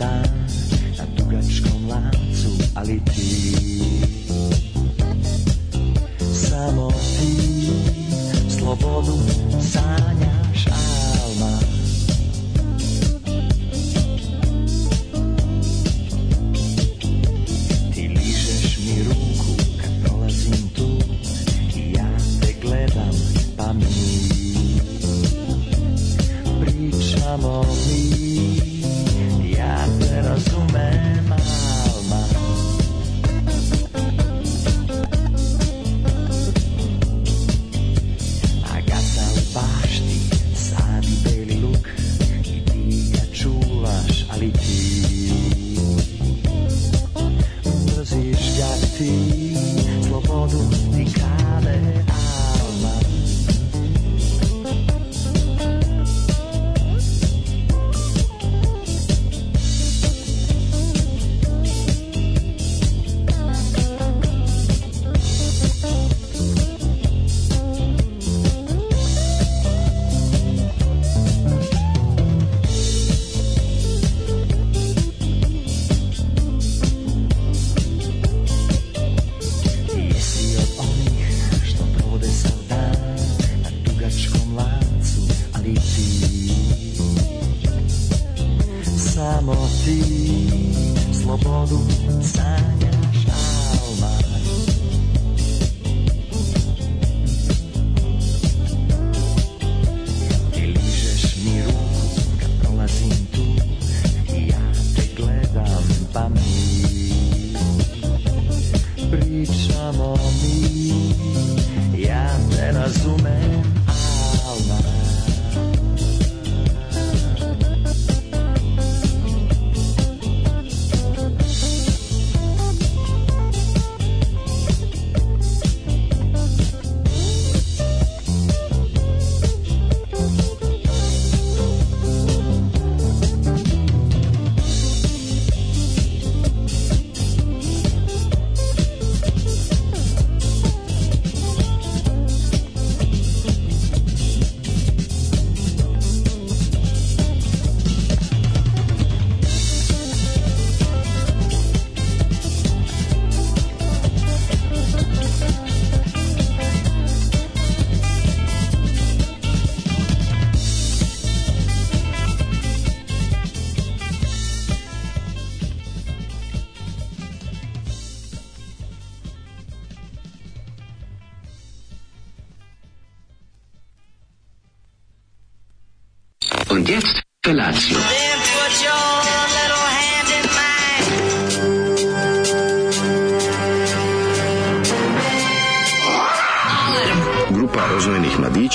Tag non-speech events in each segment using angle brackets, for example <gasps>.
stán na tugačkom láncu a Samotný slobodu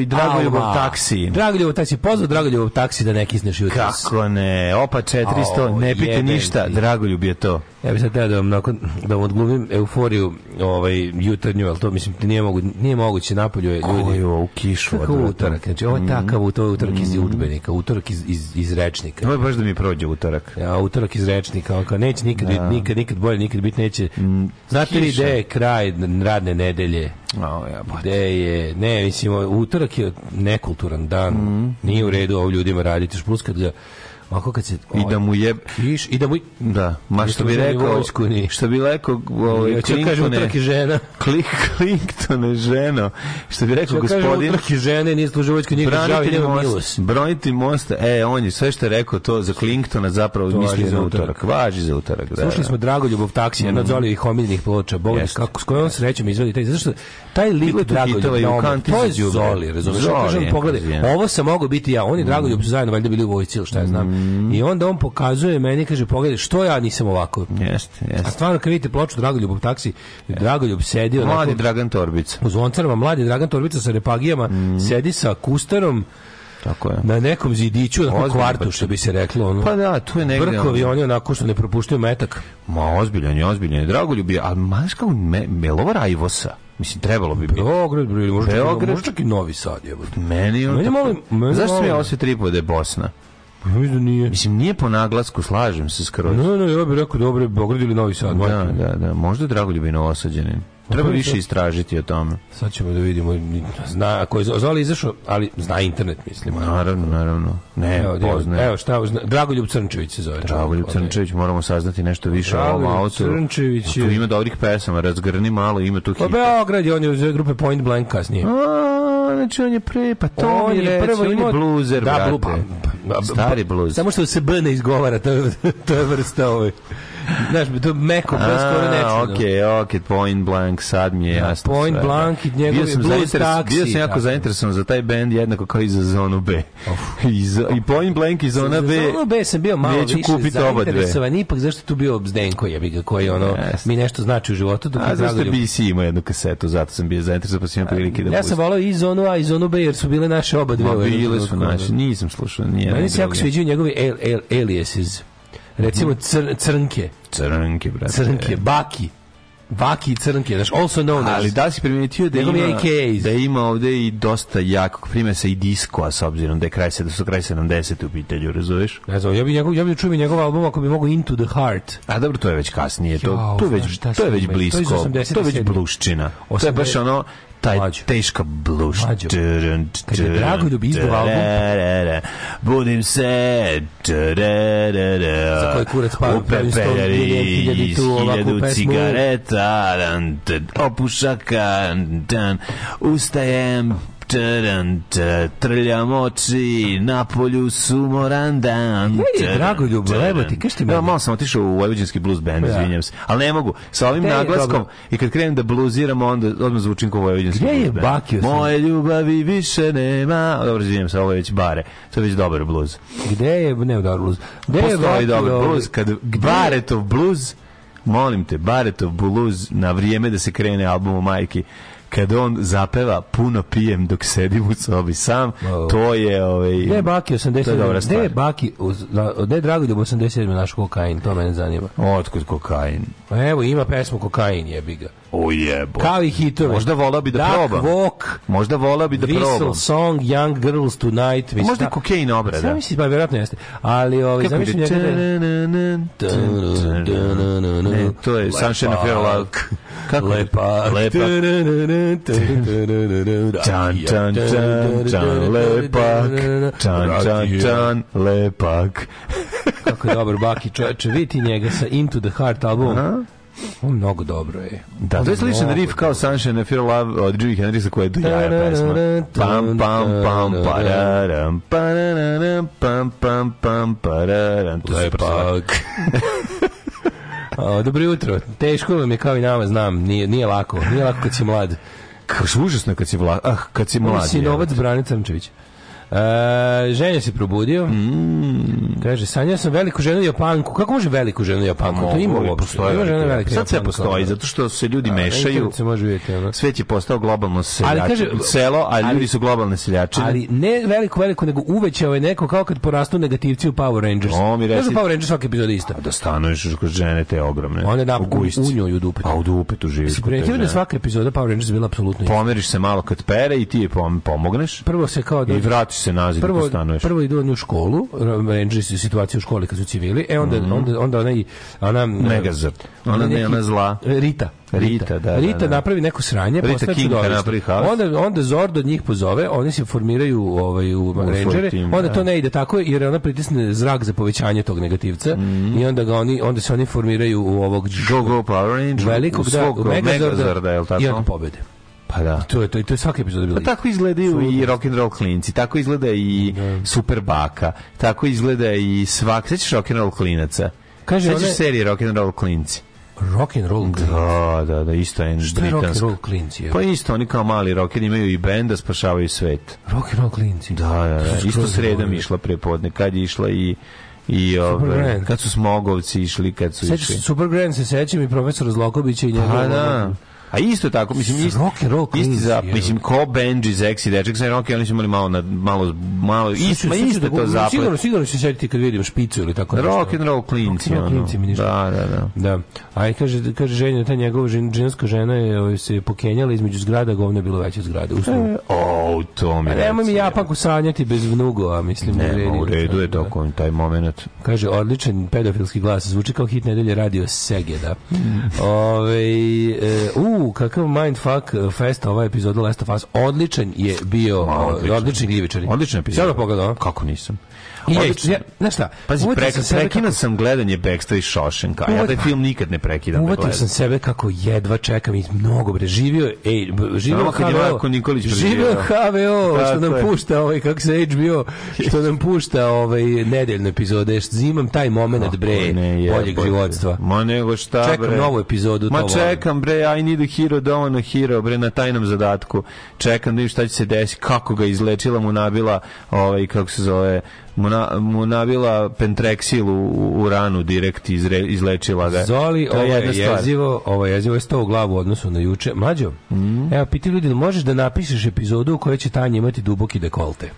i Dragoljubov taksi. Dragoljubov taksi, pozvao Dragoljubov taksi da neki kisneš jutros. Kako ne, opa 400, ne pita ništa, Dragoljub je to. Ja bih sad teo da vam, nakon, da vam odglumim euforiju ovaj, jutarnju, ali to mislim nije, mogu, nije moguće napolju je ljudi. Koji ovo u kišu. Kako odvratno. utorak, znači ovo je mhm. takav to je utorak iz udžbenika, utorak iz, iz, iz rečnika. Ovo je baš da mi prođe utorak. Ja, utorak iz rečnika, kao neće nikad, da. nikad, nikad bolje, nikad biti neće. Mm, Znate li gde je kraj radne nedelje? A, ja, gde je, ne, mislim, utorak je nekulturan dan, mm. nije u redu ovo ljudima raditi, još plus kad ga Mako kad se I da mu je kiš i da mu da, ma što bi rekao, vojsku, što bi rekao, ovaj ja Clintone, žena. <laughs> Klik Clintone ženo. Što bi rekao gospodin, utrke žene nije služio vojsku njih državi, milost. Broniti most, e, on je sve što je rekao to za Clintona zapravo to misli za utorak, važi za utorak, da. Slušali da. smo Drago Ljubov taksija mm. nad zoli ploča, bog kako s kojom srećom izvadi taj zašto taj lik Drago Ljubov, to je Zoli, razumeš? Kažem pogledaj, ovo se mogu biti ja, oni mm. Drago Ljubov su zajedno valjda bili u vojsci šta ja znam. Mm. Mm. I onda on pokazuje meni, kaže, pogledaj, što ja nisam ovako. Jeste, jeste. A stvarno, kad vidite ploču Dragoljubov taksi, Dragoljub sedi... Mladi onako, Dragan Torbica. U zvoncarama, mladi Dragan Torbica sa repagijama, mm. sedi sa kustarom, tako je. Na nekom zidiću, na ozbiljan, kvartu, pa što bi se reklo. Ono, pa da, tu je negdje... Brkovi, oni onako što ne propuštaju metak. Ma, ozbiljan je, ozbiljan je. Dragoljub je, ali maš kao me, Melova Rajvosa. Mislim, trebalo bi biti. Beograd, bre, možda, Beograd. možda čak i Novi Sad, jebote. Meni on... Meni tako, malo, meni zašto mi je ovo sve tri da je Bosna? Mislim, da nije. Mislim, nije po naglasku, slažem se skroz. No, no, ja bih rekao dobro je Beograd ili Novi Sad. Da, da, da, možda Dragoljub i novosađenin. Treba da više istražiti o tome. Sad ćemo da vidimo. Zna, ako je Zoli izašao, ali zna internet, mislim. Naravno, naravno. Ne, evo, poznaje. Evo, šta, zna, Dragoljub Crnčević se zove. Dragoljub Crnčević, moramo saznati nešto više o ovom autoru. Crnčević je... Tu ima dobrih pesama, razgrni malo, ima tu pa hita. O Beograd je, on je iz grupe Point Blank kasnije. A, on, znači on je pre, pa to on je, je znači, prvo imao... bluzer, da, brate. Pa, pa, Stari pa, bluzer. Samo što se B ne izgovara, to, to je vrsta ovaj. Znaš, to meko, bez skoro nečeno. Okej, okay, okej, okay, Point Blank, sad mi je da, jasno. Point sve, da. Blank i njegov bio sam blues taksi. Bio sam jako zainteresovan za taj band jednako kao i za zonu B. I, za, I Point Blank i zona B. Za zonu B sam bio malo Neću više zainteresovan, ipak zašto tu bio Zdenko jebi ga, koji ono, yes. mi nešto znači u životu. Dok A zašto bi BC imao jednu kasetu, zato sam bio zainteresovan, pa sam imao prilike da Ja sam volao i zonu A i zonu B, jer su bile naše oba dve. Ma, bile su naše, nisam slušao. Meni se jako sviđaju njegovi aliases. Recimo cr, crnke. Crnke, brate. Crnke, baki. Baki i crnke, znaš, also known as. Ali da si primetio da ima, da ima ovde i dosta jakog prime se i diskoa, s obzirom da je kraj, da su kraj 70. u pitanju, razumeš? Ne znam, ja bih njegov, ja bi da čuo njegov album ako bi mogo Into the Heart. A dobro, to je već kasnije, to, to, već, to je već blisko, to je već bluščina. To je baš ono, taj Mađu. teška bluš. Mađu. Kad je Dragoljub da izdao album. Budim se. Za koji kurac pa u pepelari hiljadu cigareta dan, opušaka dan, ustajem Taran, ta, trljam oči, na polju sumorandan. Meni je drago ljub, lebo ti, kaš ti meni? Ja, malo sam otišao u vojvođanski blues band, da. izvinjam se. Ali ne mogu, sa ovim Te naglaskom i kad krenem da bluziram, onda odmah zvučim kao vojvođanski blues band. Gde je Bakio? Moje ljubavi više nema. Dobro, izvinjam se, ovo je već bare. To je već dobar blues. Gde je, ne, dobar blues. Gde je Postoji dobar blues, kad baretov blues molim te, Baretov blues, na vrijeme da se krene albumu majki kad on zapeva puno pijem dok sedim u sobi sam, oh. to je ovaj Ne Baki 80, Ne Baki, ne Dragoljub 87 naš kokain, to mene zanima. Otkud kokain? Evo ima pesmu kokain jebi ga. O jebo. Kao i hitove. Možda volao bi da Duck probam. Walk, Možda volao bi da Whistle probam. song Young Girls Tonight. Mislim, Možda je kokain obrada. Sam mislim, pa vjerojatno jeste. Ali ovaj, zamislim njega... Da- to je Sunshine of Your Luck. Kako? Lepa, lepa. Čan, čan, čan, lepak. Čan, čan, čan, lepak. Kako je dobar Baki čoveče, vidi njega sa Into the Heart albumom. Aha. On mnogo dobro je. Da, da to je sličan riff kao Sunshine and Fear Love od Jimi Hendrixa koja je do jaja pesma. Pam, pam, pam, pararam, pararam, pam, pam, pam, pararam. Lepak dobro jutro. Teško vam je kao i nama, znam. Nije, nije lako. Nije lako kad si mlad. Kako užasno je kad si, mlad. ah, kad si mlad. Ovo si novac E, ženja se probudio. Mm. Kaže, sanja sam veliku ženu Japanku. Kako može veliku ženu Japanku? Mogu, to ima uopšte. Postoje ima žena velika Sad sve postoji, zato što se ljudi a, mešaju. Se može vidjeti, ono. Svet je postao globalno seljači, ali kaže, selo, a ljudi ali, su globalne seljačine. Ali ne veliko, veliko, nego uvećao je ovaj neko kao kad porastu negativci u Power Rangers. O, mi da reci, Power Rangers svaki epizod isto. Da stanuješ kod žene te ogromne. One da u njoj u dupetu. A pa u dupetu živiš. Si da svaka epizoda Power Rangers bila apsolutno. Pomeriš se malo kad pere i ti je pomogneš. Prvo se kao da i vratiš kući se naziv prvo, da stanuješ. Prvo idu u školu, range situaciju u školi kad su civili, e onda, mm -hmm. onda, onda onaj, ona... Megazord. Ona, ona, neki, ona zla. Rita. Rita, Rita, da, da Rita da, da. napravi neko sranje, Rita Kinka napravi Onda, onda Zord od njih pozove, oni se formiraju ovaj, u, u rangere, tim, onda da. to ne ide tako jer ona pritisne zrak za povećanje tog negativca mm i onda ga oni onda se oni formiraju u ovog Go Go Power Ranger velikog da, u Megazorda, Megazorda je li tako? i onda pobede. Pa da. I to je to, to je svaka epizoda bila. Pa tako izgledaju Sudno. i rock and roll klinci, tako izgleda i da, da. super baka, tako izgleda i svak, sećaš rock and roll klinaca. Kaže sećaš one... serije rock and roll klinci. Rock and roll da, klinci. Da, da, da, isto je Šta je rock and roll klinci? Je? Pa isto, oni kao mali rocker imaju i benda, spašavaju svet. Rock and roll klinci. Da, da, da. da. Isto sredom išla prepodne, kad je išla i i ove, ovaj, kad su smogovci išli, kad su Sećaš, išli. Super Grand se sećam i profesor Zlokobića i njegov. Pa da. Ovog A isto tako, mislim, isti, rock and roll isti za, mislim, ko Benji, Zex i Deček, sve rock, oni su imali malo, na, malo, malo, isto, ma isto da to zaplet. Sigurno, sigurno se sjetiti kad vidim špicu ili tako nešto. Rock and roll klinci, rock and roll klinci, Da, da, da. da. A i kaže, kaže ženja, ta njegova žen, ženska žena je ovaj, se pokenjala između zgrada, govno je bilo veće zgrade. e, o, to mi Nemoj mi Japanku sanjati bez vnugova, mislim. Da ne, vredi, u redu je to, da. taj moment. Kaže, odličan pedofilski glas, zvuči kao hit nedelje radio Segeda. Ove, e, u, U, kakav mindfuck e, fest ova epizoda Last of Us. Odličan je bio, Ma, odličan. odličan gljivičari. Odličan epizoda. Sada pogledao? Kako nisam. Odlično. Ja, šta? Pazi, preka, sam prekinuo sam gledanje Backstreet i Šošenka. Ja taj film nikad ne prekidam. Da Uvatio sam sebe kako jedva čekam i mnogo bre. Živio, ej, živio HVO. Nikolić živio HVO, što nam pušta ovaj, kako se HBO, što nam pušta ovaj nedeljne epizode. Zimam taj moment, bre, pa boljeg životstva. Ma nego šta, bre. Čekam novu epizodu. Ma čekam, bre, I need a hero, down a hero, bre, na tajnom zadatku. Čekam da vidim šta će se desiti, kako ga izlečila mu nabila, ovaj, kako se zove, mu nabila pentreksil u, u ranu direkt izre, izlečila ga. Zoli, ovo je jezivo, ovo je jezivo je sto u glavu u odnosu na juče. Mađo, mm. evo, piti ljudi, možeš da napišeš epizodu u kojoj će Tanja imati duboki dekolte?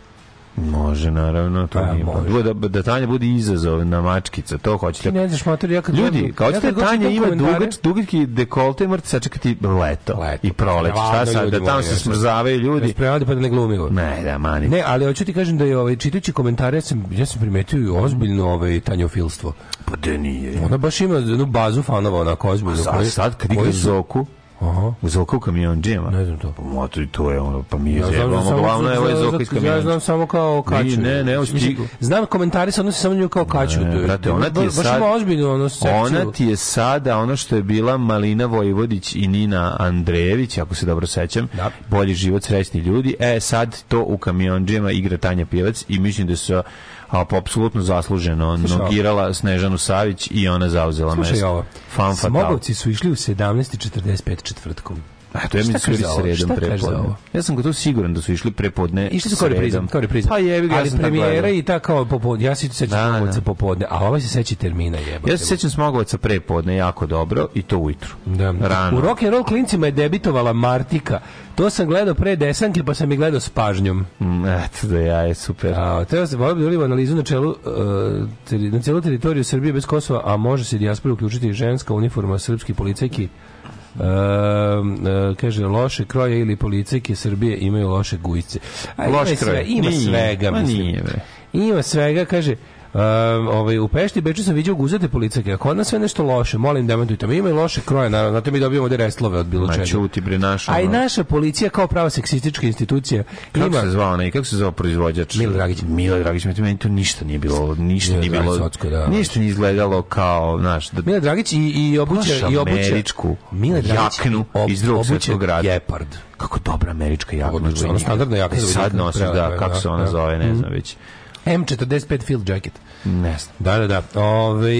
Može, naravno, to pa, nije. Može. Da, da Tanja bude izazov na mačkica, to hoćete. Ti ne znaš, mater, ja kad Ljudi, kao ja Tanja ima dugač, dugački dekolte, morate sačekati leto, leto. i proleć. Ja, Šta sad, da tamo se smrzavaju ljudi. Ja da pa da ne glumimo. Ne, da, mani. Ne, ali hoću ti kažem da je ovaj, čitajući komentare, ja sam, ja sam primetio ozbiljno ovaj, tanjofilstvo. Pa da nije. Ona baš ima jednu bazu fanova, onako ozbiljno. A sad, sad kad igra Zoku, Aha. U Zoka u kamionđijama? Ne znam to. Pa, to, to je ono, pa mi je ja zebamo, glavno je ovaj Zoka iz kamionđija. Ja znam samo kao kaču. Ne, ne, ne, Znam komentari se odnose samo nju kao kaču. Ne, brate, ona ti je sad... Baš ozbiljno ono Ona ti je sada ono što je bila Malina Vojvodić i Nina Andrejević, ako se dobro sećam, da. bolji život, srećni ljudi. E, sad to u kamionđijama igra Tanja Pilac i mislim da su a pa apsolutno zasluženo nogirala Snežanu Savić i ona zauzela mesto. Slušaj Smogovci su išli u 17.45 četvrtkom. A to je mi su sredom prepodne. Ja sam gotovo siguran da su išli prepodne. Išli su kao reprizom, kao reprizom. Pa jebi ga, ali premijera i tako kao popodne. Ja se sećam da, da. Smogovca popodne, a ova se seća termina jebote. Ja se sećam Smogovca prepodne jako dobro i to ujutru. Da. Rano. U rock and roll klincima je debitovala Martika. To sam gledao pre desanke, pa sam i gledao s pažnjom. Mm, eto da ja je super. A, treba se volio bi analizu na, čelu, uh, na celu teritoriju Srbije bez Kosova, a može se dijaspora uključiti ženska uniforma srpskih policajki Uh, kaže loše kroje ili policajke Srbije imaju loše gujice. Loše kroje. Sve, ima nije, svega, mislim. Nije, Ima svega, kaže Um, ovaj, u Pešti i Beču sam vidio guzete policajke. Ako nas sve nešto loše, molim demantujte me. Ima i loše kroje, naravno. Znate, mi dobijamo ovde restlove od bilo čega. čuti bre naša. A i naša policija kao prava seksistička institucija. Kako ima... se zvao onaj, kako se zvao proizvođač? Milo Dragić. Milo Dragić, meni to ništa nije bilo, ništa Milo nije bilo. Socko, da. Ništa nije izgledalo kao, znaš, da Milo Dragić i i obuća i obuća američku Mile Dragić jaknu ob, iz drugog svetskog rata. Jepard. Kako dobra američka jakna. Odlično, ona standardna jakna. E, sad nosiš, da, kako da, se ona da. zove, ne mhm. znam već. M45 Field Jacket. Ne znam. Da, da, da. Ove,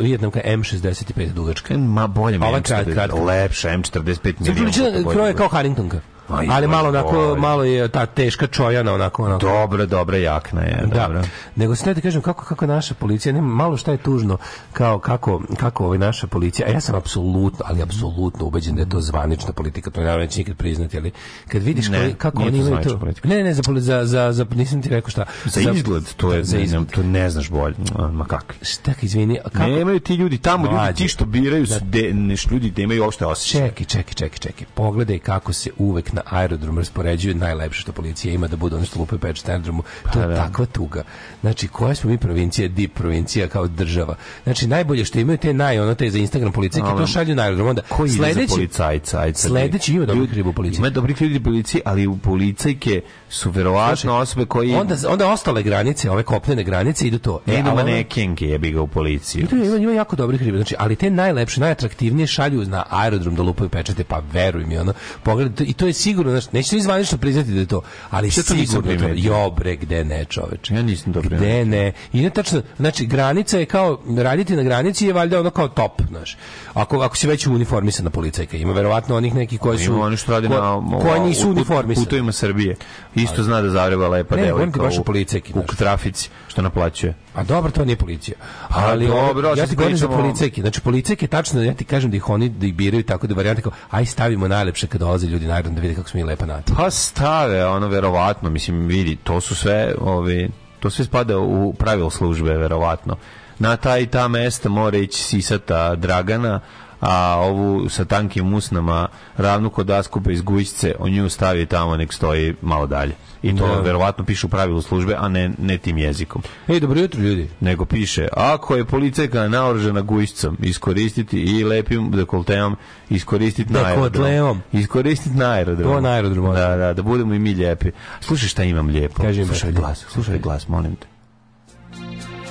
Vijetnamka M65 dugačka. Ma bolje mi M45. Lepša M45. Sam čuli da kroje kao Harringtonka. Aj, ali malo onako, malo je ta teška čojana onako. onako. Dobro, dobra jakna je. Da. Dobra. Nego se da kažem kako, kako naša policija, nema, malo šta je tužno, kao kako, kako ovaj naša policija, a ja sam apsolutno, ali apsolutno ubeđen da je to zvanična politika, to ne naravno neće nikad priznati, ali kad vidiš ne, koji, kako oni imaju to... Ne, ne, za, za, za, za, nisam ti rekao šta. Za, za izgled, to je, za izgled. to ne znaš bolje, ma kako? Šta, izvini, a kako? Nemaju ti ljudi tamo, Mlađe. ljudi ti što biraju, da. neš, ljudi nemaju uopšte osjećaj. Čeki, čeki, čeki, čeki, pogledaj kako se uvek na aerodrom raspoređuju najlepše što policija ima da bude ono što lupe pečat na aerodromu. Pa, to je da. takva tuga. Znači, koja smo mi provincija, dip provincija kao država. Znači, najbolje što imaju te naj, ono te za Instagram policije, to šalju na aerodrom. Onda, Koji sledeći, policajca? Ajde, sledeći ima dobrih u policije. Ima dobrih ljudi policije, ali u policajke su verovatno osobe koje... Onda, onda ostale granice, ove kopnene granice idu to. E, ne idu manekenke, jebi ga u policiju. Ima, ima jako dobrih riba, znači, ali te najlepše, najatraktivnije šalju na aerodrom da lupaju pečete, pa veruj mi, ono, pogled, i to je sigurno, znači, neće ni zvanično priznati da je to, ali Što sigurno to, jo bre, gde ne, čoveče. Ja nisam dobro. Gde ne. I ne tačno, znači granica je kao raditi na granici je valjda ono kao top, znaš. Ako ako si već uniformisana policajka, ima verovatno onih nekih koji su oni što rade ko, na ovo, koji nisu uniformisani. Putovima Srbije. Isto ali, zna da Zagreba lepa ne, devojka. Ne, baš u policajki, u trafici što naplaćuje. A dobro, to nije policija. Ali A, dobro, ja da ti govorim za policajke. Znači policajke tačno ja ti kažem da ih oni da ih biraju tako da varijanta kao aj stavimo najlepše kad dolaze ljudi naravno da vide kako smo mi lepa nata. Pa stave, ono, verovatno, mislim, vidi, to su sve, ovi, to sve spada u pravil službe, verovatno. Na ta i ta mesta mora ići sisata Dragana, a ovu sa tankim usnama ravnu kod askupe iz gujice, on nju stavi tamo, nek stoji malo dalje. I to da. verovatno piše u pravilu službe, a ne, ne tim jezikom. Ej, dobro jutro ljudi. Nego piše, ako je policajka naoružana gujscom, iskoristiti i lepim dekolteom, iskoristiti na aerodromu. Iskoristiti na aerodromu. To na aerodromu. Da, da, da budemo i mi lijepi. Slušaj šta imam lijepo. Kaži slušaj glas, slušaj glas, molim te.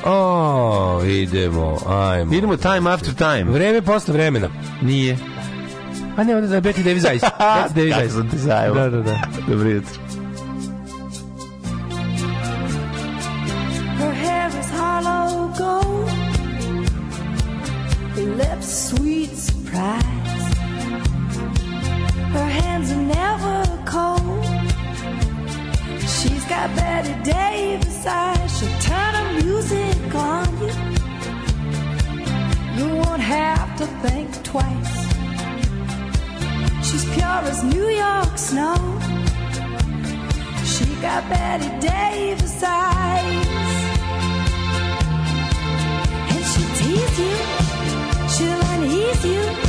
O, idemo, ajmo. Idemo time after time. Vreme posle vremena. Nije. A ne, onda da Betty Davis Ice. <laughs> Betty Davis Ice. Da, da, da. Dobro jutro. ago, they left sweet surprise. Her hands are never cold. She's got Betty Davis eyes. She'll turn the music on you. You won't have to think twice. She's pure as New York snow. She got Betty Davis eyes. She'll tease you. She'll unease you.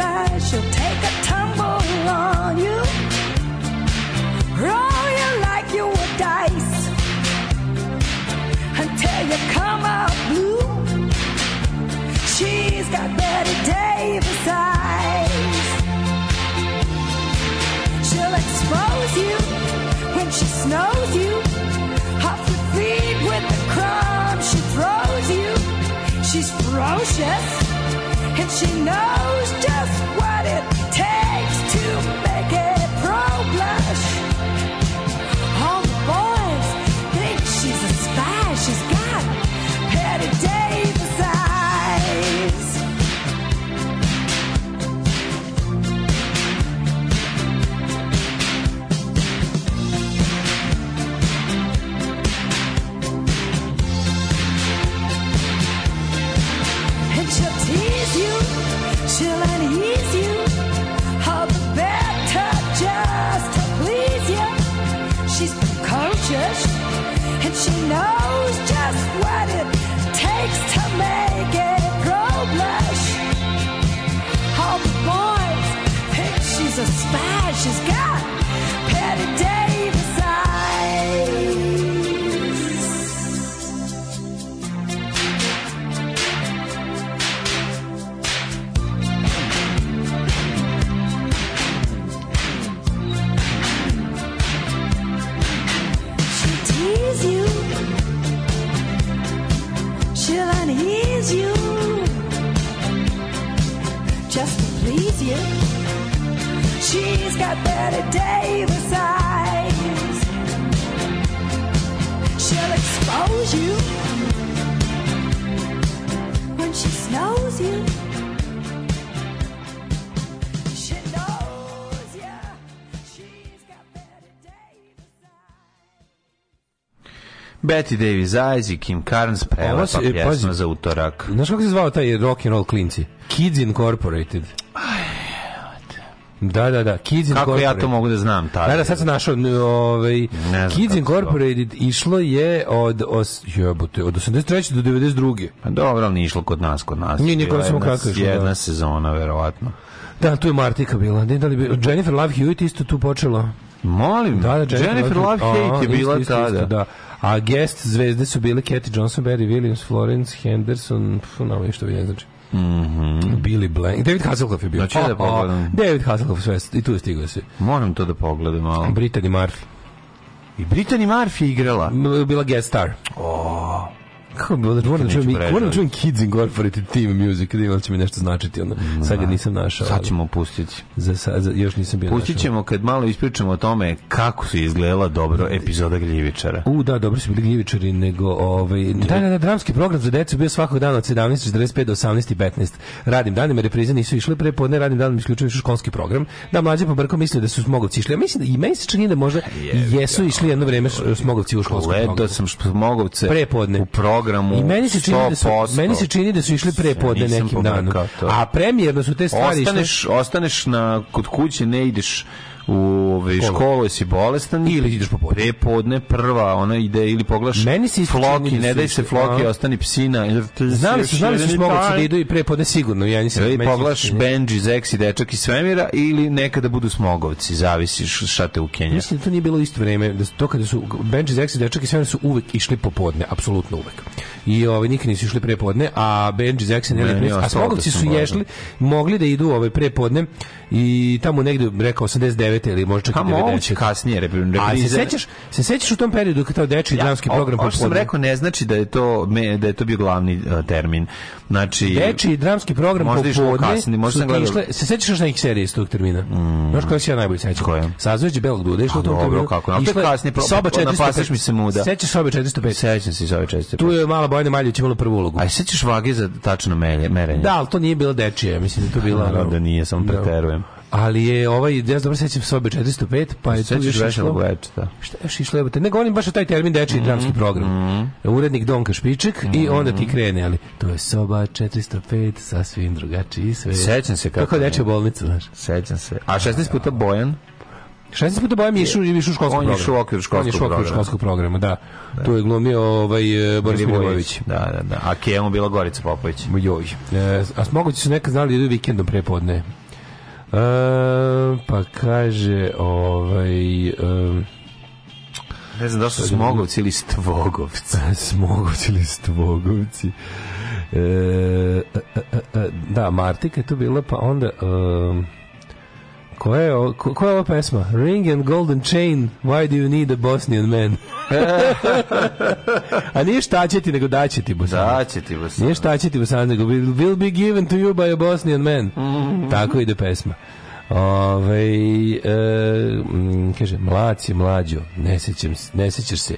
side, she'll take a tumble on you. Roll you like you were dice until you come out blue. She's got Betty Davis eyes. She'll expose you when she snows you. Off your feet with the crumbs she throws you. She's ferocious and she knows She knows just what it takes to make it pro blush. All the boys think she's a spy. She's got got Betty Davis eyes. She'll expose you when she snows you. Betty Davis Eyes i Kim Carnes prelepa pjesma pazi, za utorak. Znaš kako se zvao taj rock and roll klinci? Kids Incorporated. Da, da, da. Kids Kako Incorporated. ja to mogu da znam? Da, tada, da, da, sad sam našao. Ovaj, Kids Incorporated to. išlo je od, os, jebote, od 83. do 92. Pa dobro, ali nije išlo kod nas, kod nas. Nije, nikada smo kako išlo. Jedna da. sezona, verovatno. Da, tu je Martika bila. Ne, da li bi, Jennifer Love Hewitt isto tu počela. Molim, da, da, Jennifer, Jennifer Love Hewitt je bila isto, tada. Isto, da. A guest zvezde su bile Kathy Johnson, Barry Williams, Florence Henderson, pf, na no, što bi ne znači. Mhm. Billy Blank. David Hasselhoff je bio. Znači da oh, oh. pogledam. David Hasselhoff sve i tu je stigao se. Moram to da pogledam malo. Brittany Murphy. I Brittany Murphy igrala. Bila guest star. Oh. Kako bilo da moram da čujem, moram da čujem Kids Incorporated Team Music, da imam da će mi nešto značiti, ono, mm, sad ga da. nisam našao. Sad ćemo pustiti. Za, sad, za, još nisam bio Pustit ćemo našao. kad malo ispričamo o tome kako su izgledala dobro epizoda Gljivičara. U, da, dobro su bili Gljivičari, nego ovaj, da, da, da, da dramski program za decu bio svakog dana od 17.45 do 18.15. Radim danima, reprize nisu išle pre podne, radim danima isključuju školski program. Da, mlađe pa Brko misle da su Smogovci išli. Ja mislim da i meni se čini da možda jesu išli jedno vreme Smogovci u školski program. Leto sam Smogovce prepodne. u programu. I meni se čini 100%. da su meni se čini da su išli pre podne nekim danom. A premijerno su te stvari ostaneš, što... ostaneš na kod kuće, ne ideš u ovaj, školu, jesi bolestan ili ideš popodne. Prepodne prva, ona ide ili poglaš Meni se floki, da ne daj se floki, ostani psina. Znali su, znali su moguće da idu i prepodne sigurno. Ja nisam ili poglaš Benji, Zeksi, dečak iz svemira ili nekada budu smogovci, zavisi šta te u ukenja. Mislim da to nije bilo isto vreme, da to kada su Benji, Zeksi, dečak iz svemira su uvek išli popodne, apsolutno uvek. I ovaj nikad nisu išli prepodne, a Benji, Zeksi, ne, ne, a da smogovci su ješli, mogli da idu ovaj prepodne i tamo negde rekao 89 2009. ili možda čak i 90. kasnije reprize. A se sećaš, se sećaš u tom periodu kad taj dečiji ja, dramski program popodne? sam rekao ne znači da je to, me, da je to bio glavni uh, termin. Znači, dečiji dramski program možda popodne kasnije, možda sam gledao. Išle, se sećaš još nekih serija iz tog termina? Mm. Znaš koja se ja najbolje sećam? Koja? Sazveđe Belog Duda. Išlo dobro, kako? Išle, išle kasnije, pro, soba 405. mi se muda. Sećaš soba 405? Sećam se soba 405. Tu je mala Bojana Maljević imala prvu ulogu. Aj, sećaš vage za tačno merenje? Da, al to nije bilo dečije. Mislim da to bila... Da, da nije, samo da. preterujem ali je ovaj, ja dobro sećam sobe 405, pa je tu još išlo. Gledač, da. Šta je još išlo? Jebote? Ne govorim baš o taj termin dečiji mm -hmm. dramski program. Mm -hmm. Urednik Donka Špiček mm -hmm. i mm-hmm. onda ti krene, ali to je soba 405, sa sasvim drugačiji sve. Sećam se kako. Kako dečija bolnica, znaš. Sećam se. A 16 puta Bojan? 16 puta Bojan je išao u školski program. On je išao u okviru školskog programa. On školskog programa, da. da. Tu je glumio ovaj, eh, Boris Milivojević. Da, da, da. A Kemo bila Gorica Popović. Joj. E, a moguće su nekad znali da idu vikendom prepodne. E, pa kaže, ovaj... Um, ne znam da su smogovci ili stvogovci. <laughs> smogovci ili stvogovci. Ehm, e, a, a, a, da, Martika je to bila, pa onda... Um, Koja je, ovo, koja je ova pesma? Ring and golden chain, why do you need a Bosnian man? <laughs> a nije šta će ti, nego daće ti Bosanac. Daće ti Bosanac. Nije šta će ti Bosanac, nego will be given to you by a Bosnian man. Mm -hmm. Tako ide pesma. Ove, e, mm, kaže, mlad mlađo, ne, sećam, ne sećaš se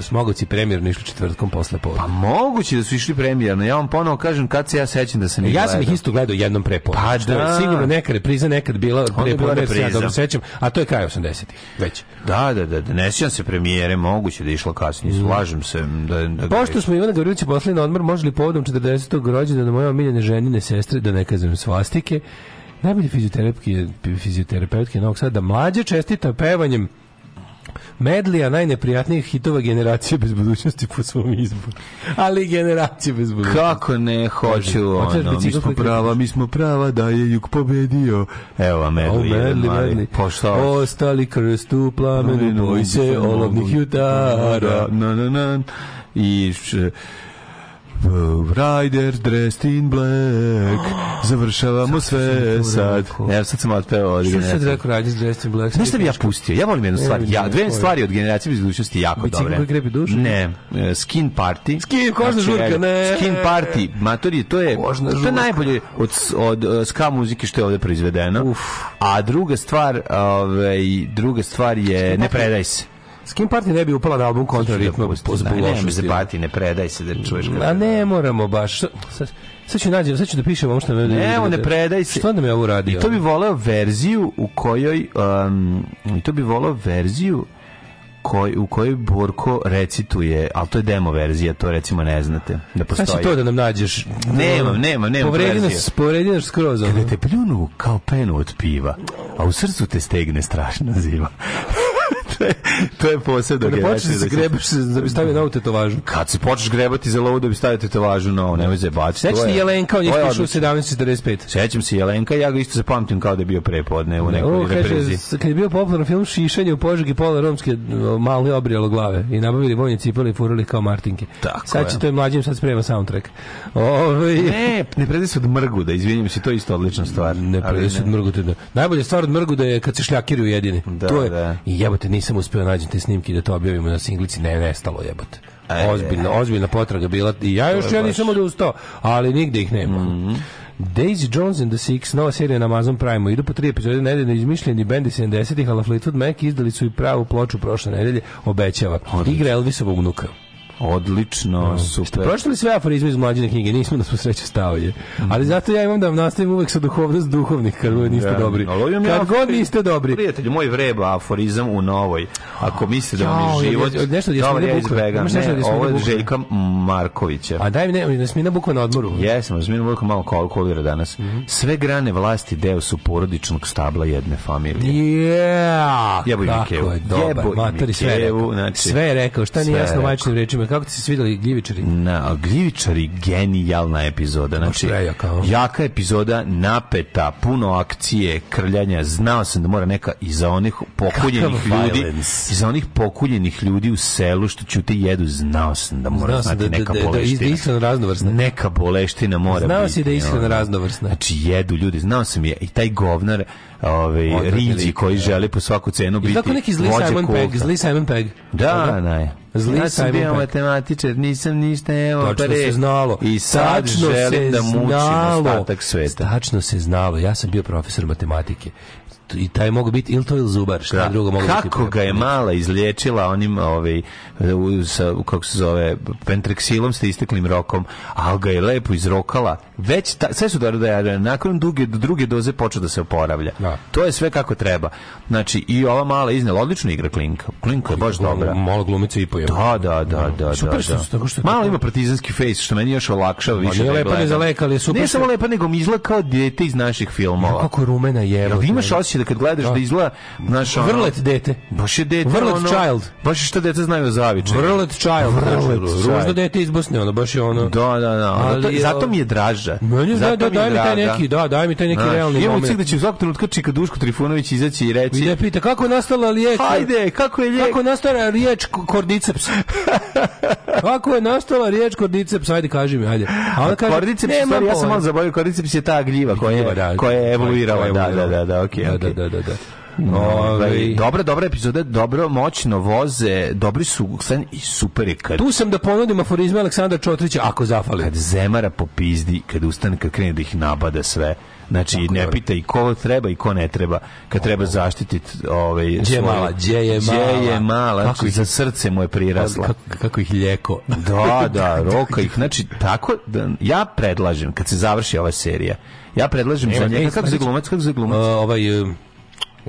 Smogovci premijerno išli četvrtkom posle podne. Pa moguće da su išli premijerno. Ja vam ponovo kažem kad se ja sećam da sam ih Ja sam ih isto gledao jednom pre podne. Pa da. Je sigurno neka repriza nekad bila pre podne, ja dobro sećam, a to je kraj 80-ih već. Da, da, da, da ne sećam se premijere, moguće da je išla kasnije. Mm. Slažem se da, da Pošto smo Ivana Gavrilovića poslali na odmor, može li povodom 40. rođendana moje omiljene ženine sestre, da ne kažem svastike, najbolje fizioterapeutke, fizioterapeutke Novog Sada, mlađe čestita pevanjem Medlija najneprijatnijih hitova generacije bez budućnosti po svom izboru. Ali generacije bez budućnosti. Kako ne, hoću ono. Mi smo prava, mi smo prava, da je Juk pobedio. Evo, Medli, jedan mali. Ostali krst u plamenu, boj se olovnih jutara. Na, na, na. I Rider dressed in black. <gasps> Završavamo sve sad. Evo sad sam otpeo od generacije. Što sad rekao Rider dressed in black? Znaš šta bi ja pustio? Ja volim jednu stvar. Ja, dve stvari od generacije bez budućnosti jako dobre. Bicikl grebi dušu? Ne. E, skin Party. Skin, kožna znači, žurka, ne. Skin Party. Matori, to je, to je najbolje od, od e, ska muzike što je ovde proizvedeno. Uf. A druga stvar, ovaj, druga stvar je znači, Ne predaj se. Skin Party ne bi upala na album Kontra Ritma. Ne, ne, ne, pati, ne predaj se da čuješ. A ne moramo baš. Sad, sad ću nađem, sad ću da pišem ovo što me... Ne, ne predaj se. Što da me ovo radi? I to bi voleo verziju u kojoj... Um, I to bi voleo verziju koj, u kojoj Borko recituje, ali to je demo verzija, to recimo ne znate da postoji. Znači to da nam nađeš? Nemam, nemam, nemam povredi nas, povredi nas skroz. Kada te pljunu kao penu od piva, a u srcu te stegne strašna zima. <laughs> to je, to je posebno. Kada počneš da, da se grebaš da bi stavio novu tetovažu. Kad se počneš grebati za lovu da bi stavio tetovažu novu, nemoj se baciti. Sećam se Jelenka, on je pišu u 1745. Sećam se Jelenka, ja ga isto zapamtim kao da je bio prepodne u nekoj reprizi. Kad je bio popularan film Šišanje u Požegi, pola romske male obrijalo glave i nabavili vojne cipele i furali kao Martinke. Tako sad će to je mlađim, sad sprema soundtrack. Ove... Ovaj- ne, ne predaj se od mrgu da, izvinim se, to je isto odlična stvar. Ne predaj se od mrgu da. Najbolja stvar od mrgu da je kad se šljakiruju jedini. Da, to je, da. I jebote, nisam uspio nađem te snimke da to objavimo na singlici, ne, nestalo jebote. E. Ozbiljna, ozbiljna potraga bila i ja još ja nisam odustao, ali nigde ih nema. Mm -hmm. Daisy Jones and the Six, nova serija na Amazon Prime-u. Idu po tri epizode nedeljno izmišljeni bendi 70-ih, ali Fleetwood Mac izdali su i pravu ploču prošle nedelje, obećava. Igra Elvisovog unuka. Odlično, da, super. Ste pročitali sve aforizme iz mlađine knjige, nismo na svu sreću stavlje. Mhm. Ali zato ja imam da vam nastavim uvek sa duhovnost duhovnih, kad god niste dobri. Kad god niste dobri. Prijatelju, moj vreba aforizam u novoj. Ako misle da vam je život... Nešto Dobro, ja izbegam. Ne, da ovo je Željka Markovića. A daj mi ne, Jasmina Bukva na odmoru. Jesam, Jasmina Bukva malo kolkovira danas. Mhm. Sve grane vlasti deo su porodičnog stabla jedne familije. Yeah! Jebo i Mikevu. Jebo i Mikevu. Sve je rekao. Šta nije jasno majčnim rečima kako ti se svidjeli gljivičari? Na, gljivičari genijalna epizoda. Znači, jaka epizoda, napeta, puno akcije, krljanja. Znao sam da mora neka i za onih pokuljenih ljudi, violence. i za onih pokuljenih ljudi u selu što ću te jedu, znao sam da mora znao znati da, neka da, boleština. Da, da, raznovrsna. Neka boleština mora znao biti. Znao si da je iskreno raznovrsna. Znači, jedu ljudi, znao sam je i taj govnar ove, riđi koji da. žele po svaku cenu biti vođe kulta. neki zli Simon Pegg, zli Simon Pegg. Da, da? naj. Zli ja sam bio matematičar, nisam ništa, evo, Tačno pare. se znalo. I sad Tačno želim se da mučim znalo. ostatak sveta. Tačno se znalo, ja sam bio profesor matematike i taj mogu biti ili to ili zubar, šta da. drugo mogu kako biti. Kako ga je mala izliječila onim, ovaj, sa, kako se zove, pentreksilom ste isteklim rokom, ali ga je lepo izrokala. Već, ta, sve su dobro da je, nakon duge, druge doze počeo da se oporavlja. Da. To je sve kako treba. Znači, i ova mala iznela, odlično igra Klinka. Klinka je baš dobra. Mala glumica i pojava. Da, da, da, da. da. da super što, da. što mala ima partizanski face, što meni još olakšava više. Nije da lepa ne zaleka, ali super. Ne samo lepa, nego mi izgleda kao dete iz naših filmova. kako rumena je. Jel imaš osjećaj da kad gledaš da, da izgleda naš vrlet dete. Baš je dete. Vrlet ono, child. Baš je što dete znaju da zaviče. Vrlet child. Vrlet. Ružno dete iz Bosne, ono baš je ono. Da, da, da. Ali, zato, zato mi je draže. Meni da, da, daj mi taj neki, da, daj mi taj neki Znaš, realni moment. Ja da će u svakom trenutku čika Duško Trifunović izaći i reći. I da pita kako je nastala riječ. Hajde, kako je riječ? Kako je nastala riječ kordiceps? <laughs> kako je nastala riječ kordiceps? Ajde kaži mi, ajde. A ona kaže, kordiceps, ja sam malo zaboravio, kordiceps je ta gljiva koja je, da. koja je evoluirala. Da, da, da, da, okej da, da, da. ovaj, Dobra, dobra epizoda, dobro moćno voze, dobri su sen i super je kad... Tu sam da ponudim aforizme Aleksandra Čotrića, ako zafali. Kad zemara popizdi, kad ustane, kad krene da ih nabada sve. Znači, Tako ne dobro. pita i ko treba i ko ne treba. Kad o, treba zaštititi ovaj... Gdje je mala? Gdje je mala? Gdje je mala? Znači, kako ih, za srce mu je prirasla. Kako, kako ih ljeko. Da, da, roka ih. Znači, tako da, ja predlažem, kad se završi ova serija, Ja predlažem za njega. Kako se glumac? Kako se glumac? Uh, ovaj,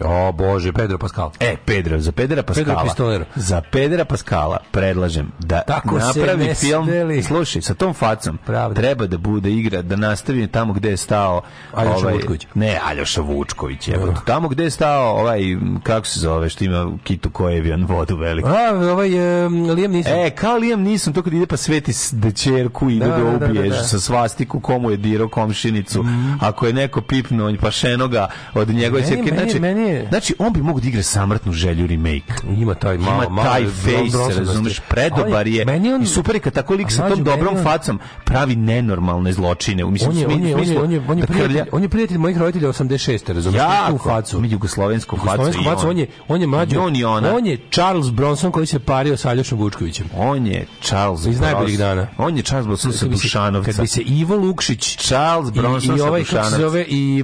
O bože, Pedro Pascal. E, Pedro, za Pedra Pascala. Pedro Za Pedra Pascala predlažem da Tako napravi se film. Sneli. Slušaj, sa tom facom Pravda. treba da bude igra, da nastavi tamo gde je stao Aljoša ovaj, Vučković. Ne, Aljoša Vučković. Je, no. Da. Tamo gde je stao ovaj, kako se zove, što ima Kitu Kojevijan vodu veliku. A, ovaj, um, Liam Nisam. E, kao Liam Nisam, to kad ide pa sveti dečerku i da, da, da, ubiješ da, da, da, sa svastiku, komu je dirao komšinicu. Mm. Ako je neko pipno, pipnuo pašenoga od njegove meni, čerke. Meni, znači, meni ne. Znači, on bi mogao da igre samrtnu želju remake. Ima taj malo, Ima taj malo, face, malo razumeš, predobar je. Meni on, I super je kad tako lik sa tom dobrom on, facom pravi nenormalne zločine. Mislim, on, je, on, je, on, je, on, je, on, je prijatelj, on je prijatelj mojih roditelja 86. Razumeš, ja, tu facu. Jugoslovensku facu. Jugoslovensku facu, on je, on je mlađi. On je ona. On je Charles Bronson koji se pario sa Aljošom Vučkovićem. On je Charles Iz najboljih dana. On je Charles Bronson sa Dušanovca. Kad bi se Ivo Lukšić, Charles Bronson sa Dušanovca. I ovaj, kako se zove, i...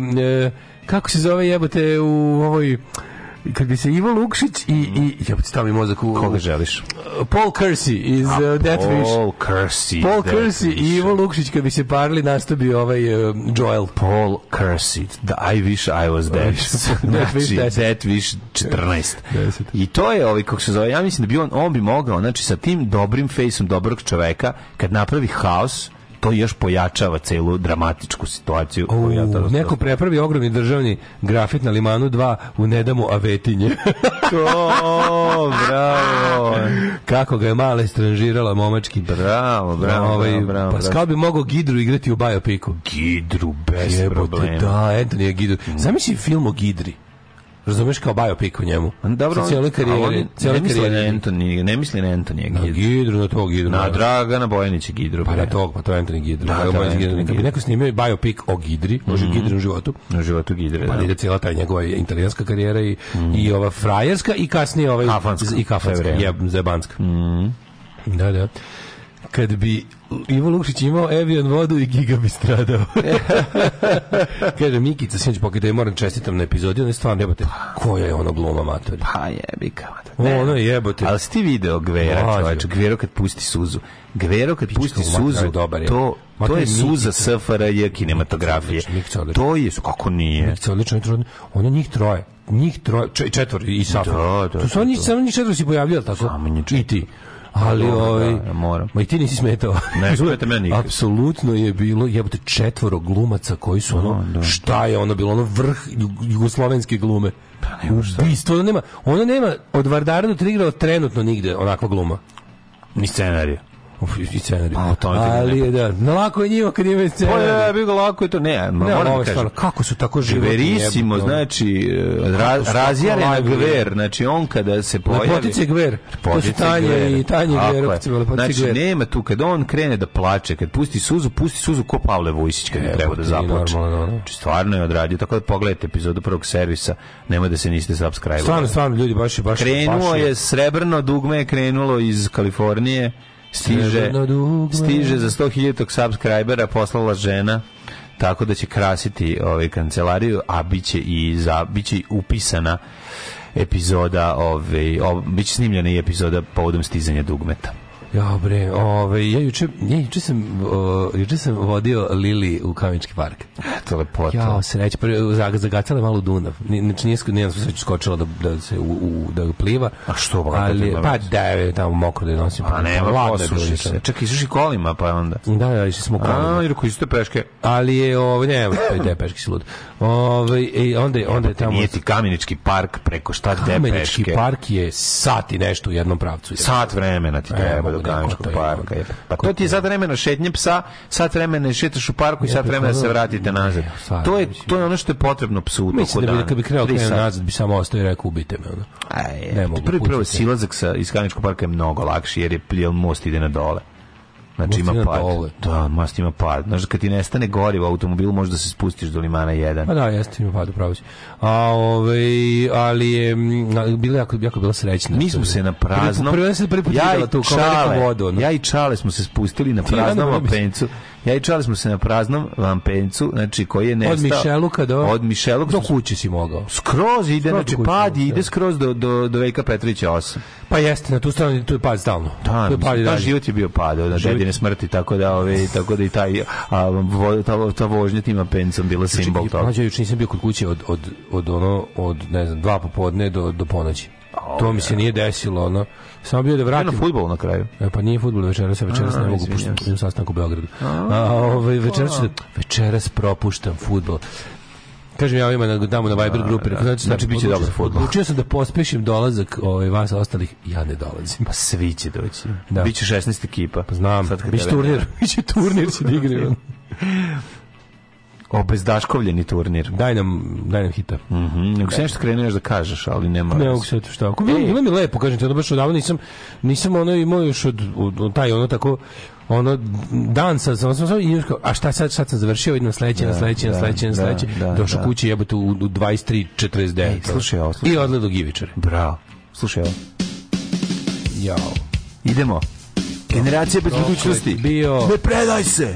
E, kako se zove jebote u ovoj kad bi se Ivo Lukšić i i ja bih stavio mozak u koga želiš. Paul Kersey iz A, uh, eh, Death Wish. Paul Kersey. Paul Kersey i Ivo Lukšić kad bi se parili nastao bi ovaj uh, Joel Paul Kersey. The I wish I was dead. Death Wish Death Wish 14. 10. I to je ovaj kako se zove. Ja mislim da bi on on bi mogao, znači sa tim dobrim fejsom dobrog čoveka kad napravi haos to još pojačava celu dramatičku situaciju. U, ja neko prepravi ogromni državni grafit na Limanu 2 u Nedamu Avetinje. <laughs> to, bravo. Kako ga je mala istranžirala momački. Bravo, bravo, ovaj, bravo, bravo. Pa skao bi mogao Gidru igrati u biopiku. Gidru, bez Jebote, problema. Da, Anthony je Gidru. Mm. Zamisli film o Gidri. Razumeš kao biopik u njemu. Dobro, cijele karijere, cijele karijere Antoni, ne misli na Antonija Gidru. Na Gidru, na tog Gidru. Na Dragana Bojanića Gidru. Pa na tog, pa to je Antoni Gidru. Da, da, Gidru. Kad bi neko snimio biopik o Gidri, mhm. može mm -hmm. u životu. U životu Gidre, pa da. ide cijela ta njegova italijanska karijera i, mm. i ova frajerska i kasnije ova... Kafanska. I kafanska, zebanska. Mm. Da, da kad bi Ivo Lukšić imao Evian vodu i Giga bi stradao. <laughs> Kaže, Mikica, sinoć pokaj da je moram čestitam na epizodi, ono je stvarno jebote, koja je ono gluma matori? Pa jebika. Da, ne. Ono je jebote. Ali si ti video Gvera, čovječ, Gvero kad pusti suzu. Gvero kad Pička, pusti suzu, dobar, je. to, to je suza SFRJ kinematografije. To je, kako nije? Mikica odlično, ono njih troje njih troje, četvor i Safar. Da, da, to su da, oni da. samo njih četvor se pojavljali tako. Samo njih I ti ali Dobro, ovaj da, Ma i ti nisi smetao. Ne, <laughs> smeta meni. Apsolutno je bilo jebote četvoro glumaca koji su ono da. šta je ono bilo ono vrh jugoslovenske glume. Pa nema šta. Ubistvo, nema, ona nema od Vardara do Trigrava trenutno nigde onakva gluma. Ni scenarija. Uf, i scenarij. Pa, to ali da, no, lako je njima kad imaju pa scenarij. Pa, je, bilo lako je to, ne, ne moram ovo, da kažem. kako su tako životni Verisimo, jebno. znači, raz, na gver, znači on kada se pojavi... Lepotice gver, to su tanje i tanje gverovci, znači, gver. nema tu, kad on krene da plače, kad pusti suzu, pusti suzu ko Pavle Vujsić kad je treba da započe. Znači, stvarno je odradio, tako da pogledajte epizodu prvog servisa, nemoj da se niste subscribe. Stvarno, stvarno, ljudi, baš je, baš Krenuo je, srebrno dugme je krenulo iz Kalifornije, stiže, stiže za 100.000 subscribera poslala žena tako da će krasiti ovaj kancelariju, a biće i za biće upisana epizoda, ovaj, ovaj biće snimljena i epizoda povodom stizanja dugmeta. Ja bre, ovaj ja juče, ja juče sam o, juče sam vodio Lili u Kamenički park. Eto lepota. Ja prvi prvo zagacala malo Dunav. Ni znači nije nije sam sreća skočila da da se u, u da pliva. A što valjda? Ali pa da je tamo mokro da nosim. A ne, posuši se. Čekaj, isuši kolima pa onda. Da, da, išli smo kolima. A, i ruku iste peške. Ali je ovaj ne, pa ide peške se lud. Ovaj i onda je onda je tamo Nije ti Kamenički park preko šta te peške. Kamenički park je sat i nešto u jednom pravcu. Sat vremena ti treba da botaničkog parka. Je. Pa to ti je sad vremena šetnje psa, sad vremena šetaš u parku i sad vremena da se vratite nazad. To je to je ono što je potrebno psu. Mislim da bi kad bi krenuo nazad bi samo ostao i rekao ubite me ono. Aj, prvi prvo silazak sa iz Kameničkog parka je mnogo lakši jer je most ide na dole. Znači ima pad. Dole. Da, mast ima pad. Znači kad ti nestane gorivo u automobilu da se spustiš do limana 1. Pa da, jeste ima pad, upravo si. A ovaj ali je bilo jako jako bila srećna. Mi smo se na prazno. ja prvi, prvi put ja i tu, kao Čale, vodu, ono. Ja i Čale smo se spustili na praznom pencu. Ja i čali smo se na praznom vampencu, znači koji je nestao. Od Mišeluka do... Od Mišeluka. Do kuće si mogao. Skroz ide, skroz znači padi, da. ide skroz do, do, do Veka Petrovića 8. Pa jeste, na tu stranu tu je pad stalno. Da, pad da, život je bio padao, da, na život... dedine smrti, tako da, ove, tako da i taj, a, vo, ta, ta vožnja tim vampencom bila znači, simbol znači, toga. Znači, juče nisam bio kod kuće od, od, od, ono, od, ne znam, dva popodne do, do ponoći to mi se nije desilo, ono. Samo bio da vratim. Na fudbal na kraju. E, pa nije fudbal večeras, se večeras ne mogu puštati sastanak u Beogradu. A, ovaj večeras da, večeras propuštam fudbal. Kažem ja ovima na tamo na Viber grupi, rekao znači, znači, znači biće dobro fudbal. Učio sam da pospešim dolazak ovaj vas ostalih, ja ne dolazim. Pa svi će doći. Da. Biće 16 ekipa. Pa znam. biće turnir, <laughs> biće turnir će da <laughs> obezdaškovljeni turnir. Daj nam, daj nam hita. Mhm. Mm se da. nešto kreneš da kažeš, ali nema. Ne mogu se da to šta. Ako bilo e. mi lepo, kažem ti, ono baš odavno nisam nisam ono imao još od, od, od taj ono tako ono dan sa sam sam i a šta sad sad sam završio idem sledeće na sledeće na da, sledeće na sledeće došao kući jebote u, u 23:49 slušaj ovo slušaj i odle do Givičara bravo slušaj ovo jao idemo generacija bez budućnosti bio ne predaj se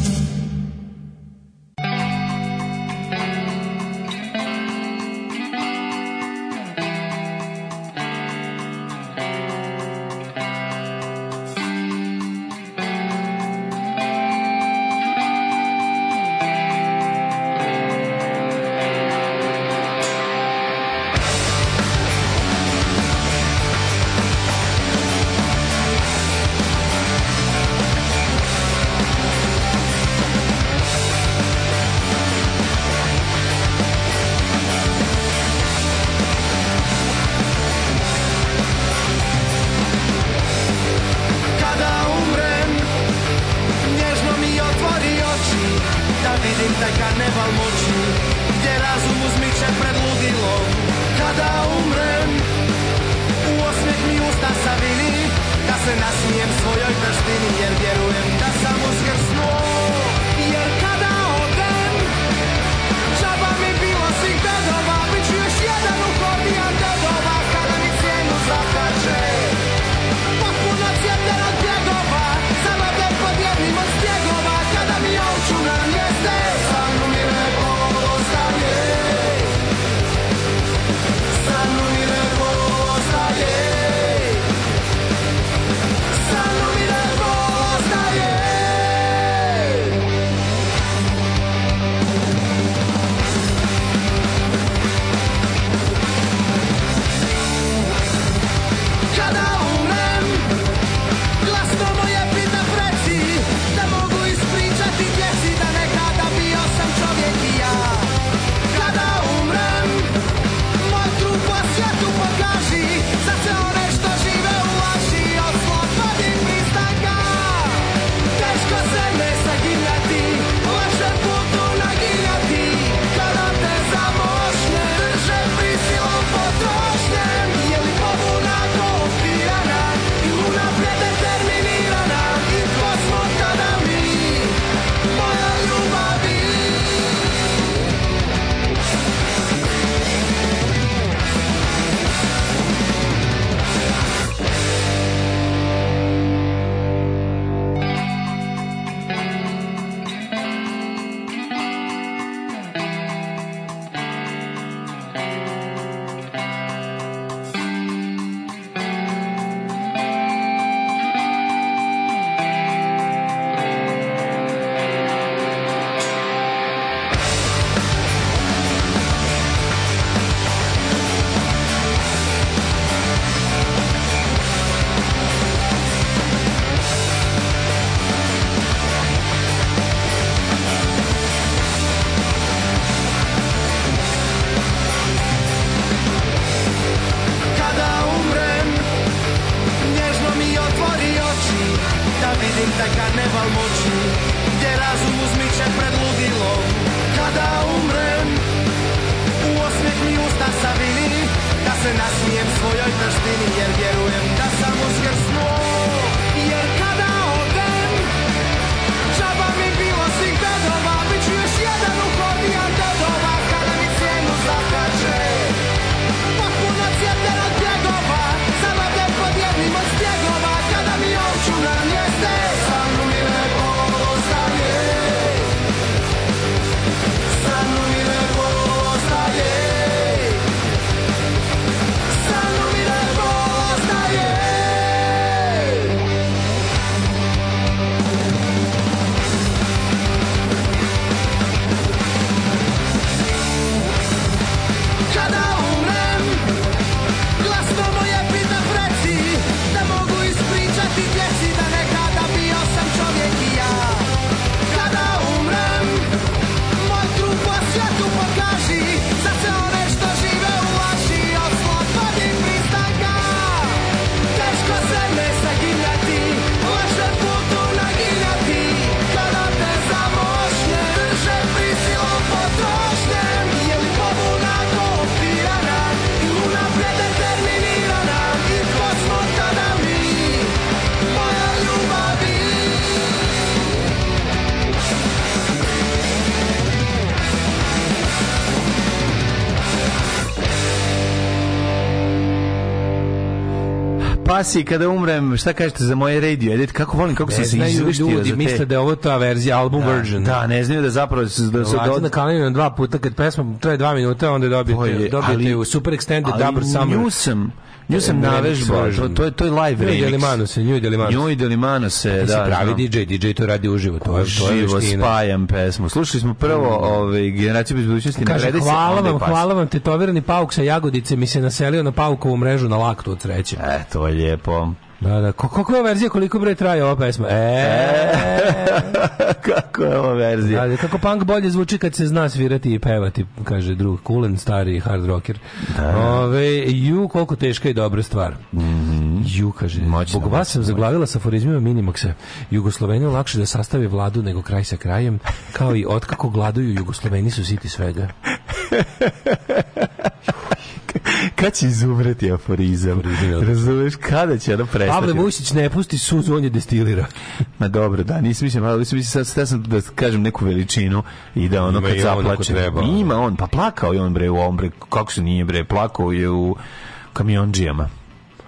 Vasi, kada umrem, šta kažete za moje radio edit? Kako volim, kako se se izvištio ljudi, za te... misle da je ovo ta verzija, album da, version. Da, ne znaju da zapravo... Da se Lađe do... na kanalinu dva puta, kad pesma traje dva minuta, onda dobijete, dobijete u super extended double summer. Ali sam Nju sam navežbao, to, to, je, to je live remix. Nju Delimano se, Nju Delimano. Nju Delimano se, da. pravi DJ, DJ to radi uživo. To je, to je veština. spajam pesmu. Slušali smo prvo mm. ovaj, generaciju bez budućnosti. Kaže, hvala vam, hvala vam, tetovirani pauk sa jagodice mi se naselio na paukovu mrežu na laktu od sreće. E, to je lijepo. Da, da. K kako je ova verzija, koliko bre traje ova pesma? E. <laughs> kako je ova verzija? Da, da, kako punk bolje zvuči kad se zna svirati i pevati, kaže drug Kulen, stari hard rocker. Da. Ove, ju, koliko teška i dobra stvar. Mm -hmm. Ju, kaže. Moćna, Bog vas sam zaglavila sa aforizmima Minimaxa. Jugosloveniju lakše da sastave vladu nego kraj sa krajem, kao i otkako gladuju Jugosloveni su siti svega. <laughs> kad će izumreti aforizam? aforizam Razumeš kada će ono prestati? Pavle Vujsić ne pusti suzu, on je destilira. <laughs> Ma dobro, da, nisam mislim, ali mislim, sad, sad sam da kažem neku veličinu i da ono kad zaplače. Treba. Ima on, pa plakao je on bre u ovom bre, kako se nije bre, plakao je u kamionđijama.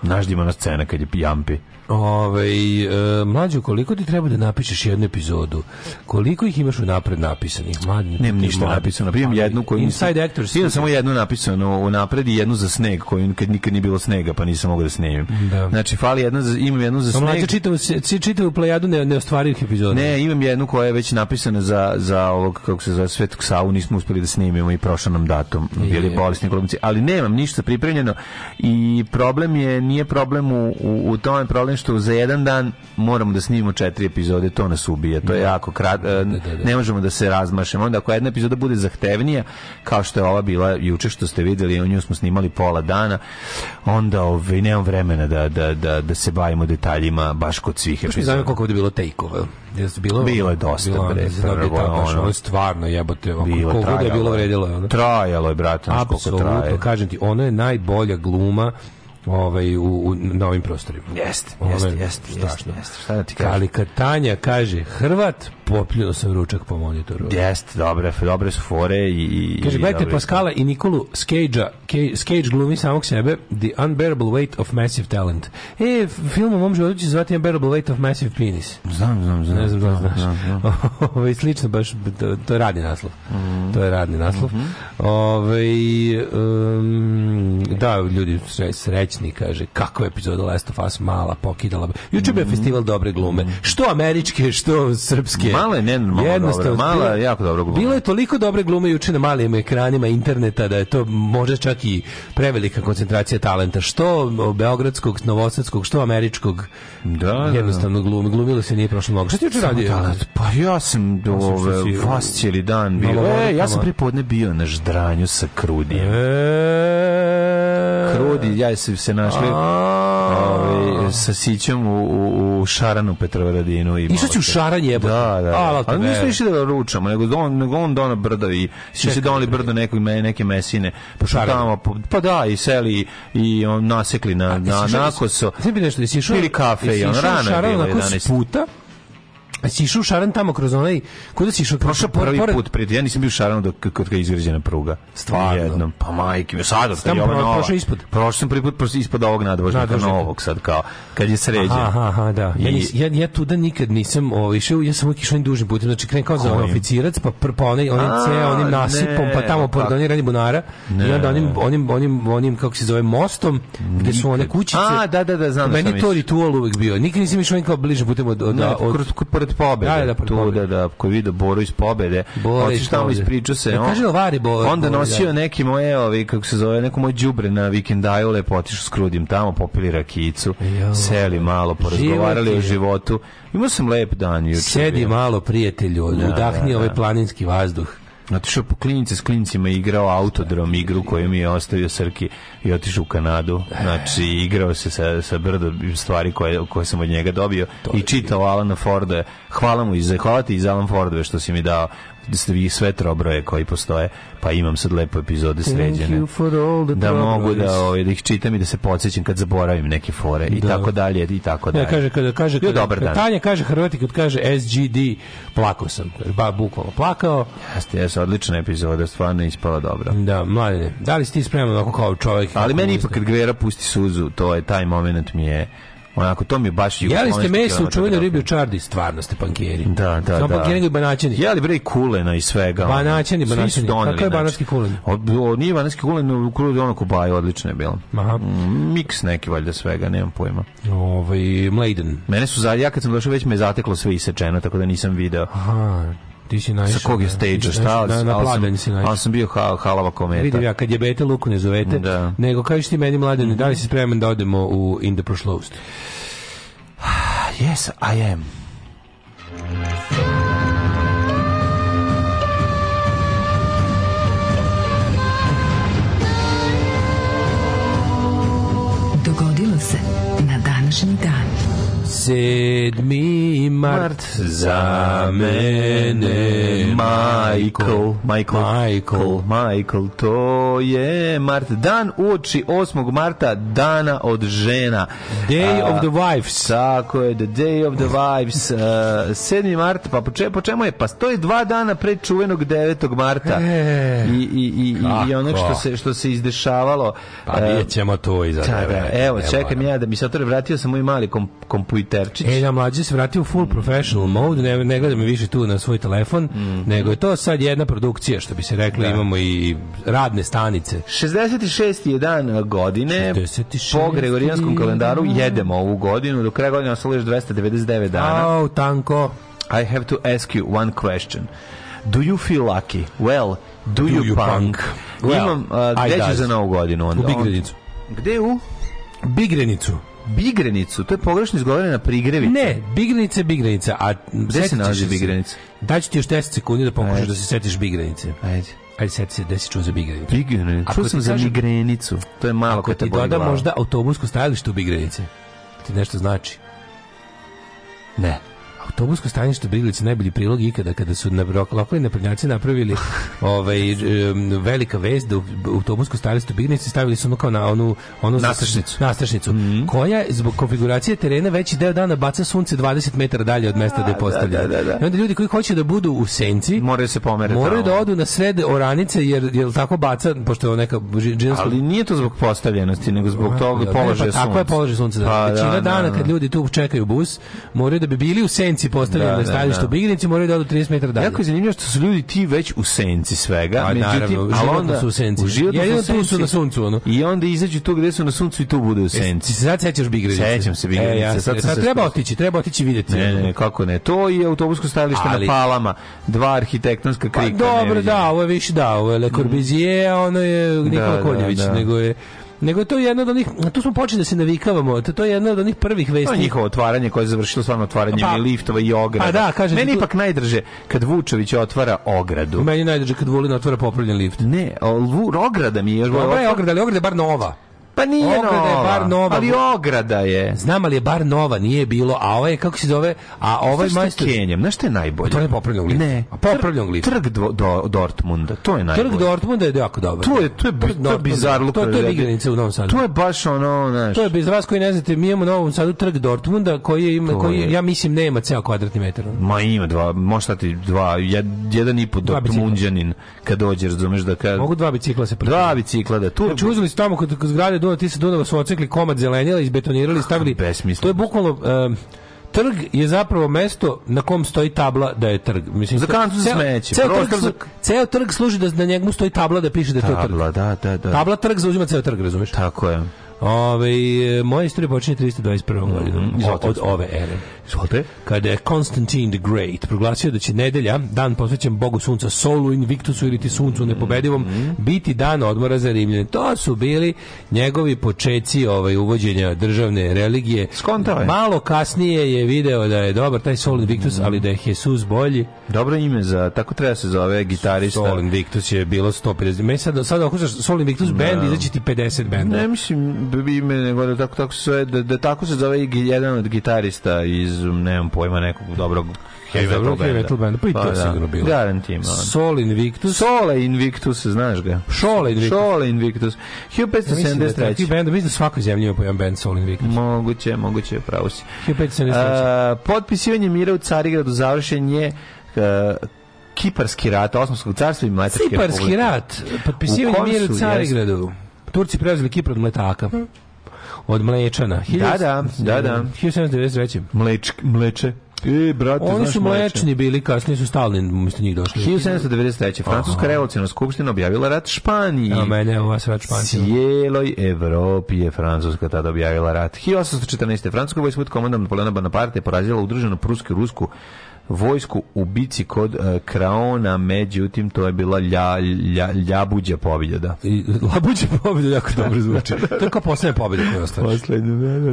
Naždima na scena kad je pijampi. Ovaj e, mlađo koliko ti treba da napišeš jednu epizodu? Koliko ih imaš unapred napisanih? Mlađe, nemam ništa mlađe. napisano. Primam jednu koju Inside mi... Actors. Imam samo jednu napisanu unapred i jednu za sneg koju kad nikad nije bilo snega, pa nisam mogao da snimim. Da. Znači fali jedna za, imam jednu za sneg. Mlađe čitao se čitao plejadu ne ne neostvarivih epizoda. Ne, imam jednu koja je već napisana za za ovog kako se zove Svetog Savu, nismo uspeli da snimimo i prošao nam datum. Bili bolesni kolumci, ali nemam ništa pripremljeno i problem je nije problem u, u, u tome problem što za jedan dan moramo da snimimo četiri epizode, to nas ubije. To je da. jako krat, da, da, eh, ne možemo da se razmašemo. Onda ako jedna epizoda bude zahtevnija, kao što je ova bila juče što ste videli, onju smo snimali pola dana, onda ovaj, nemam vremena da, da, da, da se bavimo detaljima baš kod svih epizoda. Znam koliko je bilo tejkova. Bilo, bilo je dosta, bilo, bre. Prvo, ono, znači, ono, stvarno jebote, ono, bilo, koliko trajalo, da je bilo vredilo. Ono. Trajalo je, brate. Apsolutno, kažem ti, ona je najbolja gluma ovaj u, u novim prostorima. Jeste, jeste, ovaj, jeste, jeste, jeste. Šta da ti kažem? Ali kad kaže Hrvat, popljio da sam ručak po monitoru. Jest, dobre, dobre su fore i... Kaže, gledajte Pascala i Nikolu Skage-a. Skage glumi samog sebe The Unbearable Weight of Massive Talent. E, film u mom životu će zvati Unbearable Weight of Massive Penis. Znam, znam, znam. Ne znam da li znaš. <laughs> Ove, slično baš, to, to je radni naslov. Mm To je radni naslov. Mm -hmm. Ove, ovaj, um, da, ljudi srećni, kaže, kakva epizoda Last of Us mala, pokidala. Juče mm bio mhm. festival dobre glume. Mhm. Što američke, što srpske. Ma mala je nenormalno Jednostavno, dobra. Mala je jako dobro glume. Bilo je toliko dobre glume juče na malim ekranima interneta da je to možda čak i prevelika koncentracija talenta. Što beogradskog, novosadskog, što američkog. Da, da, da. Jednostavno glume. Glumilo se nije prošlo mnogo. Šta ti juče radio? Talent. Pa ja sam do ove, vas cijeli dan bio. e, ja sam pripodne bio na ždranju sa Krudijem. E... Krudi, ja se, se našli ove, ovaj, sa Sićom u, u, u Šaranu Petrovaradinu. I I Išao si u Šaran Da, da. A, da. ali nismo išli da ručamo, nego da on, nego on dona da brdo i su se donali brdo nekog, neke mesine, pošutamo, pa, pa da, i seli i on nasekli na, na nakoso. Sebi nešto, jesi išao? Pili kafe i on rano je bilo 11. puta, Pa si išao šaran tamo kroz onaj... Kuda si išao? Prošao prvi pored... put, pred, ja nisam bio šaran dok kad je izgrađena pruga. Stvarno? Jednom, pa majke, mi sad, kad je ovo nova. Prošao ispod? Prošao sam prvi put prošao ispod ovog nadvožnjaka novog sad, kao, kad je sređen. Aha, aha, da. I... Ja, nis, ja, ja tuda nikad nisam ovaj, išao, ja sam uvijek išao dužim putem, znači kren kao za oficirac, pa, pr, pa onaj, onaj A, onim nasipom, pa ne, pa tamo pored onih radi bunara, ne, i onda onim, onim, onim, onim, kako se zove, mostom, gde su one kućice. A, da, da, da, znam da sam Meni to ritual uvijek bio. Nikad nisam išao kao bliže putem od, od, od, od, pobede. Da, da, tu, da, da, koji vidio Boru iz pobede. Otiš tamo ispriču se. Da, kaže Lvari da Boru. Onda nosio da. neki moje, ovi, kako se zove, neko moj đubre na vikend ajole, potišao s krudim tamo, popili rakicu, jo. seli malo, porazgovarali Život o životu. Imao sam lep dan juče. Sedi malo, prijatelju, da, udahni ovaj planinski vazduh otišao po klinice s klincima igrao autodrom igru koju mi je ostavio Srki i otišao u Kanadu. Znači, igrao se sa, sa brdo stvari koje, koje sam od njega dobio to i čitao Alana Forda. Hvala mu i zahvaliti iz Alan Forda što si mi dao da svi sve trobroje koji postoje, pa imam sad lepo epizode sređene. Da mogu da, ovaj, da ih čitam i da se podsjećam kad zaboravim neke fore i da. tako dalje i tako dalje. Ja, kaže, kada kaže, kada, dobar dan. Tanja kaže Hrvati kad kaže SGD, plakao sam, ba, bukvalno plakao. Jeste, jeste, odlična epizoda, stvarno je ispala dobro. Da, mladine, da li si ti spreman kao čovjek? Ali meni ipak kad Gvera pusti suzu, to je taj moment mi je Onako, to mi je Jeli ste meso u čuvenoj ribi u čardi? Stvarno ste pankjeri. Da, da, Samo da. pankjeri nego i banaćani. Jeli bre i kulena i svega. Banaćani, banaćani. Svi su je znači. banatski kulen? Od, nije banatski kulen, u krudu ono kubaje, odlično je bilo. Aha. Mm, miks neki, valjda svega, nemam pojma. Ovaj, mlejden. Mene su, ja kad sam došao, već me zateklo sve isečeno, tako da nisam video. Aha ti si naišao. Sa kog je da. stage-a, šta? Ali, na, na pladanj si naišao. Ali sam bio ha, halava kometa. Vidim ja, kad je bete, luku ne zovete. Da. Nego, kažeš ti meni, mladen, mm -hmm. da li si spreman da odemo u In the Prošlost? <sighs> Yes, I am. Sedmi mart za mene Michael, Michael, Michael, Michael, to je mart. Dan uoči 8. marta, dana od žena. Day uh, of the Wives. Tako je, the Day of the Wives. Uh, 7. mart, pa po, če, po čemu je? Pa to je dva dana pre čuvenog 9. marta. E, I, i, i, kako? i ono što se, što se izdešavalo. Pa vidjet e, ćemo to i za da, da, Evo, evo čekam ja da mi se vratio sam moj mali kom, komputer Terčić. ja e, da, mlađi se vratio u full professional mode, ne, ne gleda više tu na svoj telefon, mm. nego je to sad jedna produkcija, što bi se reklo, da. imamo i radne stanice. 66. je dan godine, 66. po Gregorijanskom kalendaru jedemo ovu godinu, do kraja godine ostalo još 299 dana. Au, tanko. I have to ask you one question. Do you feel lucky? Well, do, do you, you punk? punk? Well, Imam, uh, gde ću za novu godinu? Onda, u Bigrenicu. Gde u? Bigrenicu. Bigrenicu, to je pogrešno izgovoreno na prigrevica. Ne, Bigrenica je Bigrenica. A gde se nalazi Bigrenica? Daću ti još 10 sekundi da pomožeš da se setiš Bigrenice. Ajde. Ajde, seti se, desi čuo za Bigrenicu. Bigrenicu, čuo sam za Migrenicu. To je malo kad te boli Ako ti doda možda autobusko stajalište u Bigrenice, ti nešto znači? Ne. Autobusko stanište Brilice najbolji prilog ikada kada su na lokalni naprednjaci napravili <laughs> ovaj um, velika vez da u autobusko stanište Brilice stavili su ono kao na onu onu nastrešnicu, nastrešnicu mm -hmm. koja zbog konfiguracije terena veći deo dana baca sunce 20 metara dalje od mesta gde da, da, postavljeno. Da, da, da, I onda ljudi koji hoće da budu u senci moraju se pomeriti. Moraju da odu na sred oranice jer jel tako baca pošto je neka džinska. Ali nije to zbog postavljenosti nego zbog toga da, položaja sunca. Pa tako je položaj sunca. Da. Pa, da, dana kad ljudi tu čekaju bus moraju da bi bili u senci senci postavljeno da, da, stajalište da, da. u Bignici, moraju da odu 30 metara dalje. Jako je zanimljivo što su ljudi ti već u senci svega, a, pa, međutim, naravno, ali onda su u senci. U Jedino su tu su na suncu, ono. I onda izađu tu gde su na suncu i tu bude u e, senci. E, sad sećaš Bignice? Sećam se Bignice. E, ja, sad, sad, sad treba otići, treba otići vidjeti. Ne, ne, kako ne. To je autobusko stajalište ali... na Palama, dva arhitektonska pa, krika. Pa, dobro, da, ovo je više da, ovo je Le mm. Corbusier, ono je Nikola da, da, Konjević, nego je Nego je to jedna od onih, tu smo počeli da se navikavamo, to, je jedna od onih prvih vesti. njihovo otvaranje koje je završilo stvarno otvaranjem pa, i liftova i ograda. a pa da, kažem Meni tu... ipak najdrže kad Vučević otvara ogradu. Meni najdrže kad Vulin otvara popravljen lift. Ne, al ograda mi je još. Dobra je ograda, ali ograda je bar nova. Pa nije ograda nova. je bar nova. Ali ograda je. Znam, ali je bar nova, nije bilo. A ovo ovaj, je, kako se zove, a ovaj majstor... Znaš što je Kenjem, znaš što je najbolje? To je popravljan lift. Ne. A popravljan Trg do, do, Dortmunda, to je najbolje. Trg Dortmunda je jako dobro. To je, to je, to je bizarluk. To, to je igrenica u Novom Sadu. To je baš ono, znaš. To je, bez vas koji ne znate, mi imamo u Novom Sadu trg Dortmunda, koji, ima, koji je. ja mislim, nema ceo kvadratni metar. Ma ima dva, može stati dva, jed, jedan i po Dortmundjanin, kad dođeš, razumeš da kad... Mogu dva bicikla se pratiti. Dva bicikla, da tu... Znači, uzeli tamo kod, kod zgrade Dunav, ti se Dunava su ocekli komad zelenjela, izbetonirali, ah, stavili. Besmisleno. To je bukvalno... Um, trg je zapravo mesto na kom stoji tabla da je trg. Mislim, za kantu za smeće. Ceo, trg, za... ceo trg služi da na njemu stoji tabla da piše da je tabla, to trg. Tabla, da, da, da. Tabla trg zauzima ceo trg, razumeš? Tako je. Ove, moja istorija počinje 321. Mm, godinom od, od ove ere. Izvolite. Kada je Konstantin the Great proglasio da će nedelja, dan posvećen Bogu sunca, Solu Invictusu ili ti suncu nepobedivom, mhm. biti dan odmora za Rimljane. To su bili njegovi počeci ovaj, uvođenja državne religije. Skontao je. Malo kasnije je video da je dobar taj Sol Invictus, mhm. ali da je Jesus bolji. Dobro ime za, tako treba se zove gitarista. Sol Invictus je bilo 150. Me sad, sad ako Sol Invictus no. Da. band, izaći ti 50 benda. Ne mislim ime, nego da tako, tako se da, da tako se zove jedan od gitarista iz iz, nemam pojma, nekog dobrog heavy metal benda. pa i to pa da, sigurno bilo. Garantim. Sol Invictus. Sole Invictus, znaš ga. Šole Invictus. Šole Invictus. 1573. Mislim da, mislim da svakoj zemlji ima pojem band Sol Invictus. Moguće, moguće, pravo si. 1573. Potpisivanje mira u Carigradu završen je Kiparski rat, Osmanskog carstva i Mletačke Kiparski rat, potpisivanje mira u Carigradu. Turci preuzeli Kipar od Mletaka. Hm od Mlečana. Da, da, da, da. 1793. Mleč, mleče. E, brate, Oni su mlečni mleče. bili, kasnije su stalni, mislim njih došli. 1793. Francuska Aha. revolucionarna skupština objavila rat Španiji. A mene ova rat Španiji. Cijeloj Evropi je Francuska tada objavila rat. 1814. Francuska vojska pod komandom Napoleona Bonaparte porazila udruženu prusku rusku vojsku u bici kod uh, Kraona, međutim to je bila lja, lja, ljabuđa pobjeda. Da. I, labuđa pobjeda jako dobro zvuči. <laughs> to je kao posljednja pobjeda koju ostaviš.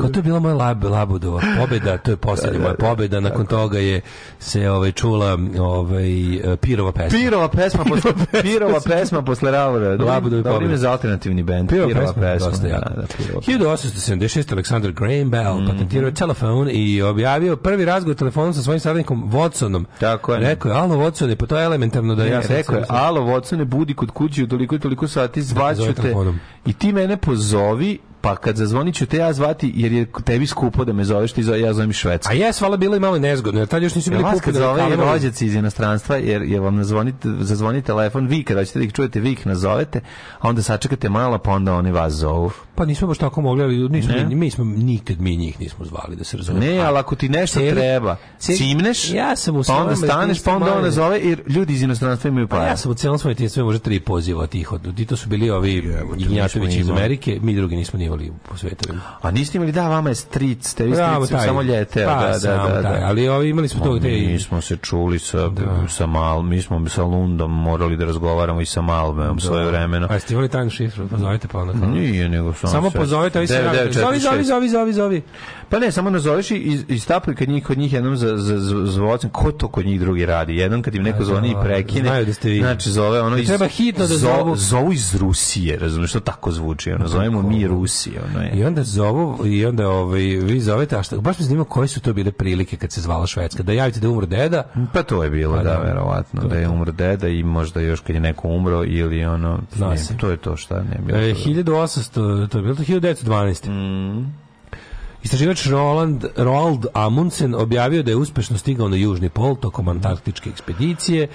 Kao to je bila moja lab, labudova pobjeda, to je posljednja moja da, da, da. pobjeda, nakon toga je se ovaj, čula ovaj, e, Pirova pesma. Pirova pesma, posle, Pirova pesma posle Ravora. Labudova pobjeda. Dobro za alternativni band. Pirova, pirova pesma. pesma. Dosta, da, da, pirova. 1876. Alexander Graham Bell mm -hmm. patentirao telefon i objavio prvi razgovor telefonom sa svojim saradnikom Watsonom. Tako je. Rekao je, alo Watsone, pa to je elementarno da ne, ja sam Rekao je, alo Watsone, budi kod kuće u toliko i toliko sati, zvaću te. I ti mene pozovi pa kad zazvonit ću te ja zvati jer je tebi skupo da me zoveš ti zove, ja zovem Švedska. A jes, vala bilo i malo nezgodno, jer tad još nisu bili kupili. Vas kad da zove rođaci iz inostranstva, jer, jer vam nazvonite, zazvoni telefon, vi kada ćete da ih čujete, vi ih nazovete, a onda sačekate malo, pa onda oni vas zovu. Pa nismo baš tako mogli, ali nismo, ne? mi smo nikad mi njih nismo zvali da se razumemo. Ne, ali ako ti nešto celi, treba, celi, cimneš, ja sam u pa onda staneš, pa onda on nazove, jer ljudi iz inostranstva imaju Pa ja sam u celom svojom sve može tri poziva tih od, i to su bili ovi Gnjatovići iz Amerike, mi drugi nismo ni snimali po svetovima. A niste imali, da, vama je stric, ste vi Bravo, stric, samo ljete. Pa, da, sam, da, da, da, Ali ovi imali smo to gde... Mi smo se čuli sa, da. sa Mal, mi smo sa Lundom morali da razgovaramo i sa Malmeom da. svoje vremena. A ste imali tajnu šifru, pozovite pa onda. Nije, nego sam samo... Samo pozovite, ovi se Zovi, zovi, zovi, zovi, zovi. Pa ne, samo nazoveš i, i, i stapuj njih, kod njih jednom za, za, za, zvocem, ko to kod njih drugi radi? Jednom kad im neko zvoni i da, prekine, znaju da ste vi. Znači zove ono da iz... Treba hitno da zovu. Zovu iz Rusije, razumiješ, to tako zvuči. Ono, da, zovemo mi Rusi nosi. Ono je. I onda zovu, i onda ovaj, vi zovete, a šta, baš me zanima koje su to bile prilike kad se zvala Švedska, da javite da umro deda? Pa to je bilo, pa, da, da, verovatno, da je umro deda i možda još kad je neko umro ili ono, ne, to je to šta ne bilo. E, 1800, da. to je bilo to 1912. Mm. Istraživač Roland, Roald Amundsen objavio da je uspešno stigao na južni pol tokom antarktičke ekspedicije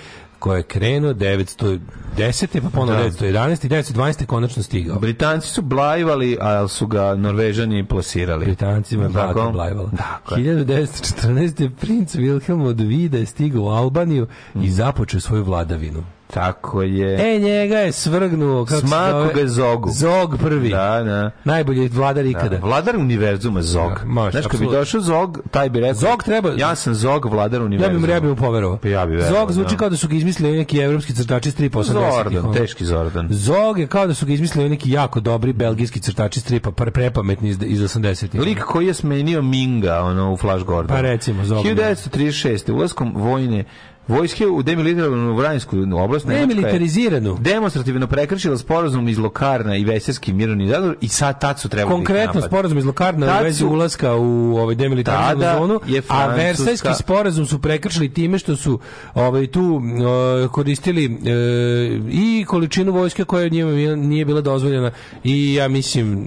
koje je krenuo 910. pa ponovno da. 911. i 912. konačno stigao. Britanci su blajivali, ali su ga Norvežani plasirali. Britanci Tako? blajivali. Dakle. 1914. princ Wilhelm od Vida je stigao u Albaniju mm. i započeo svoju vladavinu. Tako je. E, njega je svrgnuo. Kako Smaku ga je Zogu. Zog prvi. Da, da. Najbolji vladar da, ikada. Da, vladar univerzuma Zog. Da, može, Znaš, kad bi došao Zog, taj bi rekao... Zog treba... Ja sam Zog, vladar univerzuma. Ja bi mu poverovao. Pa ja bi verovao, Zog zvuči da. kao da su ga izmislili neki evropski crtači stripa 80-ih. Zordan, teški Zordan. Zog je kao da su ga izmislili neki jako dobri belgijski crtači stripa, pre, prepametni iz, iz 80-ih. Lik koji je smenio Minga ono, u Flash Gordon. Pa recimo, Zog. 1936. Ulaskom vojne Vojske u demilitariziranu Vranjsku oblast demilitariziranu demonstrativno prekršila sporazum iz Lokarna i Veserski mirni zador i sad tad su trebali da konkretno sporazum iz Lokarna tad u vezi ulaska u ovaj demilitariziranu zonu a Versajski sporazum su prekršili time što su ovaj tu uh, koristili uh, i količinu vojske koja njima nije bila dozvoljena i ja mislim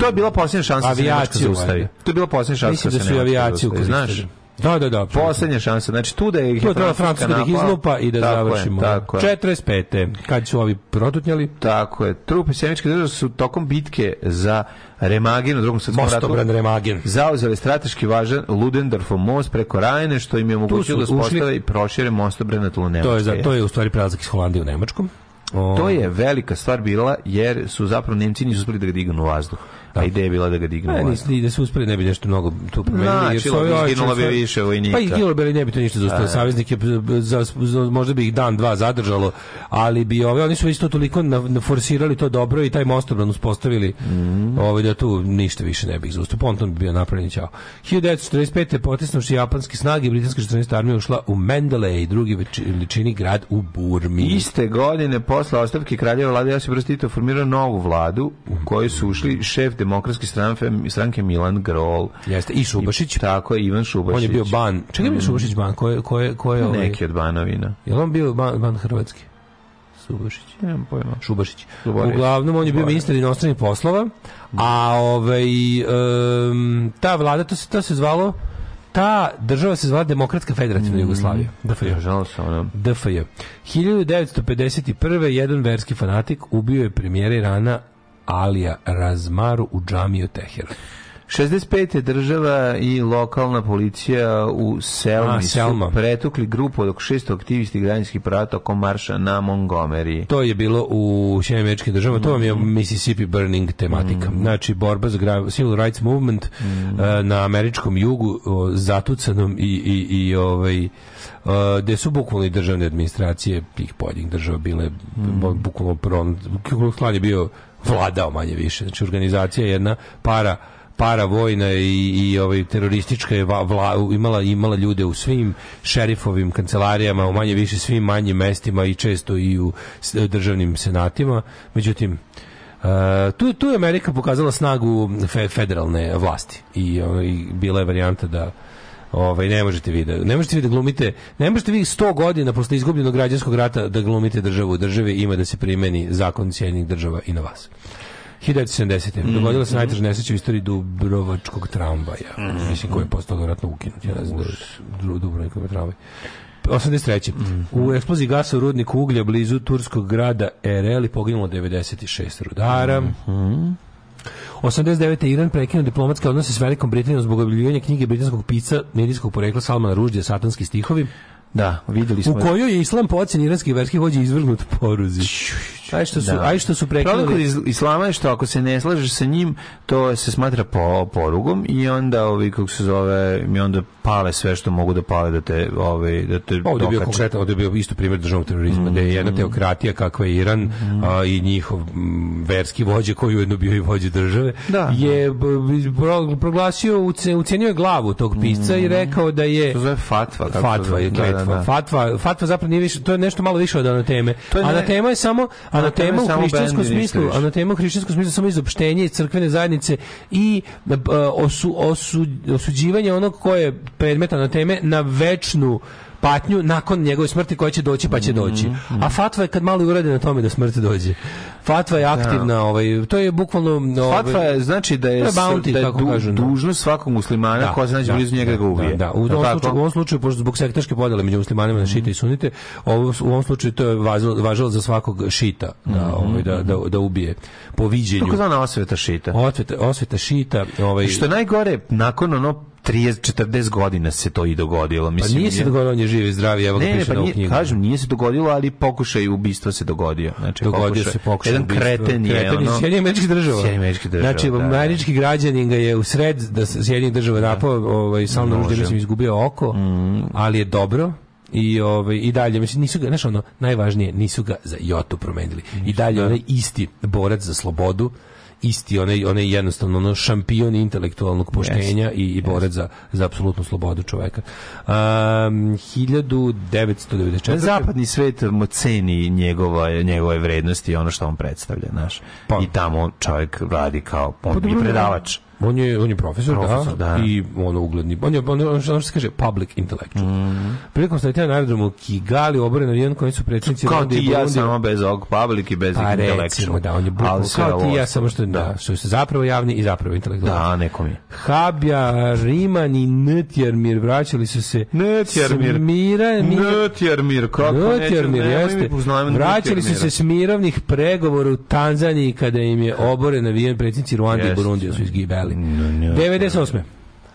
to je bila poslednja šansa da se, se ustavi to je bila poslednja šansa mislim da, da su avijaciju koristili znaš Da, da, da. Poslednja šansa. Znači tu da je Tu da Francuska da ih izlupa i da tako završimo. Je, tako je. 45. Kad su ovi protutnjali? Tako je. Trupe Sjemičke države su tokom bitke za Remagin u drugom svetskom ratu. Mostobran Remagin. Zauzeli strateški važan Ludendorffov most preko Rajne, što im je omogućilo da spostave i prošire mostobran na tlu Nemačke. To je, za, to je u stvari prelazak iz Holandije u Nemačkom. O. To je velika stvar bila jer su zapravo Nemci nisu uspeli da ga dignu u vazduh. Da. A ideja je bila da ga dignu. Ne, ovaj. nisi, da se uspeli ne bi nešto mnogo tu promenili. Znači, jer su izginulo bi više vojnika. Pa izginulo da. bi, ne bi to ništa zaustavilo. Da, da. Saveznik je, za, za, možda bi ih dan, dva zadržalo, ali bi ove, oni su isto toliko na, forsirali to dobro i taj most uspostavili mm. ovaj, da tu ništa više ne bi zaustavio. Ponton bi bio napravljen čao. 1945. potisnuši japanske snage, britanska 14. armija ušla u Mendeley drugi veličini grad u Burmi. Iste godine posle ostavke kraljeva vlade Josip Broz formirao novu vladu u kojoj su ušli šef demokratske stranke, stranke Milan Grol. Jeste, i Šubašić. I, tako je, Ivan Šubašić. On je bio ban. Čekaj, bio Šubašić ban? Koje, koje, koje, ovaj- Neki ovaj, od banovina. Je on bio ban, ban Hrvatski? Subašić. Nemam pojma. Šubašić. Zuboris. Uglavnom, on je bio ministar inostranih poslova, a ovaj, um, ta vlada, to se, to se zvalo, ta država se zvala Demokratska federativna mm. Jugoslavija. DFJ. se ona. DFJ. 1951. jedan verski fanatik ubio je premijera Irana Alija Razmaru u džamiju Tehera. 65. država i lokalna policija u Selmi A, Selma. su pretukli grupu od 600 aktivisti građanskih prava tokom marša na Montgomery. To je bilo u Sjedinim američkim državama, to vam je mhm. Mississippi Burning tematika. Mm. Znači, borba za civil rights movement mm. na američkom jugu zatucanom i, i, i ovaj, e, gde su bukvalno i državne administracije tih pojedinih država bile mm. bukvalno je bio vladao manje više. Znači organizacija je jedna para para vojna i, i ovaj teroristička je vla, imala imala ljude u svim šerifovim kancelarijama, u manje više svim manjim mestima i često i u državnim senatima. Međutim, Uh, tu, tu je Amerika pokazala snagu fe, federalne vlasti i, i ovaj, bila je varijanta da Ovaj ne možete vi da ne možete vi da glumite, ne možete vi 100 godina posle izgubljenog građanskog rata da glumite državu u državi, ima da se primeni zakon cijenih država i na vas. 1970. Mm. Dogodila se najteža nesreća u istoriji Dubrovačkog tramvaja. Mm. Mislim koji je postao vratno ukinut. Ja ne znam, Dubrovačkog tramvaja. 83. Mm. U eksploziji gasa u rudniku uglja blizu turskog grada Ereli poginulo 96 rudara. Mm 89. Iran prekinuo diplomatske odnose s Velikom Britanijom zbog objavljivanja knjige britanskog pisca medijskog porekla Salmana Ruždija Satanski stihovi. Da, videli smo. U kojoj je islam po oceni iranskih verskih vođa izvrgnut poruzi. Aj što su, da. aj što su prekinuli. kod islama je što ako se ne slažeš sa njim, to se smatra po, porugom i onda ovi kako se zove, mi onda pale sve što mogu da pale da te ovaj da te pa Ovde je bio konkretan, ovde je bio isto primjer državnog terorizma, mm, da je jedna mm-hmm. teokratija kakva je Iran mm. a, i njihov m, verski vođa koji ujedno bio i vođa države da, je da. proglasio ucenio je glavu tog pisca mm. i rekao da je to zove fatva, fatva je da, da, Da. Fatva, fatva zapravo nije više, to je nešto malo više od anateme. teme. je ne, anatema je samo anatema, anatema je u hrišćanskom smislu, anatema u hrišćanskom smislu samo izopštenje iz crkvene zajednice i uh, osu, osu, osuđivanje onog koje je predmet anateme na večnu patnju nakon njegove smrti koja će doći pa će mhm, doći. Mhm. A fatva je kad malo urade na tome da smrt dođe. Fatva je da. aktivna, ovaj to je bukvalno ovaj, Fatva je znači da je, je bounty, da je du, kažu, da. dužnost svakog muslimana da, ko se nađe da, blizu njega da ga ubije. Da, da. U, ovom tako? slučaju, u ovom slučaju pošto zbog sektaške podele među muslimanima na šite i sunite, ovo, u ovom slučaju to je važilo za svakog šita da mhm. ovaj da da, da ubije po viđenju. Kako zvana osveta šita? Osveta, osveta šita, ovaj I što najgore nakon ono 30 40 godina se to i dogodilo pa mislim pa nije se dogodilo on je živ i zdrav evo ne, piše ne, pa nije, knjigu. kažem nije se dogodilo ali pokušaj ubistva se dogodio znači dogodio pokušaj, se pokušaj jedan ubistvo, kreten je kreten ono Sjedinjenih američkih država Sjedinjenih država znači da, da. američki da. građanin ga je u sred da Sjedinjenih država da. napao ovaj samo na ruždje mislim izgubio oko mm. ali je dobro i ovaj i dalje mislim nisu ga znači ono najvažnije nisu ga za jotu promenili i dalje da. onaj isti borac za slobodu isti, onaj, onaj jednostavno ono, šampion intelektualnog poštenja yes. i, i borac yes. za, za apsolutnu slobodu čoveka. Um, 1994. Pa zapadni svet ceni njegove, njegove vrednosti i ono što on predstavlja, znaš. Pa. I tamo čovjek radi kao pa on pa, predavač. On je, on je profesor, da, profesor da, da, i ono ugledni, on je, on, on, on se kaže, public intellectual. Mm. Prilikom sletja na aerodromu Kigali oboren avion koji su predsjednici... Kao ti i ja samo bez ovog public i bez pa, intellectual. da, on je bukno, kao ti ja samo što, da. da. što se zapravo javni i zapravo intelektualni. Da, nekom je. Habja, Riman i Nutjermir vraćali su se... Nutjermir. Mira, Nutjermir, kako Nutjermir, jeste. Vraćali su se s mirovnih pregovora u Tanzaniji kada im je oboren avion predsjednici Ruanda i Burundija su izgibali dali. 98.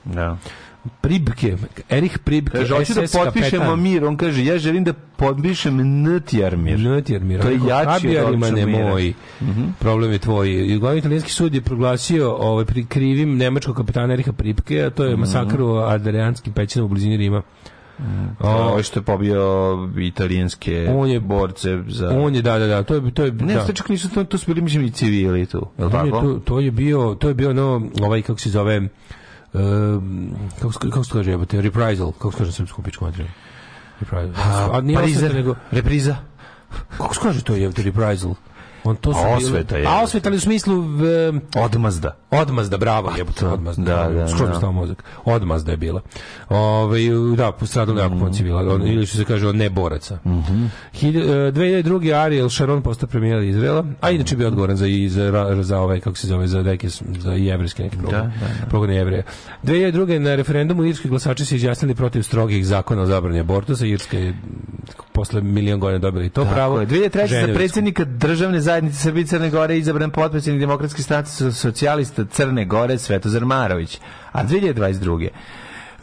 Da. Pribke, Erich Pribke, kaže, hoću da potpišemo mir, on kaže, ja želim da potpišem Ntjar mir. Ntjar mir. To je jači od ne moj. Mm -hmm. Problem je tvoj. Glavni italijanski sud je proglasio ovaj, krivim nemačkog kapetana Eriha Pribke, a to je mhm. masakr u mm -hmm. Adrianskim pećinama u blizini Rima. E, o ovaj što je pobio italijanske on je, borce za... On je, da, da, da, to je... To je ne, da. čak nisu, to, to su bili, mislim, i civili tu, je li tako? To, to je bio, to je bio ono, ovaj, kako se zove, uh, kako, kako se kaže, jebate, reprisal, kako se kaže srpsko pičku materiju? Reprisal. A, A nije Parizer, nego... repriza. Kako se kaže to, jebate, reprisal? On to a osveta je. A osveta u smislu v, odmazda. Odmazda, bravo, pa jebote, odmazda. Da, da, Skoro da. mozak. Odmazda je bila. Ovaj da, postradalo jako mm. puno civila, on, ili što se kaže, on ne boraca. Mm -hmm. Hil, uh, 2002. Ariel Sharon postao premijer Izraela, a inače bio odgovoran za za, za ovaj kako se zove za neke za jevrejske neke da, progon, da, da, da. progone jevreja. 2002. na referendumu irski glasači se izjasnili protiv strogih zakona o zabrani abortusa, Irska je posle milion godina dobila i to da, pravo. Je. 2003. za predsjednika državne zajednice Srbije Crne Gore izabran potpredsjednik demokratske stranke socijalista Crne Gore Svetozar Marović. A 2022.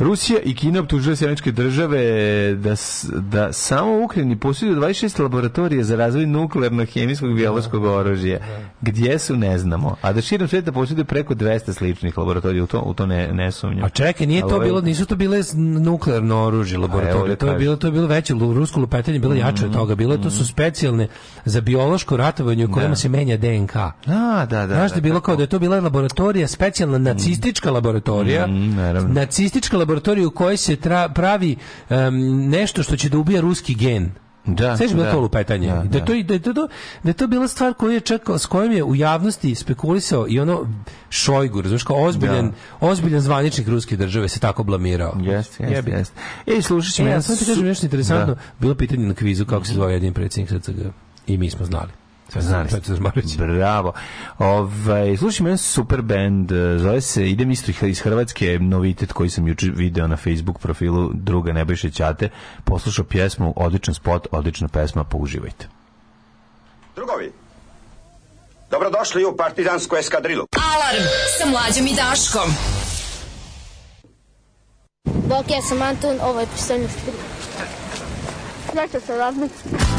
Rusija i Kina optužile Sjeničke države da, da samo u Ukrajini posjeduju 26 laboratorija za razvoj nuklearno-hemijskog biološkog da. oružja. Da. Gdje su, ne znamo. A da širom sveta posjeduju preko 200 sličnih laboratorija, u to, u to ne, ne sumnjam. A čekaj, nije to bilo, nisu to bile nuklearno oružje laboratorije, to je bilo, to je bilo veće, rusko lupetanje bilo jače od mhm. toga, bilo to su mhm. specijalne za biološko ratovanje u kojima da. se menja DNK. A, da, da. Znaš da je bilo kao da je to bila laboratorija, specijalna mhm. nacistička laboratorija, nacistička laboratorija laboratoriju u kojoj se tra, pravi um, nešto što će da ubija ruski gen. Da, Sveći da, to lupetanje. Da, da, da, da, to, da, je to, da, da to bila stvar koju je čak, s kojom je u javnosti spekulisao i ono Šojgu, razumiješ, kao ozbiljan, da. ozbiljan zvaničnik ruske države se tako blamirao. Jeste, jeste, jeste. Ej, slušaj, e, e ja sam ti kažem nešto interesantno. Da. Bilo pitanje na kvizu kako se zove jedin predsjednik SCG i mi smo znali. 18. Bravo. Ovaj slušam jedan super bend, eh, zove se idem isto iz Hrvatske, novitet koji sam juče video na Facebook profilu druga Nebojše Ćate, poslušao pjesmu, odličan spot, odlična pesma, použivajte. Drugovi. Dobrodošli u partizansku eskadrilu. Alarm sa mlađom i Daškom. Bok, ja sam Anton, ovo je pištolj. Zašto se razmišljati?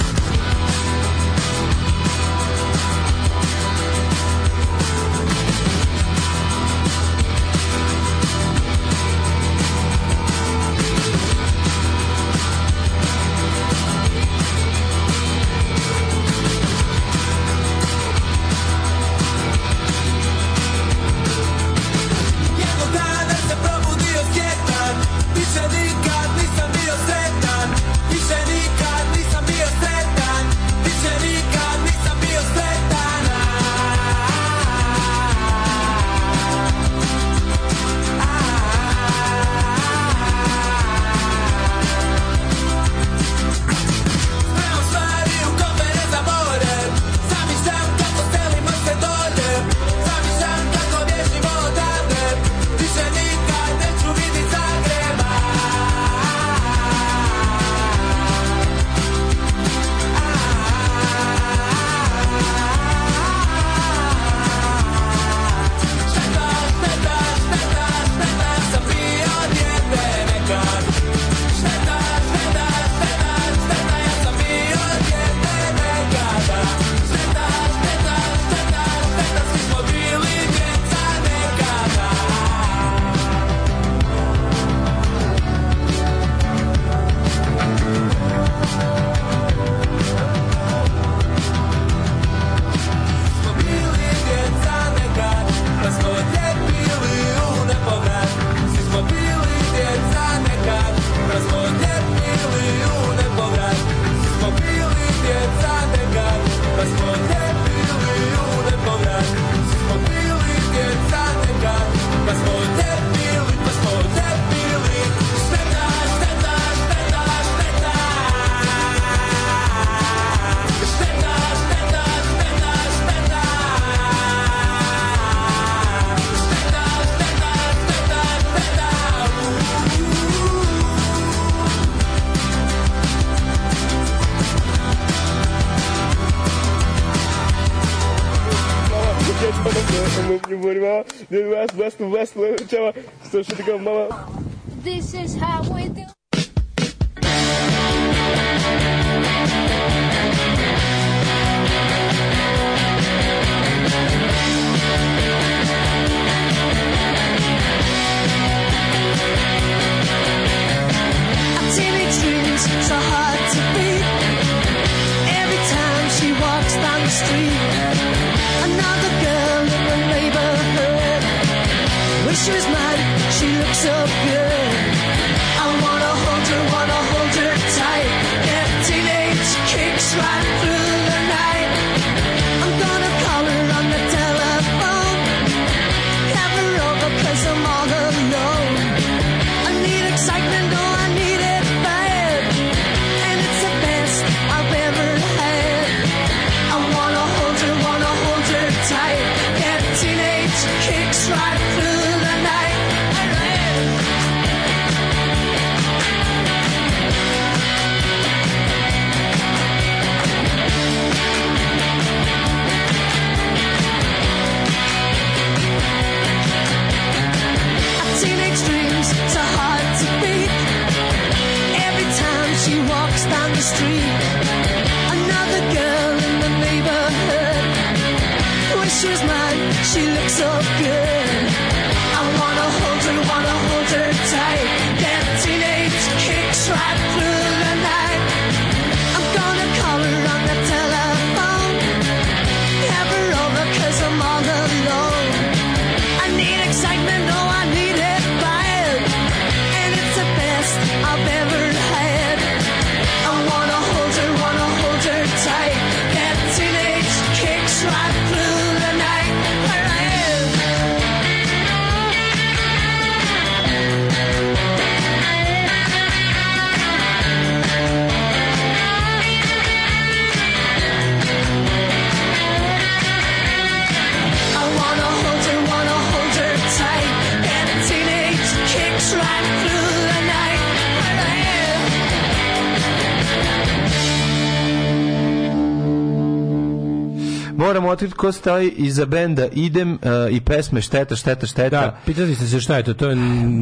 This is how we do. disappear so good. moramo otkriti ko stoji iza benda Idem uh, i pesme Šteta, šteta, šteta. Da, pitali ste se šta je to, to je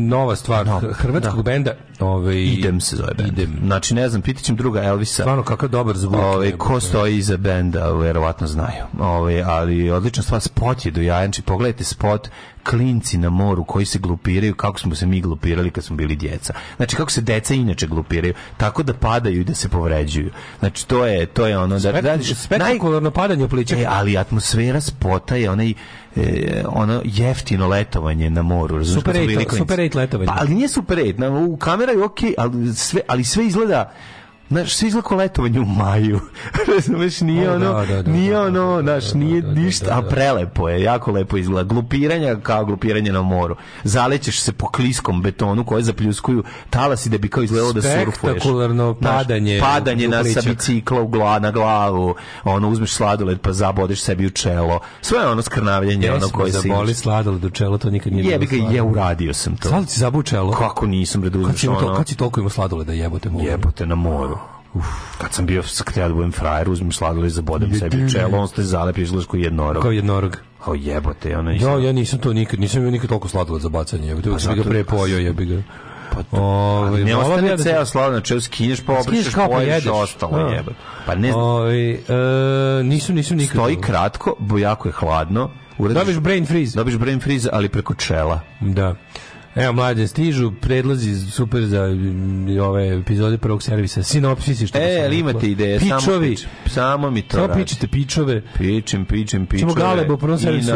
nova stvar no, da, hrvatskog da. benda. Ovaj, idem se zove bend. Idem. Znači, ne znam, pitićem druga Elvisa. Stvarno, kakav dobar zvuk. Ovaj, ko stoji iza benda, verovatno znaju. Ovaj, ali odlična stvar, spot je dojajan, znači, pogledajte spot klinci na moru koji se glupiraju kako smo se mi glupirali kad smo bili djeca. Znači kako se deca inače glupiraju, tako da padaju i da se povređuju. Znači to je to je ono da radiš da- spektakularno naj... padanje plića. E, ali atmosfera spota je onaj e, ono jeftino letovanje na moru. Razumiješ, super 8, super 8 letovanje. Pa, ali nije super 8, u kamera je okej, okay, ali sve ali sve izgleda Znaš, sve izlako letovanje u maju. <laughs> Razumeš, nije ono, nije ono, znaš, nije ništa, a prelepo je, jako lepo izgleda. Glupiranja kao glupiranje na moru. Zalećeš se po kliskom betonu koje zapljuskuju talasi da bi kao izgledalo da surfuješ. Spektakularno padanje. Znaš, padanje na sa bicikla u gla, na glavu, ono, uzmeš sladoled pa zabodeš sebi u čelo. Sve ono skrnavljanje, ja ono koje si... zaboli sladoled u čelo, to nikad nije bilo Jebi ga, je, uradio sam to. Sladoled si zabu u čelo? Kako nisam, bre, Kad si toliko imao sladoleda, jebote mu. Jebote na moru. Uf. Kad sam bio, kad ja da budem frajer, uzmem sladoled, zabodem sebi čelo, on ste zalepi izgled kao jednorog. Kao jednorog. Kao jebote, ona da, Ja, ja nisam to nikad, nisam bio nikad toliko sladoled za bacanje, jebote, pa uvijek sam ga prepojio, jebi ga. Pa Ove, ovaj, pa ne ostane ja da ceo slavo, znači skinješ pa, pa obrišeš, poješ, ostalo je da. jebate. Pa ne znam. Ove, ovaj, e, nisam, nisam nikad. Stoji kratko, bo jako je hladno. Uradiš, dobiš brain freeze. Dobiš brain freeze, ali preko čela. Da. Evo, mlađe, stižu predlozi super za mm, ove epizode prvog servisa. Sinopsisi što E, ali imate ideje. Pičovi. Samo, pič, samo mi to Samo pičite pičove. Pičem, pičem, pičove. Ćemo Galebo prvom servisu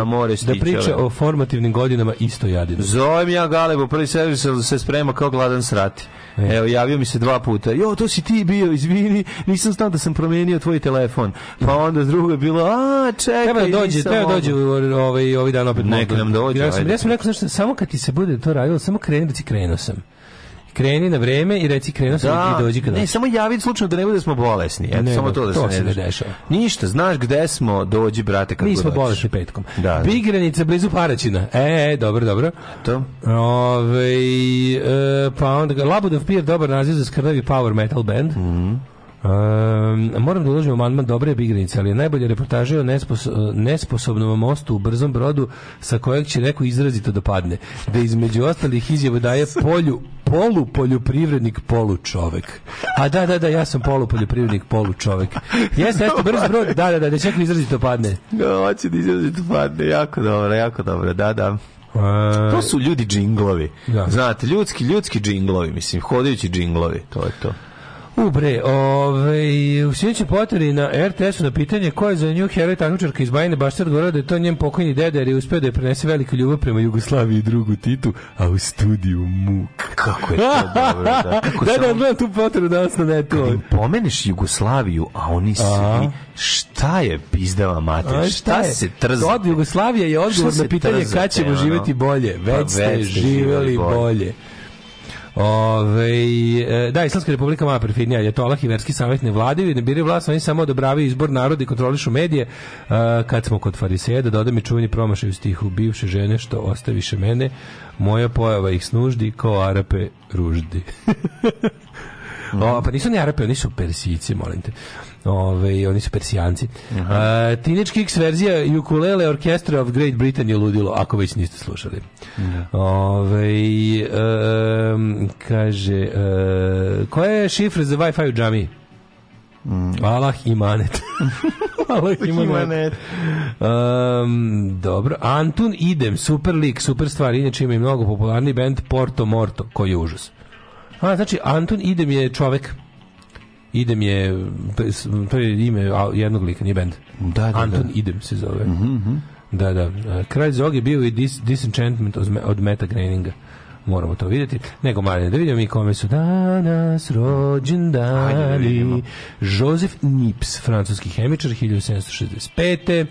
da priča o formativnim godinama isto jadinu. Zovem ja Galebo prvi servis, se sprema kao gladan srati. E. Evo, javio mi se dva puta. Jo, to si ti bio, izvini, nisam znao da sam promenio tvoj telefon. Pa onda drugo je bilo, a, čekaj, treba da dođe, treba da dođe ovaj, ovaj dan opet. Nek nam dođe. Ja sam, ja sam rekao, nešto, samo kad ti se bude to radio pravilo, samo kreni, da ti krenuo sam. Kreni na vreme i reci krenuo sam da, i dođi kada. Ne, samo javi slučajno da ne bude da smo bolesni. Eto, ne, samo to da to se ne dešava. Ništa, znaš gde smo, dođi brate kako kad Mi smo bolesni petkom. Da, da, Bigrenica blizu Paraćina. E, e dobro, dobro. To. Ove, e, pa onda Labudov Pier dobar naziv za skrnavi power metal band. Mhm. Mm Um, moram da uložim amandman dobre bigrice, ali najbolje reportaže o nesposobnom mostu u brzom brodu sa kojeg će neko izrazito da padne. Da između ostalih izjava daje polju, polu poljoprivrednik, polu čovek. A da, da, da, ja sam polu poljoprivrednik, polu čovek. Jeste, jeste, brz brod, da, da, da, da će neko izrazito padne. No, da, hoće da izrazito padne, jako dobro, jako dobro, da, da. E... To su ljudi džinglovi. Da. Znate, ljudski, ljudski džinglovi, mislim, hodajući džinglovi, to je to. U bre, ovaj, u sljedećoj poteri na RTS-u na pitanje ko je za nju heroj takmičarka iz Bajne Baštar govorio da je to njen pokojni deda jer je uspio da je prenese veliku ljubav prema Jugoslaviji i drugu Titu, a u studiju muk. Kako je to dobro, da. <laughs> Kako da, sam... da, gledam tu poteru danas na netu. Kad im pomeniš Jugoslaviju, a oni svi, a? šta je pizdava mater, šta, šta je? se trzate? Od Jugoslavija je odgovor na pitanje kada ćemo no? živjeti bolje. Već, pa, već ste živeli bolje. bolje. Ove, e, da, Islamska republika mala perfidnija, je to Allah i verski savjet ne vladaju i ne biri vlast, oni samo odobravaju izbor naroda i kontrolišu medije. E, kad smo kod fariseja, da dodam i čuveni promašaj u stihu bivše žene što ostaviše mene, moja pojava ih snuždi kao Arape ruždi. <laughs> o, pa nisu ni Arape, oni su Persici, molim te. Ove, oni su persijanci. Uh -huh. uh, Teenage Kicks verzija Ukulele Orchestra of Great Britain je ludilo, ako već niste slušali. Uh da. -huh. Ove, um, kaže, e, koja je šifra za Wi-Fi u džamiji? Mm. Allah imanet. Allah <laughs> imanet. Um, dobro. Antun Idem, super lik, super stvar. Inače ima i mnogo popularni band Porto Morto, koji je užas. A, znači, Antun Idem je čovek Idem je, to ime jednog lika, nije bend. Da, da, da. Anton da. Idem se zove. Mm -hmm. Da, da. Kraj Zog je bio i dis, Disenchantment od Meta Groeninga moramo to videti. Nego Marine, da vidimo i kome su danas rođendani. Da Joseph Nips, francuski hemičar, 1765.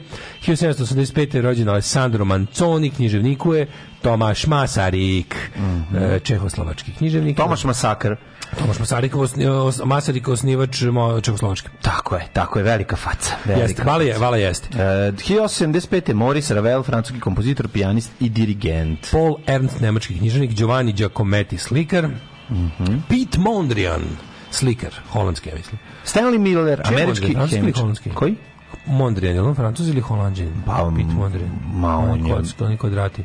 1785. je rođen Alessandro Manconi, književnikuje, Tomaš Masarik, mm -hmm. E, čehoslovački književnik. Tomaš Masakr. Tomaš Masarik, osnivač, Masarik osnivač Čehoslovačke. Tako je, tako je, velika faca. Velika jeste, vala je, vala jeste. Uh, 1875. Maurice Ravel, francuski kompozitor, pijanist i dirigent. Paul Ernst, nemački književnik, Giovanni Giacometti, slikar. Mm -hmm. Pete Mondrian, slikar, holandski, ja mislim. Stanley Miller, Če američki hemički. Koji? Mondrian, je on francuz ili holandžan? Pa, Pete Mondrian. Ma, on je... Kod, to niko odrati.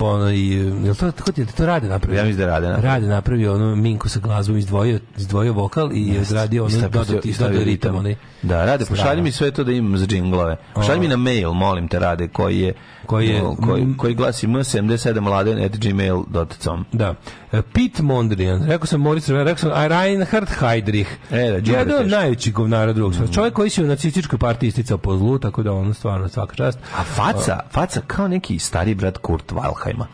ono, i, jel to, tako ti, to rade napravio? Ja mislim da rade napravio. Rade napravio, ono, Minko sa glazbom izdvojio, izdvojio vokal i yes. odradio ono, dodao ti, dodao ritam, onaj. Da, rade, pošalji mi sve to da imam za džinglove. Pošalji mi na mail, molim te, rade, koji je koji je koji, koji glasi m77mladen@gmail.com. Da. E, Pit Mondrian, rekao sam Moritz, rekao sam Reinhard Heydrich. E, da, jedan od najvećih govnara drugog mm. Čovjek koji se u nacističkoj partiji isticao po zlu, tako da on stvarno svaka čast. A faca, faca kao neki stari brat Kurt Valheima.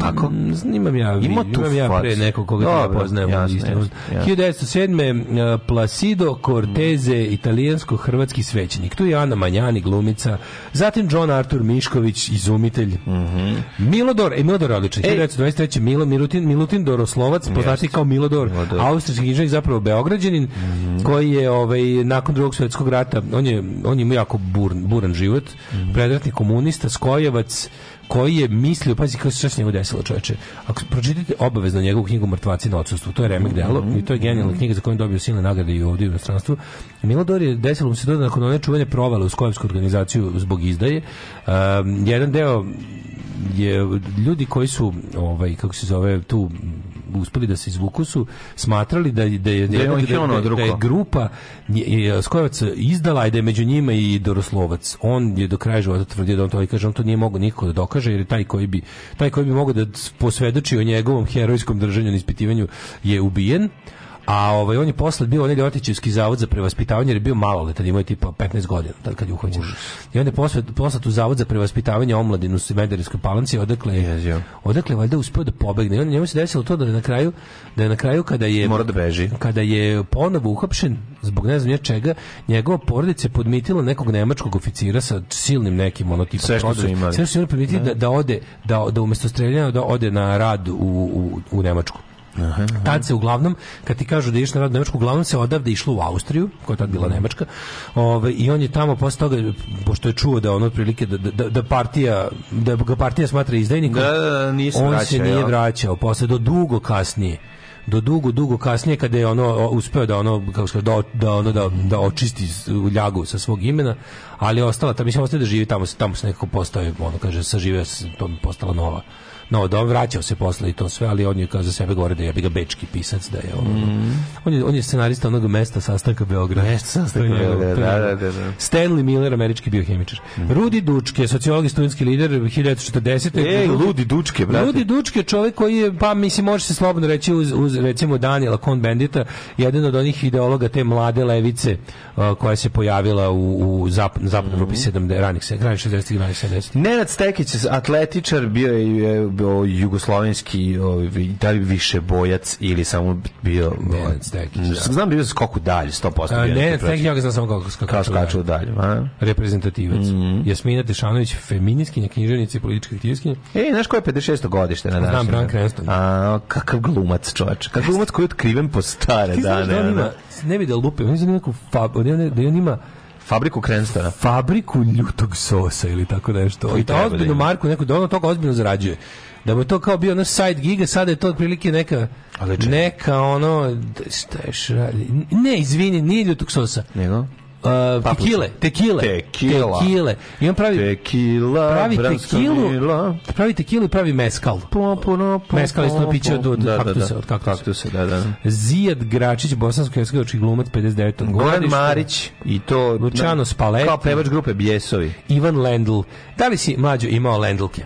Tako? Mm, imam ja, Ima tu imam ja pre nekog koga da Dobro, ne poznajem. Jasno, jasno, jasno. 1907. Eh, Placido Corteze, mm. italijansko-hrvatski svećenik. Tu je Ana Manjani, glumica. Zatim John Arthur Mišković, izumitelj. Mm -hmm. Milodor, e, Milodor odličan. 1923. E. Milo, Milutin, Milutin Doroslovac, poznati kao Milodor, Milodor. austrijski inženjer, zapravo Beograđanin, mm -hmm. koji je ovaj, nakon drugog svjetskog rata, on je, on je jako buran, buran život, mm -hmm. predratni komunista, skojevac, koji je mislio, pazi kako se sve s njemu desilo čoveče. Ako pročitate obavezno njegovu knjigu Mrtvaci na odsustvu, to je remek mhm. delo mm -hmm. i to je genijalna knjiga za koju dobio silne nagrade i ovdje u inostranstvu. Milodor je desilo mu se da nakon one čuvene provale u skojevsku organizaciju zbog izdaje. Um, jedan deo je ljudi koji su ovaj kako se zove tu uspeli da se izvuku su smatrali da da je da je, da, je, da, da je grupa e, Skojevac izdala i da je među njima i Doroslovac. On je do kraja života tvrdio da on to i kaže on to nije mogao niko da dokaže jer je taj koji bi taj koji bi mogao da posvedoči o njegovom herojskom držanju na ispitivanju je ubijen. A ovaj on je posle bio onaj Ljotićevski zavod za prevaspitavanje jer je bio malo maloletan, imao je tipa 15 godina tad kad je uhvaćen. I onda je posle poslat u zavod za prevaspitavanje omladinu u Smederevskoj Palanci, odakle je odakle valjda uspeo da pobegne. I onda njemu se desilo to da je na kraju da je na kraju kada je mora da beži. Kada je ponovo uhapšen zbog ne znam čega, njegova porodica je podmitila nekog nemačkog oficira sa silnim nekim ono tipa sve što su imali. Sve što su imali da. da, da ode da da umesto streljanja da ode na rad u, u, u Nemačku. Aha, aha. se uglavnom, kad ti kažu da ideš na rad u Nemačku, uglavnom se odavde išlo u Austriju, koja je tad bila da. Nemačka, ovaj, i on je tamo posle toga, pošto je čuo da on otprilike, da, da, da partija, da ga partija smatra izdajnikom, da, da, da on vraća, se nije ja. vraćao, posle do dugo kasnije do dugo dugo kasnije kada je ono uspeo da ono kako se da da ono da da očisti ljagu sa svog imena, ali je ostala ta mislim ostaje da živi tamo se tamo se nekako postaje ono kaže saživeo se to postala nova No, da vraćao se posle i to sve, ali on je kao za sebe govori da je bi ga bečki pisac, da je on. Mm. On je on je scenarista onog mesta sastanka Beograd. Mesta sastanka Beograd. Da, da, da, da. Stanley Miller, američki biohemičar. Mm. Rudi Dučke, sociolog i studentski lider 1940. Ej, Rudi Dučke, brate. Ludi Dučke, čovek koji je pa mislim može se slobodno reći uz, uz recimo Daniela Kon Bendita, jedan od onih ideologa te mlade levice uh, koja se pojavila u, u zap, zapadnoj Evropi mm. 70 ranih 60-ih, ranih 70-ih. Nenad Stekić, atletičar, bio je bio jugoslovenski ovaj da li više bojac ili samo bio bojac ovaj, neki. Da. Znam bio skoku dalje 100%. A, ne, tek ja samo kako skaču. Kako da. dalje, a? Reprezentativac. Mhm. Jasmina Dešanović, feministkinja, književnica i politička aktivistkinja. E, znaš ko je 56. godište na današnji? Znam Bran Cranston. A kakav glumac, čovač. Kakav glumac koji je otkriven po stare dane. Da ne bi da lupe, on je neku fab, je, da on ima Fabriku Krenstona. Fabriku ljutog sosa ili tako nešto. I to da ozbiljnu marku, neko, da ono toga ozbiljno zarađuje. Da bi to kao bio naš side giga, sada je to otprilike neka, neka ono, šta je šalje. Ne, izvini, nije ljutog sosa. Nego? Uh, Papuča. tekile, tekile, tekila. tekile. I on pravi tekila, pravi tekilu, pravi tekilu i pravi meskal. Po, po, no, po, meskal je isto piće od, od da, da kaktusa, da, od kaktusa. kaktusa da, da. Zijad Gračić, bosansko-hercegovački glumac 59. Goran Marić i to Luciano Spalletti. Kao pevač grupe Bjesovi. Ivan Lendl. Da li si mlađo imao Lendlke?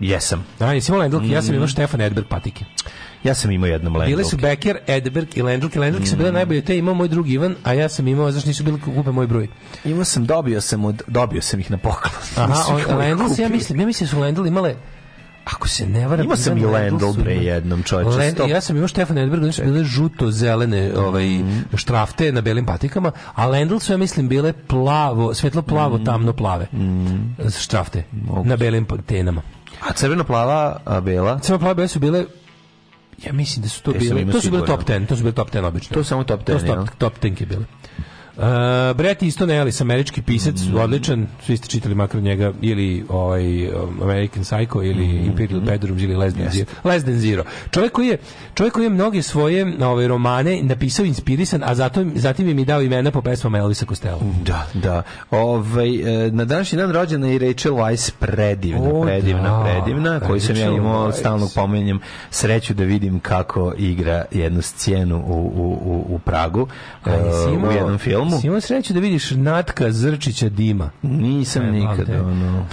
Jesam. Da, jesi imao Lendlke? Mm. Ja sam imao mm. Štefan Edberg patike. Ja sam imao jednom Lendelke. Bile su Becker, Edberg i Lendelke. Lendelke mm. su bile mm. najbolje. Te imao moj drugi Ivan, a ja sam imao, zašto nisu bile kupe moj broj. Imao sam, dobio sam, od, dobio sam ih na poklon. Aha, Lendelke, <laughs> ja mislim, ja mislim da su Lendel imale Ako se ne varam, imao sam i Lendl bre jednom čoveče. Lend, ja sam imao Stefan Edberg, znači bile žuto zelene, ovaj mm. štrafte na belim patikama, a Lendl su ja mislim bile plavo, svetlo plavo, mm. tamno plave. Mm. Štrafte Moguće. na belim pa- tenama. A crveno plava, a bela? Crveno plave su bile Ja mislim da su to Te bile, to su bile top 10, da. to su bile top 10 obično. To samo top 10, to top, ja. top 10 bile. Uh, e, Bret Easton Ellis, američki pisac, mm -hmm. odličan, svi ste čitali makar njega, ili ovaj um, American Psycho, ili mm -hmm. Imperial Bedrooms, ili Less Than, yes. Zero. Less than Zero. Čovjek koji je, čovjek koji je mnoge svoje ove, ovaj, romane napisao inspirisan, a zato, zatim im mi dao imena po pesmama Elvisa Costello. Mm, da, da. Ove, ovaj, na današnji dan rođena je Rachel Weisz predivna, o, predivna, da. predivna, koju sam ja imao stalno pomenjem sreću da vidim kako igra jednu scenu u, u, u, u Pragu, a, e, u jednom filmu filmu. Si imao sreću da vidiš Natka Zrčića Dima? Nisam ne, nikada. Ono.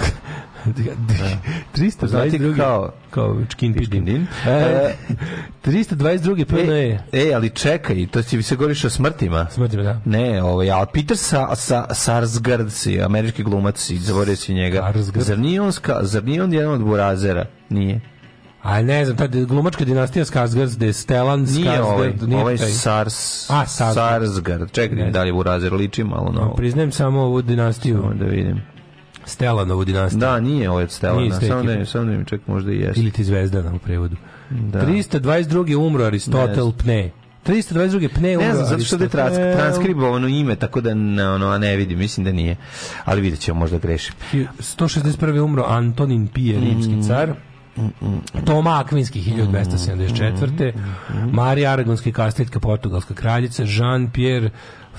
322. <laughs> kao kao čkin piškin. E, 322. E, e, PNE. E, ali čekaj, to ti se govoriš o smrtima. Smrtima, da. Ne, ovaj, ja Peter sa, sa, Sarsgaard si, američki glumac, zaboravio si njega. Sarsgaard. Zar nije on, zar nije on jedan od burazera? Nije. A ne znam, ta glumačka dinastija Skarsgård, da je Stellan Skarsgård, ovaj, nije ovaj taj. Sars, A, Sarsgard. Sarsgard. Čekaj, da li Burazer liči malo na pa ovo. Priznajem samo ovu dinastiju. Samo da vidim. Stelanovu dinastiju. Da, nije ovaj od Stelana, samo da, sam da im čak možda i jeste. Ili ti Zvezdana u prevodu. Da. 322. umro Aristotel Pne. 322. pne umro. Ne znam, zato što je transkribovano ime, tako da ne, ono, ne vidim, mislim da nije. Ali vidjet ćemo, možda grešim. 161. umro Antonin Pije, rimski mm. car. Mm. Toma Akvinski 1274. Mm, mm, mm, Marija Aragonski kasteljka portugalska kraljica, Jean-Pierre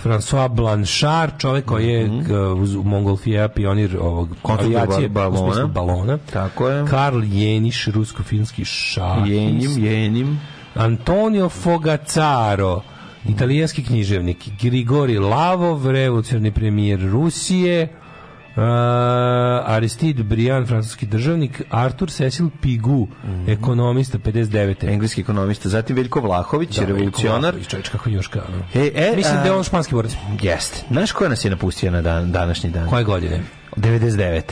François Blanchard, čovjek koji je mm -hmm. Mongolfija pionir ovog avijacije balona. balona. Tako je. Karl Jeniš, rusko-finski šah. Jenim, Jenim. Antonio Fogacaro, italijanski književnik. Grigori Lavov, revolucionarni premijer Rusije. Uh, Aristide Brian, francuski državnik, Artur Cecil Pigu, mm -hmm. ekonomista 59. Engleski ekonomista, zatim Veljko Vlahović, da, revolucionar. Veljko Vlahović, kako njuška. E, e, Mislim a, da je on španski borac. Jest. Znaš koja nas je napustio na dan, današnji dan? Koje godine? 99.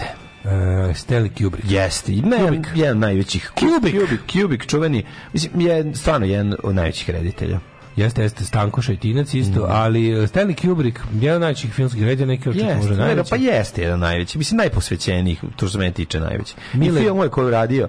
Uh, Steli Kubrick. Jeste, jedan, jedan najvećih. Kubrick, Kubrick, Kubrick čuveni, mislim, je stvarno jedan od najvećih reditelja. Jeste, jeste Stanko Šajtinac isto, mm. ali e, Stanley Kubrick, jedan najvećih filmskih redija, neki očito može najveći. Pa jeste jedan najveći, mislim najposvećenijih, to što se mene tiče najveći. Mile... I film ovaj je koji radio,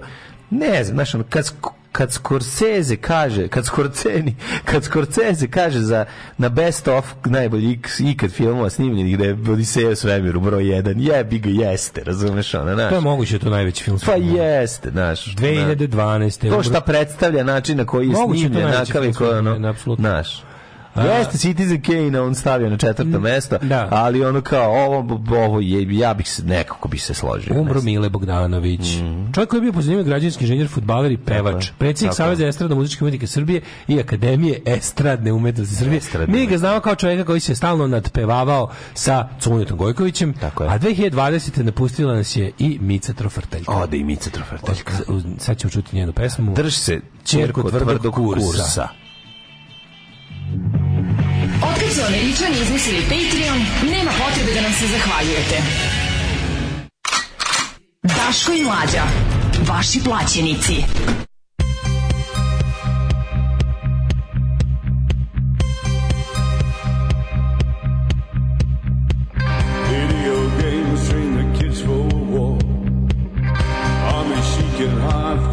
ne znam, znaš, kad, kad Scorsese kaže, kad Scorseni, kad Scorsese kaže za na best of najbolji x, ikad filmova snimljenih da je Odiseja u svemiru broj 1, jebi ga jeste, razumeš ona, znaš. To je moguće da to najveći film. Pa jeste, znaš. 2012. To šta predstavlja način na koji je moguće da snimljen, nakav i ko ono, naš. Jeste Citizen Kane on stavio na četvrto mm, mesto, da. ali ono kao ovo, ovo je, ja bih se nekako bi se složio. Umro Mile Bogdanović. Mm -hmm. koji je bio po zanimljivu građanski inženjer, fudbaler i pevač. Tako, predsjednik Saveza estradno muzičke umetnike Srbije i Akademije estradne umetnosti Srbije. Estradne. Mi ga znamo kao čoveka koji se stalno nadpevavao sa Cunjetom Gojkovićem, Tako je. a 2020. napustila nas je i Mica Trofrteljka. Ode i Mica Trofrteljka. Sad ćemo čuti njenu pesmu. Drž se, čerko tvrdo kursa. kursa. Otkad su američani izmislili Patreon, nema potrebe da nam se zahvaljujete. Daško i Mlađa, vaši plaćenici.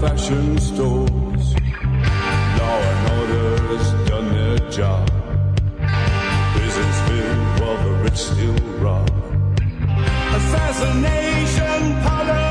fashion stores. Law and order's done their job. still wrong. Assassination fascination,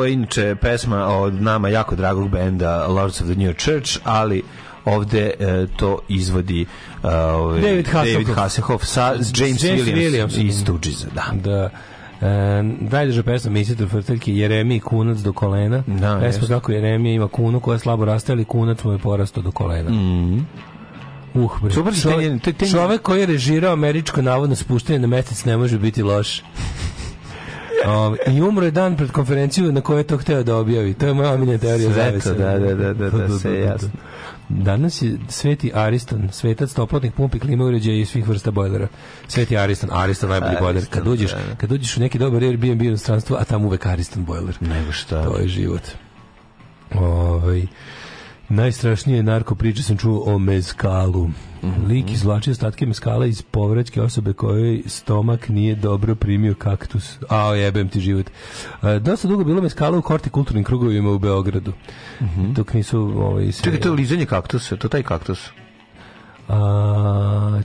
Ovo je inače pesma od nama jako dragog benda Lords of the New Church, ali ovde e, to izvodi e, ove, ovaj, David, Hasselhoff. David Hasselhoff sa James, James Williams, Williams iz Stooges, da. da. E, najdraža pesma Misitor Frteljke Jeremi kunac do kolena. Da, pesma kako Jeremija ima kunu koja je slabo raste, ali kunac mu je porasto do kolena. Mm -hmm. Uh, bre. Super, čovjek, čovjek koji je režirao američko navodno spuštanje na mesec ne može biti loš. O, ovaj, I umro je dan pred konferenciju na kojoj je to hteo da objavi. To je moja omiljena teorija zavese. Da, da, da, da, da, se <laughs> da, da, da, jasno. Danas je Sveti Ariston, svetac toplotnih pumpi, klima uređaja i svih vrsta bojlera. Sveti Ariston, Ariston najbolji bojler. Kad uđeš, kad uđeš u neki dobar Airbnb u stranstvu, a tamo uvek Ariston bojler. Nego šta? To je život. Ovaj Najstrašnije narko priče sam čuo o mezkalu. Mhm. Lik izvlačio ostatke mezkala iz povraćke osobe kojoj stomak nije dobro primio kaktus. A, jebem ti život. E, dosta dugo bilo mezkala u hortikulturnim krugovima u Beogradu. Mm -hmm. Dok nisu... Ovaj, sve... Čekaj, to je lizanje kaktusa, to taj kaktus. A,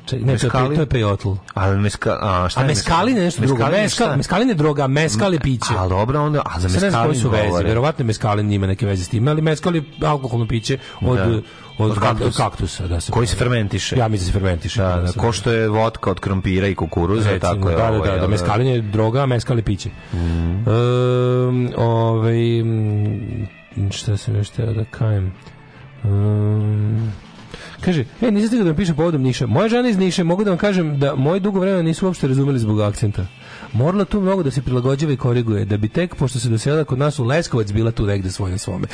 če, ne, meskali? to je, to je pejotl. Ali meska, a, šta a meskali je nešto drugo. Meskal, meskalin je droga, meskal je mm, piće. A dobro, onda, a za meskalin govore. su veze, verovatno meskalin ima neke veze s tim, ali meskal je alkoholno piće od, da. Od, od, kaktusa. Od kaktusa da se koji se fermentiše. Ja mislim da se fermentiše. Da, da, da ko što je votka od krompira i kukuruza, Recimo, tako je. Da, da, ovaj, da, da, da, meskalin je droga, a meskal je piće. Mm. Um, ovaj, šta se još teo da kajem? Um, Kaže, e, nisam stigao da mi piše povodom Niša. Moja žena iz Niša, mogu da vam kažem da moje dugo vremena nisu uopšte razumeli zbog akcenta. Morala tu mnogo da se prilagođava i koriguje, da bi tek, pošto se doselila kod nas u Leskovac, bila tu negde svoj na svome. <laughs>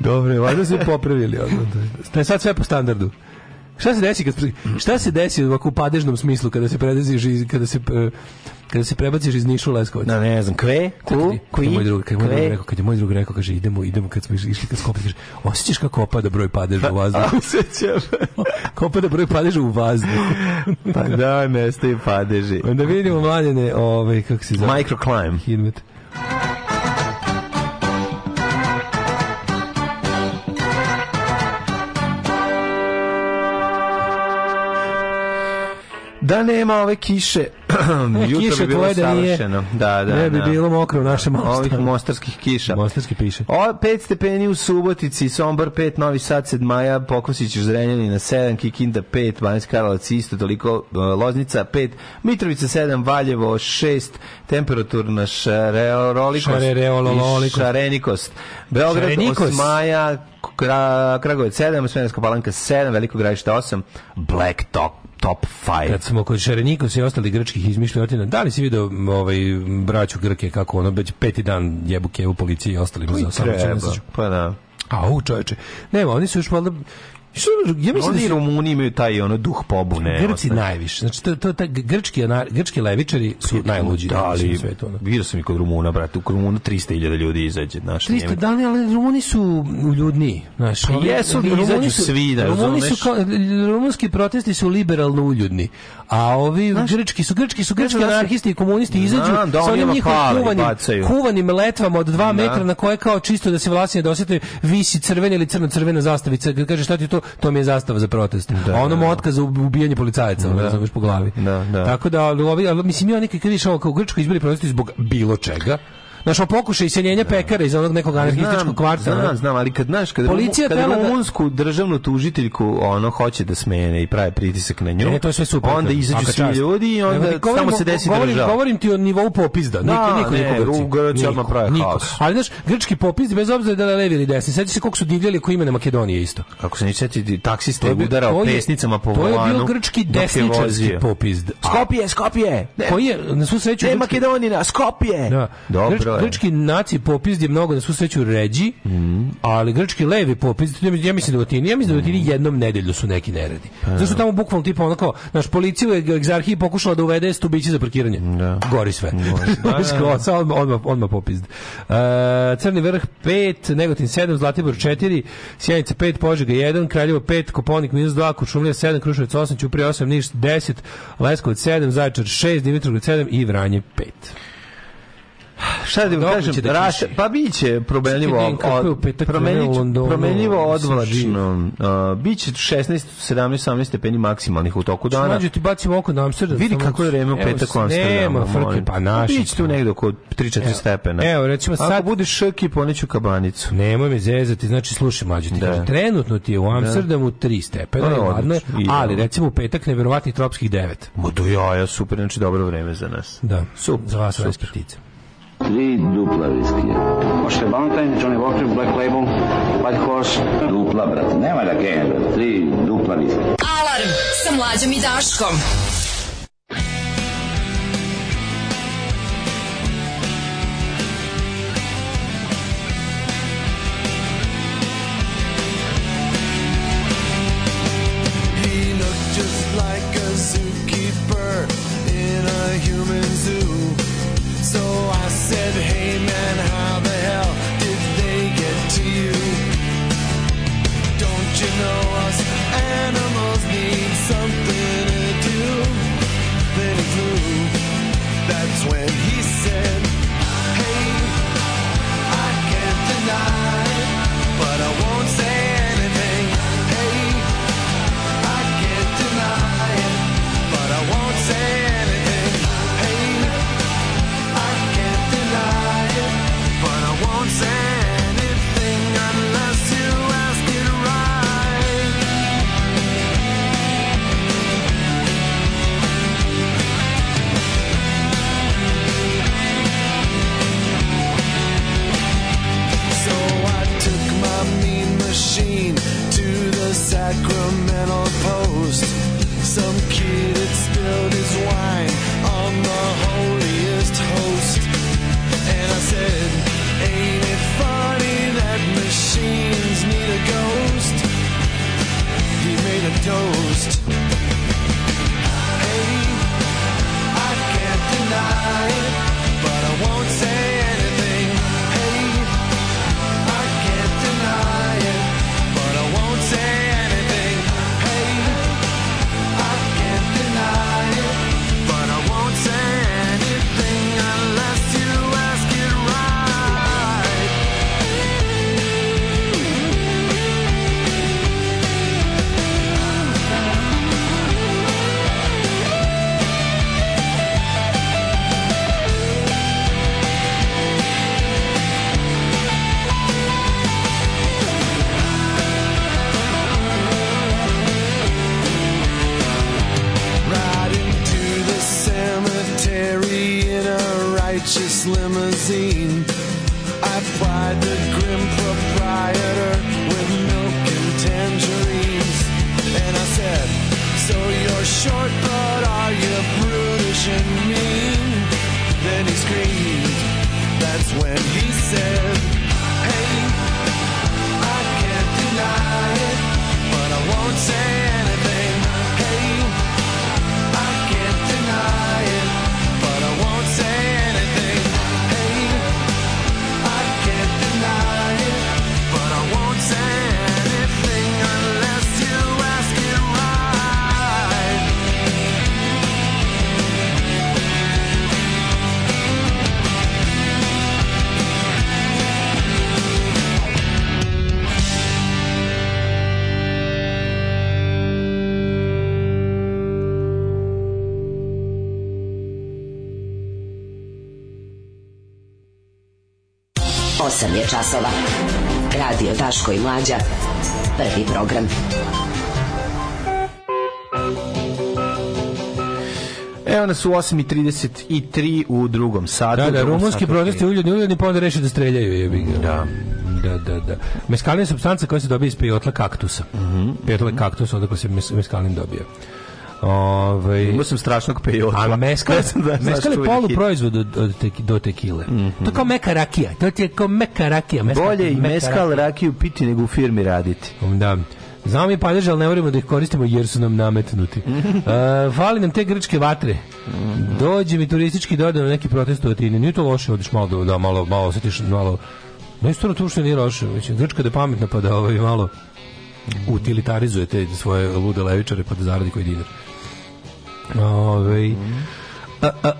Dobro, valjda su popravili odmah. Ste sad sve po standardu. Šta se desi kad šta se desi u padežnom smislu kada se predaziš iz kada se e, kada se prebaciš iz Niša u Leskovac? Da, ne znam, kve, ku, koji moj drug, kad moj drug rekao, kad je moj drug rekao, kaže idemo, idemo kad smo išli kad Skopje, kaže osećaš kako opada broj padeža u vazduhu. <laughs> Osećaš. <laughs> kako opada broj padeža u vazduhu. <laughs> pa da, nestaju padeži. Onda vidimo mladene, ovaj kako se zove. Microclimb. Hidmet. Da nema ove kiše, ne, <clears throat> jutro kiše bi bilo da savršeno. Da, da, ne bi da. bilo mokro u našem mostu. Ovih mostarskih kiša. Mostarski piše. O, 5 stepeni u Subotici, Sombor 5, Novi Sad 7 maja, Pokosić Zrenjani na 7, Kikinda 5, Banjska Karlovac isto toliko, e, Loznica 5, Mitrovica 7, Valjevo 6, temperaturna šarerolikost i šarenikost. Beograd 8 maja, Kragovic 7, Svenarska palanka 7, Veliko gradište 8, Black Top top 5. Kad smo kod Šarenikos i ostalih grčkih izmišljotina, da li si video ovaj, braću Grke kako ono, već peti dan jebuke u policiji i ostalim za da Pa da. A u čoveče. Nema, oni su još valjda Što, ja mislim Oni da Rumuni imaju taj ono duh pobune. Grci ostaje. najviše. Znači to, to, to grčki, grčki levičari su Pijek, najluđi da, ali, na svetu. Vidio sam i kod Rumuna, brate, u Rumuna 300.000 ljudi izađe, znaš. 300 da, ali Rumuni su ljudni, znaš. Pa jesu, ovi, Rumuni izađu su, svi, da, Rumuni su kao, rumunski protesti su liberalno uljudni. A ovi znaš, grčki su grčki su grčki da anarhisti i komunisti izađu da, sa onim njihovim kuvanim, kuvanim letvama od 2 da. metra na koje kao čisto da se vlasnici dosete da visi crvena ili crno crvena zastavica. Kaže šta ti to to mi je zastava za protest. Da, a ono da, mu da. otkaz ubijanje policajaca, da, razumeš po glavi. Da, da. Tako da, ali, mislim, ja neki kad više ovo, kao u Grčkoj izbili protesti zbog bilo čega našo pokušaj iseljenja da. pekara iz onog nekog anarhističkog kvarta. Znam, znam, ali kad, znaš, kad, Policija kad rumunsku da... državnu tužiteljku ono hoće da smene i prave pritisak na nju, e, to je sve super, onda izađu svi ljudi i onda govorim, samo se desi da govorim, država. Govorim ti o nivou popizda. Da, niko, ne, niko, u Grci odmah prave haos. Ali, znaš, grčki popiz bez obzira da li levi ili desni, sećaš se kako su divljali ko imena Makedonije isto. Kako se neće taksista taksiste udarao pesnicama po volanu. To je bio grčki desničarski popizd. Skopje, Skopje! Koji je, na svu sreću... Ne, Makedonina, Skopje! Da. Dobro je. Grčki naci popis je mnogo da su sreću ređi, mm. ali grčki levi popis, ja mislim da u Atini, ja mislim da u Atini jednom nedelju su neki neredi. Pa, da. Zašto tamo bukvalno tipa onako, naš policiju je egzarhiji pokušala da uvede stubići za parkiranje. Da. Gori sve. odmah, odmah, odmah popizd. Uh, Crni vrh 5, Negotin 7, Zlatibor 4, Sjenica 5, Požega 1, Kraljevo 5, Koponik minus 2, Kučumlija 7, Kruševac 8, Ćuprija 8, Niš 10, Leskovac 7, Zaječar 6, Dimitrovgrad 7 i Vranje 5. Šta da vam kažem, da raš, pa biće promenljivo, promenljivo, promenljivo odvlačno. Uh, biće 16, 17, 18 stepeni maksimalnih u toku dana. Mađu ti bacimo oko na Amsterdam. Vidi kako je vreme u petak u Amsterdamu. Nema frke, pa, pa naši. Biće tu negde oko 3-4 stepena. Evo, recimo sad... Ako budeš šeki, poneću kabanicu. Nemoj me zezati, znači slušaj, mađu ti da. kaže, trenutno ti je u da. Amsterdamu 3 stepena, pa je da, ladno, ali recimo u petak neverovatnih tropskih 9. Mo do jaja, super, znači dobro vreme za nas. Da, super, za vas, super. ptice. Tri dupla viskija. Možete Valentine, Johnny Walker, Black Label, White Horse. Dupla, brate, nema da genja, Tri dupla viskija. Alarm sa mlađom i Daškom. vision Daško i Mlađa. Prvi program. Evo nas u 8.33 u drugom satu. Da, da, rumunski protesti uljudni, uljudni, pa onda reše da streljaju. Jebi Da. Da, da, da. Meskalin je substanca koja se dobije iz pejotla kaktusa. Mm -hmm. Pejotla kaktusa, odakle se mes, meskalin dobija. Ove, ovaj, Imao sam strašnog pejota. A meskal, <laughs> da, meskal je poluproizvod od, od te, do tekile. Mm -hmm. To kao meka rakija. To je kao meka rakija. Meskal, Bolje i meskal rakiju. rakiju piti nego u firmi raditi. Da. Znamo mi padeže, ali ne moramo da ih koristimo jer su nam nametnuti. Uh, <laughs> fali nam te grčke vatre. Mhm. Dođe mi turistički dođe na neki protestovati. Nije to loše, odiš malo, da, da, malo, malo osjetiš, malo... Ne, stvarno to što nije loše. Grčka da je pametna, pa da ovaj, malo mhm. utilitarizuje te svoje lude levičare, pa da zaradi koji dinar. Ove, mm. A, a,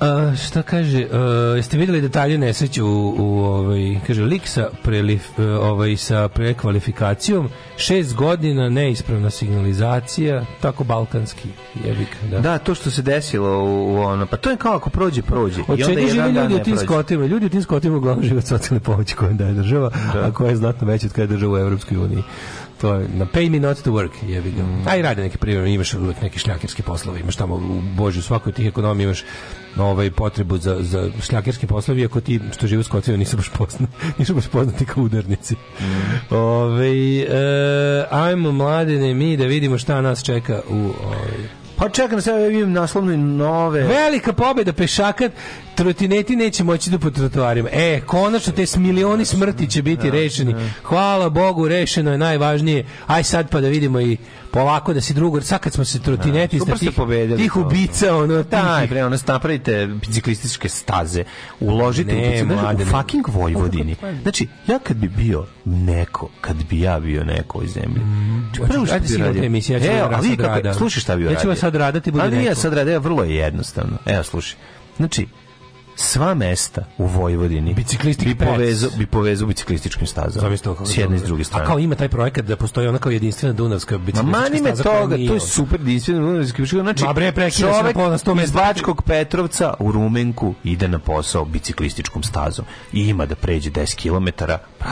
a, a, šta kaže, a, jeste videli detalje nesreće u, u ovaj, kaže, lik sa, prelif, ovaj, sa prekvalifikacijom, šest godina neispravna signalizacija, tako balkanski jebik. Da, da to što se desilo u, u ono, pa to je kao ako prođe, prođe. Od čega žive ljudi u tim skotima? Ljudi u tim skotima uglavnom žive od socijalne pomoći koje daje država, da. a koja je znatno veća od kada je država u Evropskoj uniji to je na pay me not to work je vidio. Mm. Aj radi neki primer, imaš uvek neki šljakerske poslove, imaš tamo u božju svakoj tih ekonomija imaš ovaj potrebu za za šljakerske poslove, iako ti što živi u Skotskoj nisu baš poznati, <laughs> nisu baš poznati kao udarnici. Mm. Ovaj e, ajmo mladene mi da vidimo šta nas čeka u ovaj Pa čekam, sad ja vidim naslovne nove. Velika pobjeda pešaka, trotineti neće moći da po trotoarima. E, konačno te s milioni smrti će biti da, rešeni. Da. Hvala Bogu, rešeno je najvažnije. Aj sad pa da vidimo i polako da si drugo, sad kad smo se trotineti da, tih, tih ubica, ono, taj, bre, ono, napravite biciklističke staze, uložite ne, u bicikl, mlade, u fucking Vojvodini. Znači, ja kad bi bio neko, kad bi ja bio neko iz zemlje, mm, znači, prvo što bi radio, emisija, ja evo, da ali kako, slušaj šta bi ja radio. Ja ću vas sad radati, bude neko. Ali ja sad radio, vrlo je jednostavno. Evo, slušaj. Znači, sva mesta u Vojvodini biciklisti bi povezao bi povezao biciklističkim stazama. S jedne i s druge strane. A kao ima taj projekat da postoji ona kao jedinstvena dunavska biciklistička staza. Ma mani me toga, to je super jedinstvena dunavska biciklistička. Znači, Ma bre prekida se na 100 iz Bačkog Petrovca u Rumenku ide na posao biciklističkom stazom i ima da pređe 10 km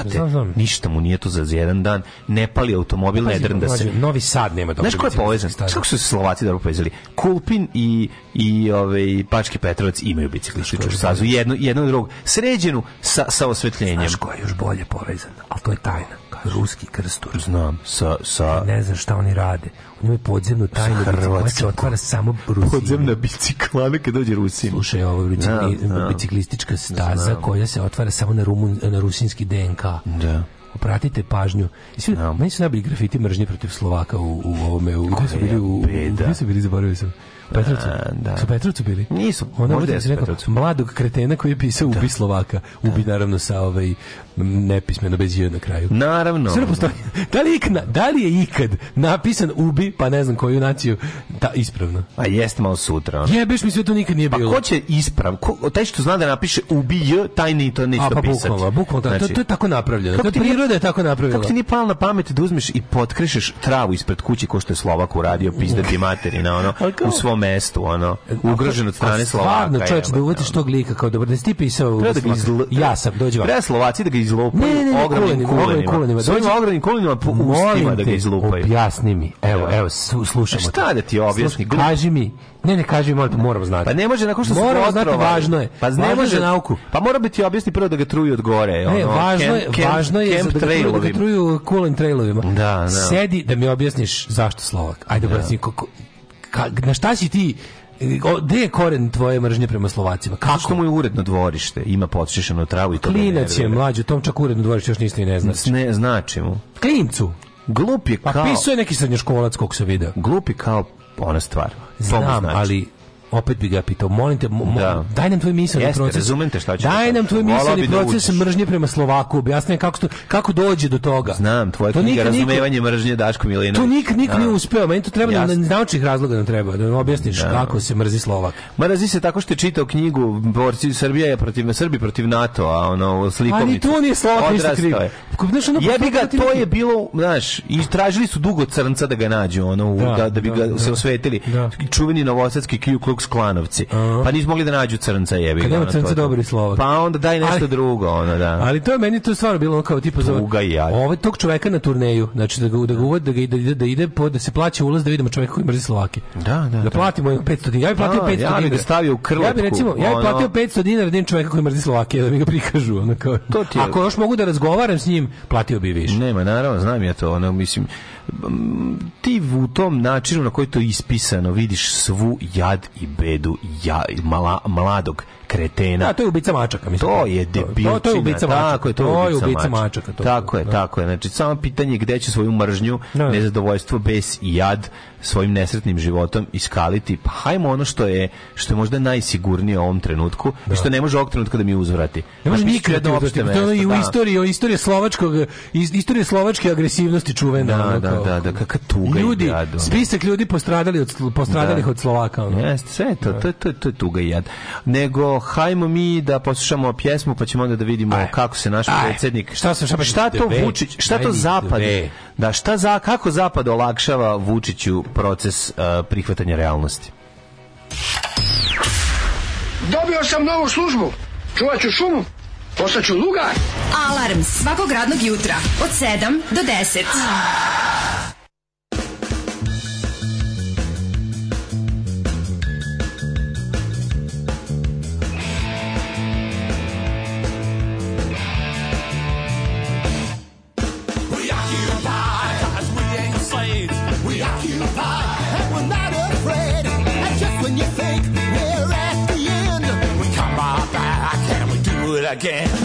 Brate, znam, znam. ništa mu nije to za jedan dan. Ne pali automobil, ne drnda se. Novi Sad nema dobro. Znaš ko je povezan? Znaš kako su se Slovaci dobro povezali? Kulpin i, i ovaj, Pački Petrovac imaju biciklističku sazu, Jedno, jedno i drugo. Sređenu sa, sa osvetljenjem. Znaš ko je još bolje povezan? Ali to je tajna. Ruski krstur. Znam, sa... sa... Ne znam šta oni rade. On imaju podzemnu tajnu koja se otvara samo Rusiji. Podzemna biciklana kad dođe Rusiji. Slušaj, ovo bicikli, biciklistička staza no. koja se otvara samo na, rumun, na rusinski DNK. Da obratite pažnju. I svi, no. meni su najbolji grafiti mržnje protiv Slovaka u, u ovome, u, gde su bili, u, u, gde su bili, zaboravio sam. Petrovcu? Da. da. Su Petrovcu bili? Nisu. Ona možda je rekao, mladog kretena koji je pisao da. Ubi Slovaka. Da. Ubi da. naravno sa ovaj, nepismeno bez j na kraju. Naravno. Sve postoji. Da li, ikna, da li je ikad napisan ubi, pa ne znam koju naciju, ta ispravno? A pa jeste malo sutra. Ono. Jebeš mi sve to nikad nije pa bilo. Pa ko će isprav? Ko, taj što zna da napiše ubi j, taj ni to neće A, pa, pisati. Bukvalno, bukvalno, da, znači, to, to, je tako napravljeno. Kako to priroda je tako napravljena. Kako ti nije palo na pamet da uzmeš i potkrešeš travu ispred kuće ko što je Slovak uradio pizda ti pizdati na ono, u svom mestu, ono, ugrožen od strane Slovaka. Stvarno, čovječ, da uvatiš tog lika kao dobro, da si ti pisao... Da ja sam, dođi vam. Treba Slovaci da ga izlupaju ne, ne, ne, ogromnim kulenima. kulenima. S ovim ogromnim kulenima po ustima da ga izlupaju. objasni mi. Evo, da. evo, slušamo. Šta da ti objasni? Kaži mi. Ne, ne, kaži mi, moram znati. Pa ne može nakon što se Moramo znati, važno je. Pa ne može nauku. Pa mora biti da objasni prvo da ga truju od gore. Ono, Ne, važno je, važno je da ga da truju kulen trailovima. Da, da. Sedi da mi objasniš zašto Slovak. Ajde, da. na šta si ti Gde je koren tvoje mržnje prema Slovacima? Kako? Što mu je uredno dvorište, ima počišenu travu i to Klinac je mlađo, tom čak uredno dvorište još niste i ne znaš. Ne, znači mu. Klincu. Glup je pa kao... Pa pisao je neki srednjoškolac, koliko se video. Glup je kao ona stvar. Znam, znači. ali opet bi ga pitao, molim te, mo, da. daj nam tvoj misleni proces. razumem te šta će. Daj da- nam tvoj misleni da proces da mržnje prema Slovaku, objasni kako to, kako dođe do toga. Znam, tvoje to knjiga razumevanje mržnje Daško Milinović. To nik nik nije da. uspeo, meni to treba Jasne. na naučnih razloga nam treba, da objasniš da. kako se mrzi Slovak. Mrzi se tako što je čitao knjigu Borci Srbija je protiv Srbi protiv NATO, a ono slikovnicu. Ali to nije Slovak ništa kriv. Jebi ga, to je bilo, znaš, i tražili su dugo crnca da ga nađu, ono, da, da, bi ga se osvetili. Čuveni novosadski Ku Klux Vox klanovci. Uh Pa nisu mogli da nađu crnca jebi. Kad pa nema crnca dobri slovak. Pa onda daj nešto ali, drugo, ono da. Ali to je meni to stvarno bilo kao tipa za ovaj tog čoveka na turneju, znači da ga da ga uvode, da ga da ide da ide po da se plaća ulaz da vidimo čoveka koji mrzi Slovake. Da, da. Da, da. platimo 500 dinara. Ja bih platio 500 dinara. Ja bih stavio u krlo. Ja bih recimo, ja bih platio 500 dinara da čoveka koji mrzi Slovake, da mi ga prikažu, ono kao. To ti je. Ako još mogu da razgovaram s njim, platio bih više. Nema, naravno, znam ja to, ono mislim ti u tom načinu na koji to je ispisano vidiš svu jad i bedu ja, mala, mladog kretena. Da, to je ubica mačaka, mislim. To je debilčina. To, to je ubica mačaka. Tako je, to, to je ubica, ubica mačaka. To tako je, da. tako je. Znači, samo pitanje gde će svoju mržnju, da, da, nezadovoljstvo, bes i jad svojim nesretnim životom iskaliti. Pa hajmo ono što je što je možda najsigurnije u ovom trenutku da. i što ne može ovog trenutka da mi uzvrati. Ne može znači, nikad da opšte pa To je i u da. istoriji, da. istorije slovačkog istorije slovačke agresivnosti čuvena. Da, da, da, da, da, kakva tuga ljudi, i jad. Ljudi, Spisak ljudi postradali od postradalih da. od Slovaka. Ono. Jeste, sve to, da. to, to, to, to je tuga i jad. Nego hajmo mi da poslušamo pjesmu, pa ćemo onda da vidimo aj, kako se naš aj, predsjednik... Šta, se šta, pa šta to dve, Vučić, šta to zapad... Dve. Da, šta za, kako zapad olakšava Vučiću proces uh, prihvatanja realnosti? Dobio sam novu službu. Čuvat ću šumu. Postaću lugar. Alarm svakog radnog jutra od 7 do 10. again.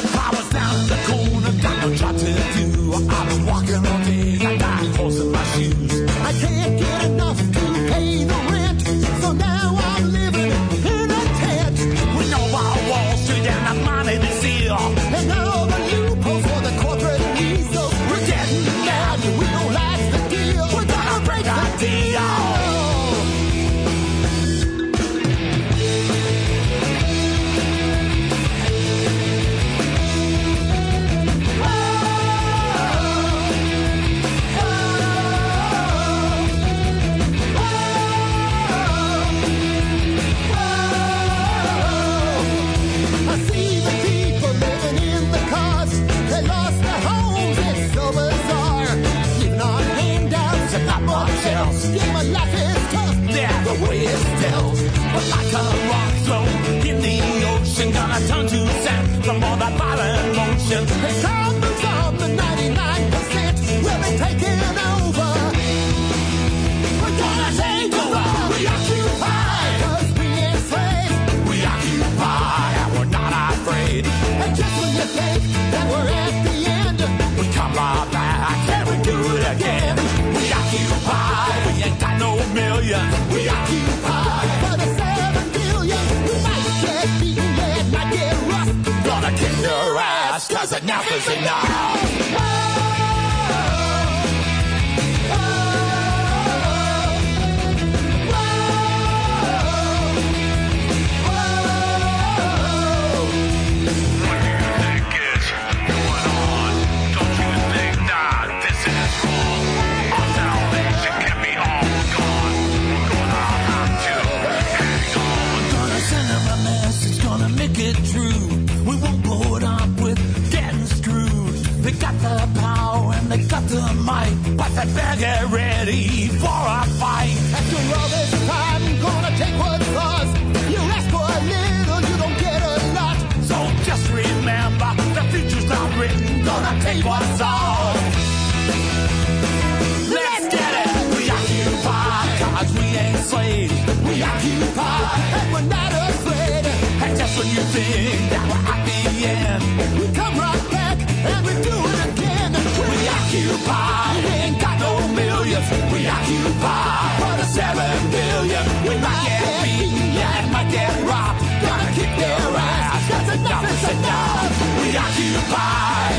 does it not? got the power and they got the might, but they better get ready for a fight. After all this time, gonna take what's ours. You ask for a little, you don't get a lot. So just remember, the future's not written. Gonna take what's ours. Let's get it. We occupy, cause we ain't slaves. We occupy, and we're not afraid. And just when you think that we're at the end, we come right occupy. Ain't got no millions. We occupy for the seven billion. We might get beat, yeah, might get robbed. Gotta kick their ass. That's enough. is enough. We occupy.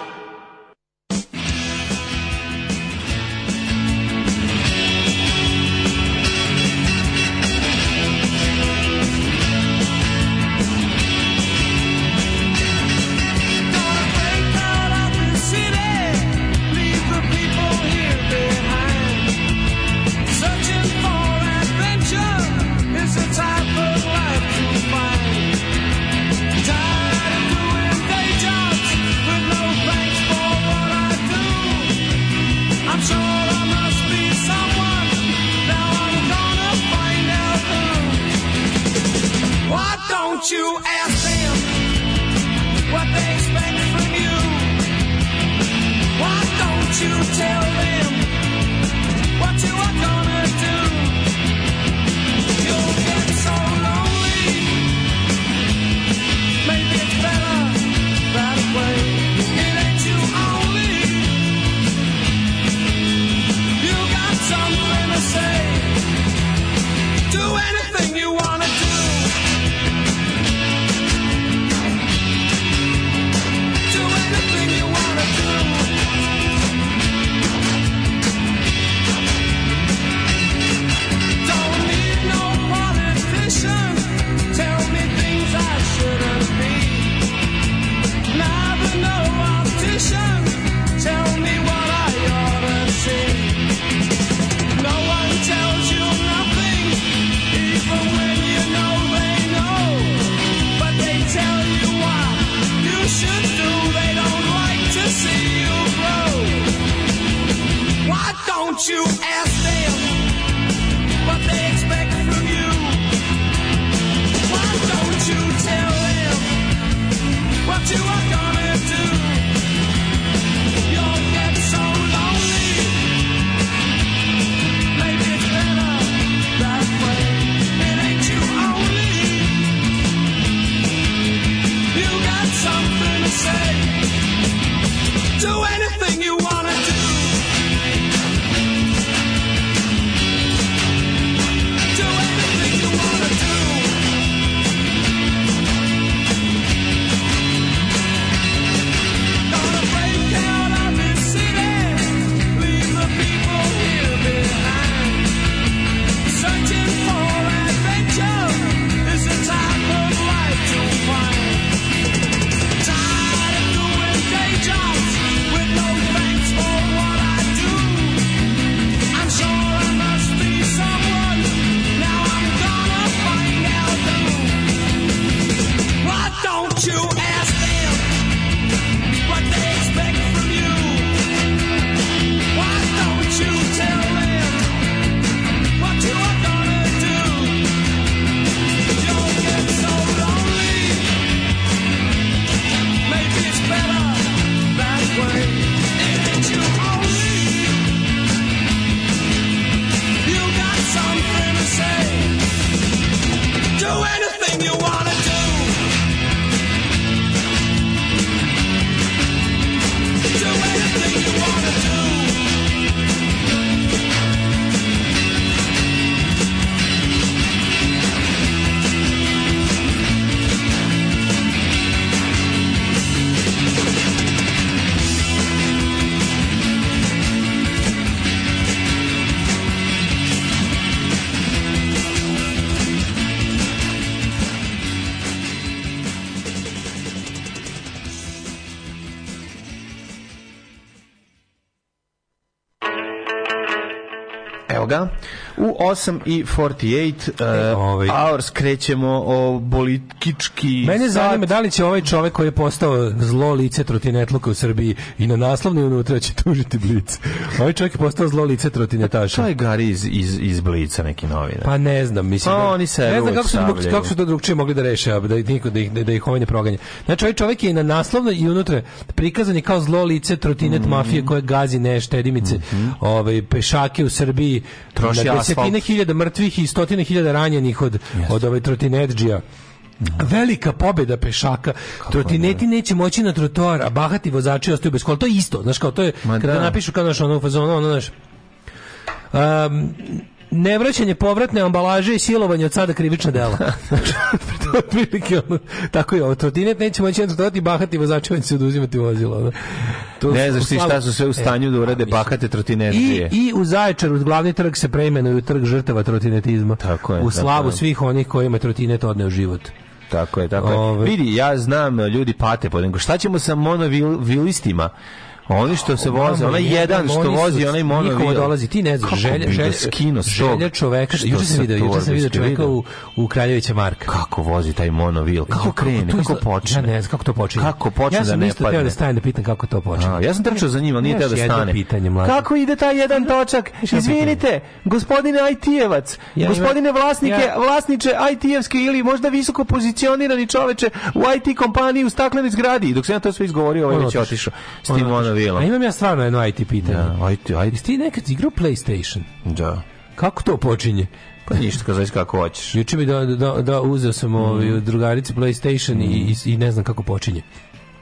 8 i 48 uh, e, ovaj. hours krećemo o bolitkički Mene sad. zanima da li će ovaj čovek koji je postao zlo lice trotinetluka u Srbiji i na naslovnoj unutra će tužiti blic. Ovaj čovjek je postao zlo lice trotinetaša. Šta je Gari iz, iz, iz Blica neki novine. Pa ne znam, mislim. Pa oni se ne znam kako su, kako su to drugčije mogli da reše, da, niko, da ih, da ih ovaj ne proganje. Znači, ovaj čovjek je na naslovno i unutra prikazan je kao zlo lice trotinet mm -hmm. mafije koje gazi ne štedimice, mm -hmm. ovaj, pešake u Srbiji, Troši na desetine asfalt. hiljada mrtvih i stotine hiljada ranjenih od, yes. od ovaj trotinetđija. Velika pobeda pešaka. Kako Trotineti ne? neće moći na trotoar, a bahati vozači ostaju bez kola. To je isto, znaš kao to je Ma kada da. napišu kao naš ono fazon, ono naš. Um, nevraćanje povratne ambalaže i silovanje od sada krivična dela. <laughs> Znači, tako je ovo. Trotinet neće moći dodati bahati vozači, on će se oduzimati vozilo. Ono. To ne znaš ti šta su sve u e, stanju e, da urade bahate trotinetije. I, I u Zaječaru glavni trg se preimenuje trg žrtava trotinetizma. Tako je. U slavu svih onih kojima trotinet odneo život. Tako je, tako je. Ove... Vidi, ja znam, ljudi pate po nego. Šta ćemo sa monovilistima? Vil, Pa oni što se voze, onaj jedan što vozi, onaj mono Nikomu dolazi, ti ne znaš, želja, želja, skino želja čoveka, juče sam video, juče sam video čoveka u, u Kraljevića Marka. Kako vozi taj monovil, kako krene, kako počne. Ja ne znam kako to počinje. Kako počne da ne padne. Ja sam da, da stajem da pitam kako to počinje. ja sam trčao za njim, ali nije da stane. Pitanje, kako ide taj jedan točak? Izvinite, gospodine IT-evac, gospodine vlasnike, vlasniče IT-evske ili možda visoko pozicionirani čoveče u IT kompaniji u staklenoj zgradi. Dok sam ja to sve izgovorio, ovaj već otišao s tim monovil bilo. A imam ja stvarno jedno IT pitanje. Da, IT, IT. ti nekad igrao PlayStation? Da. Kako to počinje? Pa ništa, kao kako hoćeš. Juče mi da, da, da uzeo sam mm. ovaj, drugarici PlayStation mm. i, i ne znam kako počinje.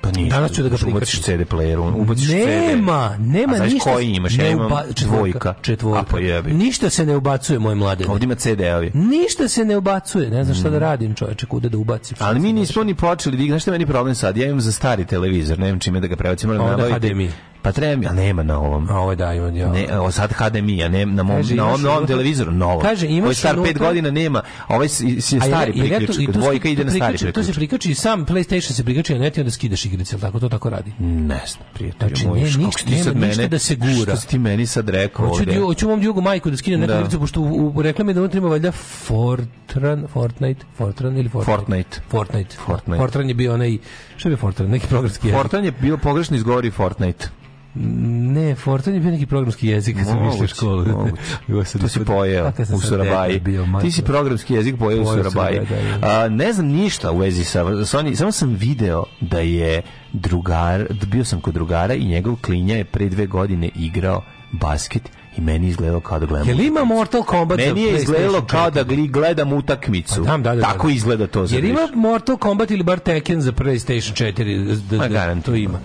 Pa nije. Danas ću da ga prikačim. CD playeru, ubaciš nema, CD. Nema, nema ništa. A koji imaš? Ja imam dvojka. Četvorka. A pa Ništa se ne ubacuje, moj mlade. Ovdje ima CD-ovi. Ništa se ne ubacuje. Ne znam šta da mm. radim, čoveče, kuda da ubacim. Ali mi nismo ni počeli. Znaš šta je meni problem sad? Ja imam za stari televizor, nemam čime da ga prebacim. Moram nabaviti. HDMI. Pa trebam, ja nema na ovom. A ovo ovaj da, ima, ja. Ne, o, sad HDMI, a ne, na mom, kaže, na ovom, na ovom televizoru, na ovom. Kaže, imaš koji star 5 unutra... godina nema, a ovaj je stari i, priključak, i tu, dvojka ide na stari priključak. To se priključi, sam PlayStation se priključi, a ne ti onda skidaš igrice, ili tako, to tako radi. Ne znam, prijatelj znači, moj, ne, ništa, kako ti nema, sad mene, da se gura. Što si ti meni sad rekao hoću, ovde? Hoću mom djugu majku da skinem da. neku igricu, pošto u, u reklami da unutra ima valjda Fortran, Fortnite, Fortran ili Fortnite? Fortnite. Fortnite. Fortnite. Fortran je bio onaj, što je bio Fortran, neki programski Fortran je bio pogrešno izgovori Fortnite. Ne, Fortran je bio neki programski jezik kad sam išao u školu. <laughs> to si pojeo u Surabaji. Bio, Ti si programski jezik pojeo u Surabaji. Da, da, da. A, ne znam ništa u vezi sa Sony, samo sam video da je drugar, bio sam kod drugara i njegov klinja je pre dve godine igrao basket i meni izgledalo kao da gledam. Jel ima Mortal Kombat? Meni je izgledalo kao da gledam utakmicu. Pa, da, da, Tako da, izgleda to. Jel ima Mortal Kombat ili bar Tekken za PlayStation 4? Da, da, to ima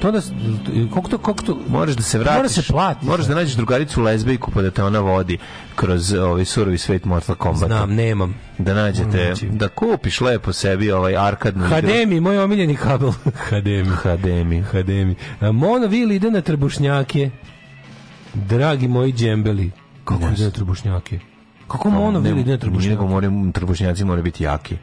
to da koliko to koliko to moraš da se vratiš. Moraš da se plati. Moraš da, da. nađeš drugaricu lezbejku pa da te ona vodi kroz ovaj surovi svet Mortal Kombat. Znam, nemam. Da nađete znači. da kupiš lepo sebi ovaj arkadnu Hademi, moj omiljeni kabel. <laughs> Hademi, Hademi, Hademi. Mona Vil ide na trbušnjake. Dragi moji džembeli. Kako ide na trbušnjake? Kako pa Mona Vil ide na trbušnjake? Nego moraju trbušnjaci moraju biti jaki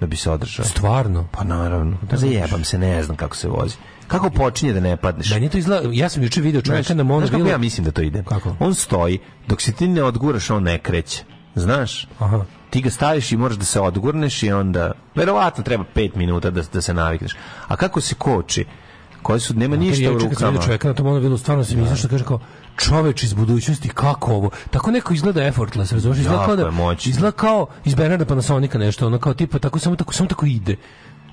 da bi se održao. Stvarno? Pa naravno. Da zajebam znači. se, ne znam kako se vozi. Kako počinje da ne padneš? Meni to izla... ja sam juče video čoveka na Mondo Vilu. ja mislim da to ide? Kako? On stoji, dok se ti ne odguraš, on ne kreće. Znaš? Aha ti ga staviš i možeš da se odgurneš i onda verovatno treba 5 minuta da da se navikneš. A kako se koči? Koje su nema ništa u rukama. Ja čoveka na tom ono bilo stvarno se mi da kaže kao čoveč iz budućnosti kako ovo tako neko izgleda effortless razumiješ izgleda kao da izgleda kao iz Bernarda Panasonica nešto ono kao tipa tako samo tako samo tako ide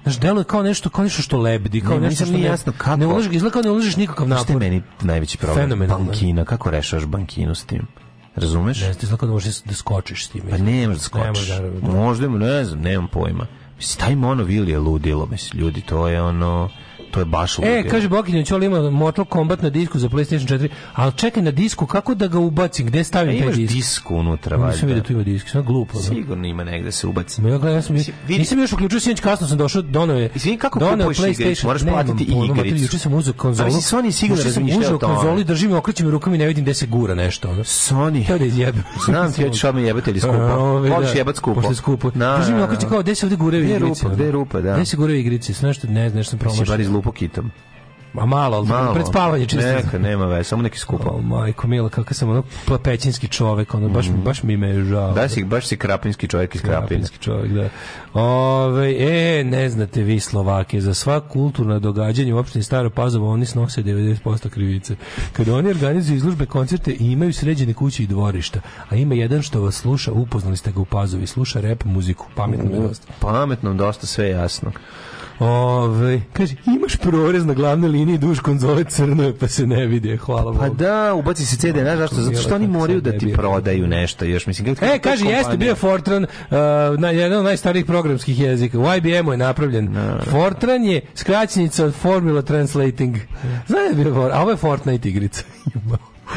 Znaš, deluje kao nešto, kao nešto što lebdi, kao ne, nešto što ne, jasno kako. Ne uložiš, izgleda kao ne uložiš nikakav napor. Što je meni najveći problem? Fenomenalno. Bankina, kako rešavaš bankinu s tim? Razumeš? Ne, ti izgleda kao da možeš da skočiš s tim. Pa ne možeš da skočiš. Ne da. možda, ne znam, nemam pojma. Mislim, taj monovil je ludilo, mislim, ljudi, to je ono to je baš ludo. E, kaže Bokinjanić, on ima Mortal Kombat na disku za PlayStation 4, ali čekaj na disku, kako da ga ubacim? Gde stavim e, taj disk? Imaš disku unutra, valjda. Nisam vidio da tu ima disk, sam glupo. Da. Sigurno ima negde da se ubaci. Ja, ja sam, nisam još uključio, sinoć kasno sam došao, donao je. Izvini, kako kupuješ igricu? Moraš platiti i igricu. Juče sam uzeo konzolu. Ali Sony sigurno razmišljao o tome. konzoli, držim, okrećim rukama i ne vidim gde se gura nešto. Sony. to Kada izjebam. <laughs> Znam ti, ja ću šalme jebati ili skupo. Možeš jebat skupo. Možeš skupo. Držim, okrećem kao, gde se ovde gure igrice? Gde je rupa, da. Gde se gure igrice? Nešto, ne znam, nešto sam promašao skupo kitom. Ma malo, ali malo. pred spavanje čisto. Neka, nema veze, samo neki skupo. Oh, majko mila, kakav sam ono pećinski čovek, ono baš, mm. baš mi me žao. Da si, baš si krapinski čovek iz Krapine. Krapinski čovek, da. Ove, e, ne znate vi Slovake, za sva kulturna događanja u opštini Staro Pazovo oni snose 90% krivice. Kada oni organizuju izložbe, koncerte i imaju sređene kuće i dvorišta, a ima jedan što vas sluša, upoznali ste ga u Pazovi, sluša rep muziku, pametno mm, dosta. Pametno dosta, sve jasno. Ove, kaže, imaš prorez na glavnoj liniji duž konzole crno pa se ne vidi, hvala Pa Bogu. da, ubaci se CD, znaš zašto? Zato što oni moraju da ti prodaju nešto još. Mislim, e, kako E, kaže, jeste bio Fortran, uh, na, jedan od najstarijih programskih jezika. U IBM-u je napravljen. Da, da, da. Fortran je skraćenica od Formula Translating. Znaš da je bio Fortran, a ovo je Fortnite igrica.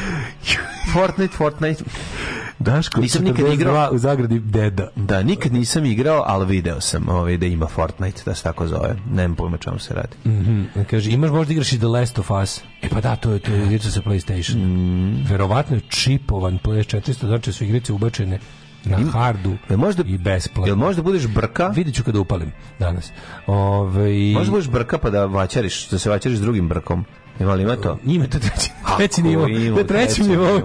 <laughs> Fortnite, Fortnite. Daško, nisam nikad igrao u zagradi deda. Da, nikad nisam igrao, ali video sam ovaj, da ima Fortnite, da se tako zove. Nemam pojma čemu se radi. Mm -hmm. Kaže, imaš možda da igraš i The Last of Us. E pa da, to je, to je igrica sa PlayStation. Mm. Verovatno je čipovan PS400, znači da su igrice ubačene na Im, hardu jel možda, i besplatno. Jel možda budeš brka? Vidit ću kada upalim danas. Ove, ovaj- možda budeš brka pa da vaćariš, da se vaćariš s drugim brkom. Ima li ima to? Ima to treći, treći nivo. Da trećem nivou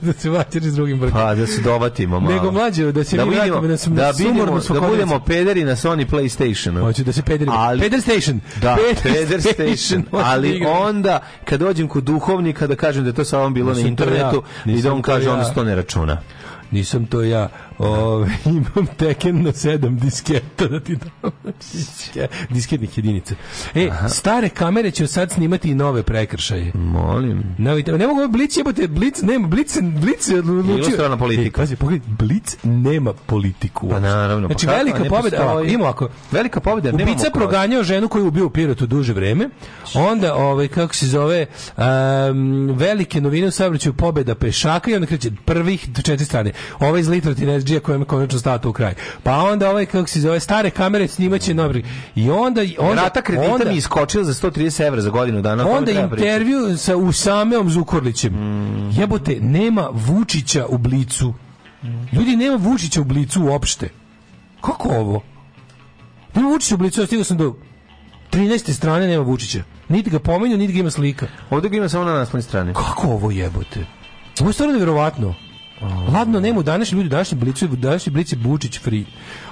da se vaćeri s drugim brkom. Pa da se dovatimo malo. Nego mlađe da se da mi vidimo, da da vidimo, da budemo pederi na Sony Playstationu. Hoću da se pederi. Ali, peder Station. Da, Peder Station. Da Ali onda kad dođem kod duhovnika da kažem da to sa ovom bilo na internetu i da on kaže on to ne računa. Nisam to ja. Ove, <laughs> imam teken na sedam disketa da ti dam. Disketnih jedinica. E, Aha. stare kamere će sad snimati i nove prekršaje. Molim. Navi, ne mogu blic jebote, blic nema, blic, blic je odlučio. politika. E, pazi, pogledaj, blic nema politiku. Pa naravno. Pa znači, pa velika pobeda, ima ako... Velika pobeda, nema Ubica proganjao ženu koju ubio u Pirotu duže vreme. Onda, ovaj, kako se zove, um, velike novine u saobraćaju pobjeda pešaka i onda kreće prvih četiri strane. Ovaj iz Litroti ne SG kojem konačno stao tu kraj. Pa onda ovaj kako se zove stare kamere snimaće nobri. I onda onda rata kredita onda, mi iskočio za 130 evra za godinu dana. Onda intervju sa Usameom Zukorlićem. Mm. Jebote, nema Vučića u blicu. Ljudi, nema Vučića u blicu uopšte. Kako ovo? Nema Vučića u blicu, ja stigao sam do 13. strane, nema Vučića. Niti ga pominju, niti ga ima slika. Ovde ga ima samo na naslovnoj strani. Kako ovo jebote? Ovo je stvarno nevjerovatno. Ladno nemu današnji ljudi, današnji blici, današnji blici Bučić free.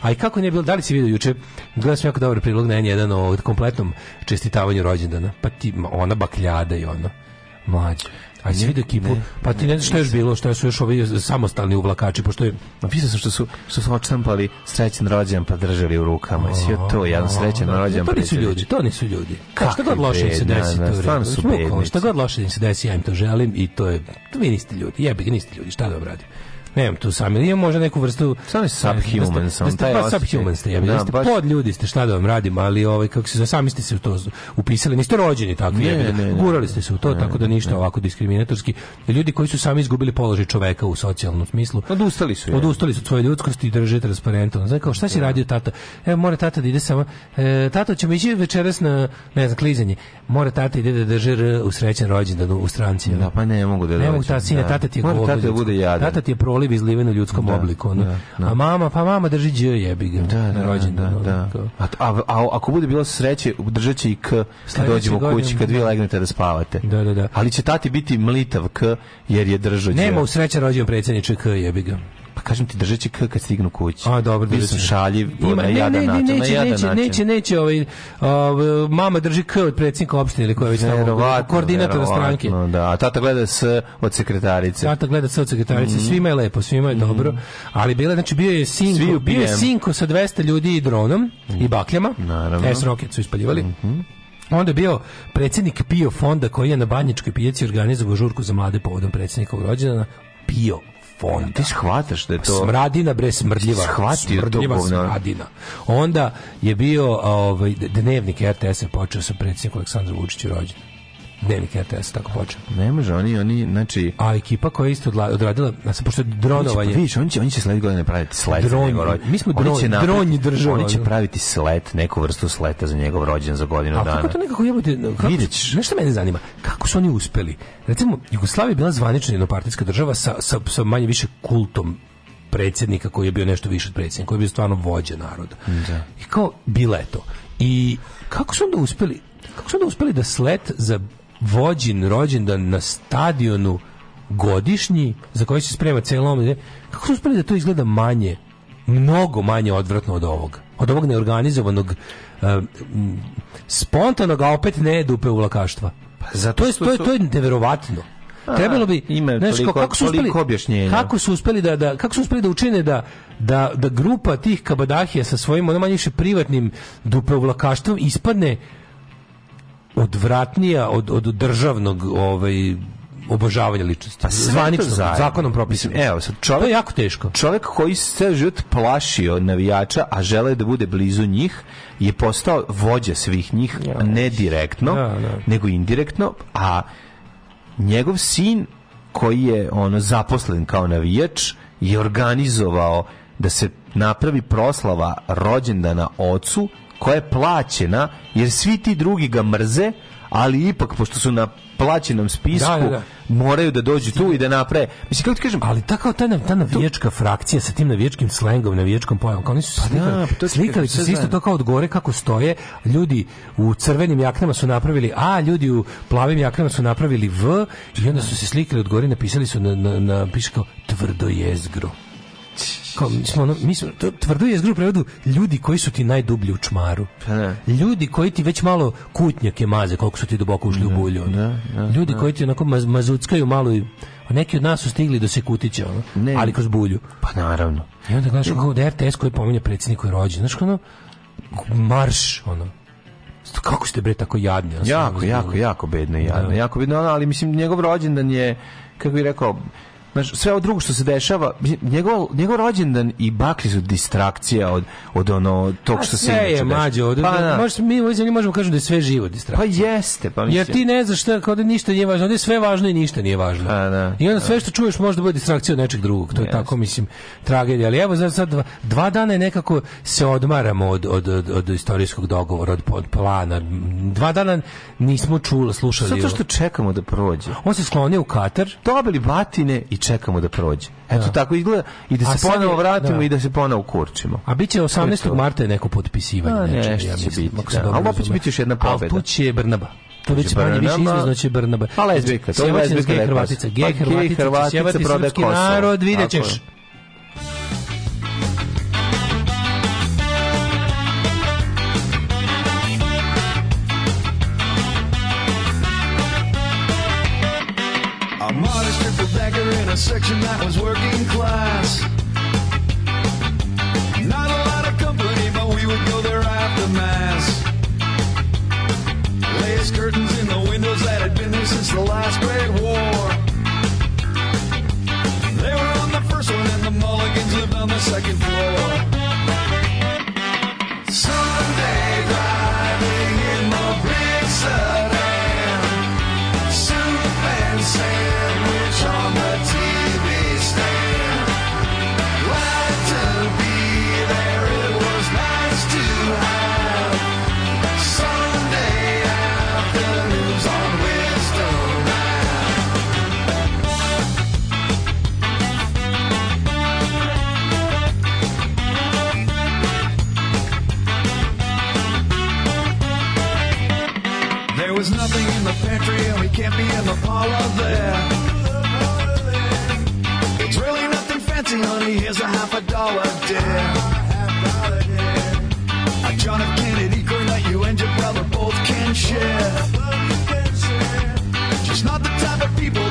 A i kako nije bilo, da li si vidio juče, gledam sam jako dobar prilog na N1 o kompletnom čestitavanju rođendana. Pa ti, ona bakljada i ono. Mlađe. A si da kipu, ne, pa ti ne, znaš šta je bilo, šta su još ovi samostalni uvlakači, pošto je... Napisao sam što su, što su očampali srećen rođen pa držali u rukama, i sve to, jedan srećen da, da, rođen pa... To nisu ljudi, to nisu ljudi. Kako šta god loše im se desi, da, to vreme. Znači, šta god loše im se desi, ja im to želim i to je... Vi niste ljudi, jebi ga, niste ljudi, šta da obradim nemam tu sami, imam možda neku vrstu... Sam je subhuman sam, da ste, pa subhuman ste, ja, da, jeste da baš... pod ljudi ste, šta da vam radim, ali ovaj, kako se, sami ste se u to upisali, niste rođeni takvi, ne, ne, ne, gurali ste se u to, tako da ništa ovako diskriminatorski. Ljudi koji su sami izgubili položaj čoveka u socijalnom smislu. Odustali su. Je. Odustali su od svoje ljudskosti i drže transparentno. Znači kao šta si da. radio tata? Evo mora tata da ide samo. E, tata ćemo ići večeras na ne znam klizanje. Mora tata ide da drži u srećan rođendan u stranci. Da pa ne mogu da. Ne mogu ta sine tata ti je govno. Tata bude jadan. Tata ti je pro kolibi izliven u ljudskom da, obliku. Da, da. A mama, pa mama drži dž jebi ga. Da, da, rođen, da, da. A, a, a, ako bude bilo sreće, držaće i k kad dođemo kući, kad vi da. legnete da spavate. Da, da, da. Ali će tati biti mlitav k jer je držao Nema u sreća rođen predsjedniče k jebi ga. Pa kažem ti držeći k kad stignu kući. A dobro, da se šaljiv, Ima, na jadan način, neće, na jadan neće, Neće, neće, ovaj, uh, mama drži k od predsednika opštine ili koja je već tamo koordinatora stranke. Da, a tata gleda s od sekretarice. Tata gleda s od sekretarice, mm. svima je lepo, svima je mm. dobro, ali bila, znači bio je sinko, bio je sinko sa 200 ljudi i dronom mm. i mhm. bakljama. Naravno. S-rocket su ispaljivali. -hmm. Onda je bio predsednik Pio fonda koji je na Banjičkoj pijaci organizovao žurku za mlade povodom predsjednikovog rođendana. Pio onda ti shvataš da je to smradina bre smrdljiva shvatio smrdljiva to smradina onda je bio ovaj dnevnik RTS a počeo sa predsjednikom Aleksandru Vučiću rođendan dnevnik RTS tako počeo. Ne može, oni, oni, znači... A ekipa koja je isto odradila, znači, pošto dronovanje... Vidiš, oni će, oni će sledeće godine praviti slet dron, za njegov rođen. Mi smo dron, oni će napraviti, dronji država. Oni će praviti slet, neku vrstu sleta za njegov rođen za godinu A, dana. A kako to nekako jebote... Vidiš. Nešto mene zanima, kako su oni uspeli? Recimo, Jugoslavija je bila zvanična jednopartijska država sa, sa, sa manje više kultom predsjednika koji je bio nešto više od predsjednika, koji je bio stvarno vođa naroda. Da. I kao to. I kako su onda uspeli kako su onda uspeli da slet za vođin rođendan na stadionu godišnji za koji se sprema celom kako su uspeli da to izgleda manje mnogo manje odvratno od ovog od ovog neorganizovanog uh, spontanog a opet ne dupe u ulakaštva pa zato to je, to je, to je neverovatno a, trebalo bi ima znaš, toliko, kako su uspeli kako su uspeli da, da kako su uspeli da učine da da, da grupa tih kabadahija sa svojim ono manje privatnim dupeuvlakaštvom ispadne odvratnija od, od državnog ovaj, obožavanja ličnosti. Pa zvanično, zakonom propisano. Evo, sad čovjek, to je jako teško. Čovjek koji se život plašio navijača, a žele da bude blizu njih, je postao vođa svih njih, ja, ne direktno, ja, da, ja. Da. nego indirektno, a njegov sin koji je ono zaposlen kao navijač je organizovao da se napravi proslava rođendana ocu koja je plaćena, jer svi ti drugi ga mrze, ali ipak, pošto su na plaćenom spisku, da, da, da. moraju da dođu tu i da naprave. Mislim, kako ti kažem... Ali ta kao ta, ta navijačka frakcija sa tim navijačkim slengom, navijačkom pojavom, kao oni su pa da, slikali, pa to slikali su isto to kao od gore kako stoje, ljudi u crvenim jaknama su napravili A, ljudi u plavim jaknama su napravili V i onda su se slikali od gore napisali su na, na, na piše kao tvrdo jezgro. Kao, mi smo, ono, mi smo, to, tvrdo je zgru prevedu ljudi koji su ti najdublji u čmaru. Ne. Pa da. Ljudi koji ti već malo kutnjake maze, koliko su ti duboko ušli u da, bulju. Ne, ne, da, ljudi koji ti onako maz, mazuckaju malo i neki od nas su stigli do sekutića, ono, ne. ali kroz bulju. Pa naravno. I onda gledaš kako da RTS koji pominje predsjednik koji rođen. Znaš, ono, marš, ono, kako ste bre tako jadni? jako, jako, jako bedno i jadno. Da. Jako bedno, ono, ali mislim njegov rođendan je kako bih rekao Znaš, sve ovo drugo što se dešava, njegov, njegov rođendan i bakli su distrakcija od, od ono, tog pa što se inače je mađo, od, pa, da, možeš, mi u zemlji možemo kažemo da je sve živo distrakcija. Pa jeste, pa mislim. Jer ti ne znaš šta, kao da ništa nije važno, ovdje je sve važno i ništa nije važno. Pa, da, I onda da. sve što čuješ može da bude distrakcija od nečeg drugog, to je yes. tako, mislim, tragedija. Ali evo, znači, sad dva, dva dana je nekako se odmaramo od, od, od, od istorijskog dogovora, od, od plana. Dva dana nismo čuli, slušali. Zato što čekamo da prođe. On se sklonio u Katar. Dobili batine i čekamo da prođe. Eto ja. Da. tako izgleda i da se ponovo vratimo da. i da se ponovo kurčimo. A biće 18. marta je neko potpisivanje. A, da, znači, nešto, će biti. Da. Ali opet će biti još jedna pobeda. Ali tu će Brnaba. To već manje više izvozno će Brnaba. A pa lezbika, to je lezbika. Gej Hrvatica, gej pa Hrvatica, Hrvatica, Hrvatica, Hrvatica, Hrvatica, Hrvatica, Hrvatica, Hrvatica, a section that was working class. Not a lot of company, but we would go there after mass. Lace curtains in the windows that had been there since the last Great War. They were on the first one, and the Mulligans lived on the second floor. can't be in the parlor there. It's really nothing fancy, honey. Here's a half a dollar, dear. A John F. Kennedy coin that you and your brother both can share. Just not the type of people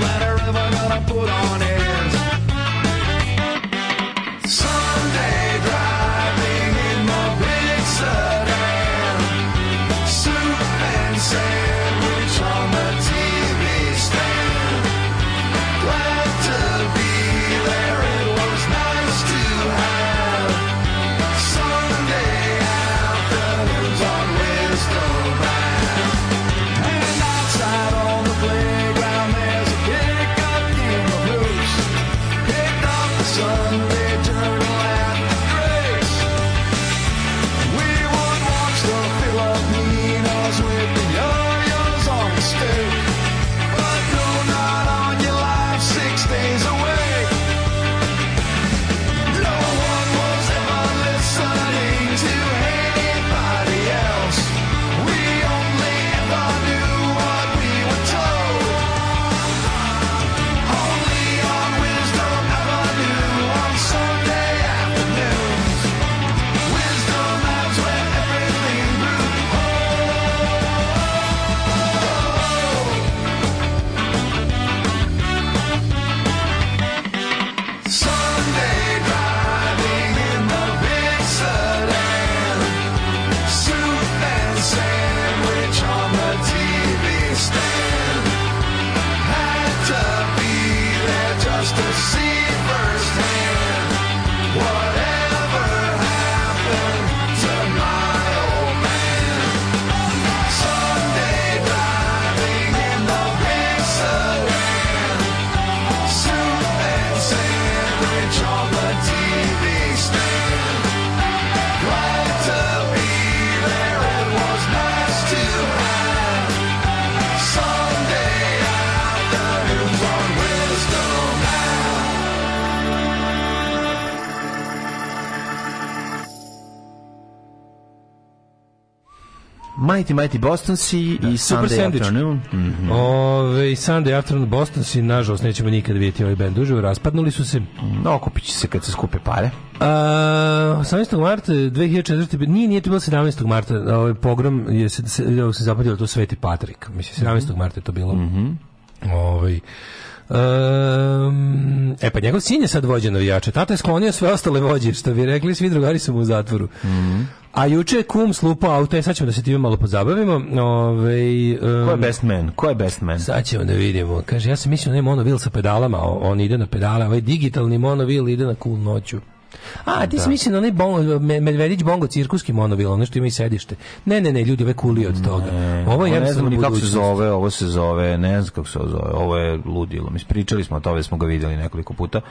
Mighty Mighty Boston Sea da, mhm. i Sunday sandwich. Afternoon. Mm -hmm. Sunday Afternoon Boston Sea, nažalost, nećemo nikad vidjeti ovaj band uživo. Raspadnuli su se. Mm, okupit će se kad se skupe pare. Uh, 18. marta 2004. Nije, nije to bilo 17. marta. Ovaj pogrom je se, se, se zapadilo to Sveti Patrik. Mislim, 17. Mm -hmm. marta je to bilo. Mm -hmm. Ovaj Um, e pa njegov sin je sad vođen navijača. Tata je sklonio sve ostale vođe, što bi rekli, svi drugari su mu u zatvoru. Mm -hmm. A juče je kum slupao auto, i e, sad ćemo da se time malo pozabavimo. Ove, um, ehm, Ko je best man? Ko je best man? Sad ćemo da vidimo. Kaže, ja sam mislio da je monovil sa pedalama, on ide na pedale, ovaj digitalni monovil ide na cool noću. A, ti da. si mislim onaj bongo, Medvedić bongo cirkuski monobil, ono što ima i sedište. Ne, ne, ne, ljudi ove kuli od toga. Ne, ovo je ne znam ni kako se zove, ovo se zove, ne znam kako se zove, ovo je ludilo. Mi pričali smo o tome, smo ga videli nekoliko puta.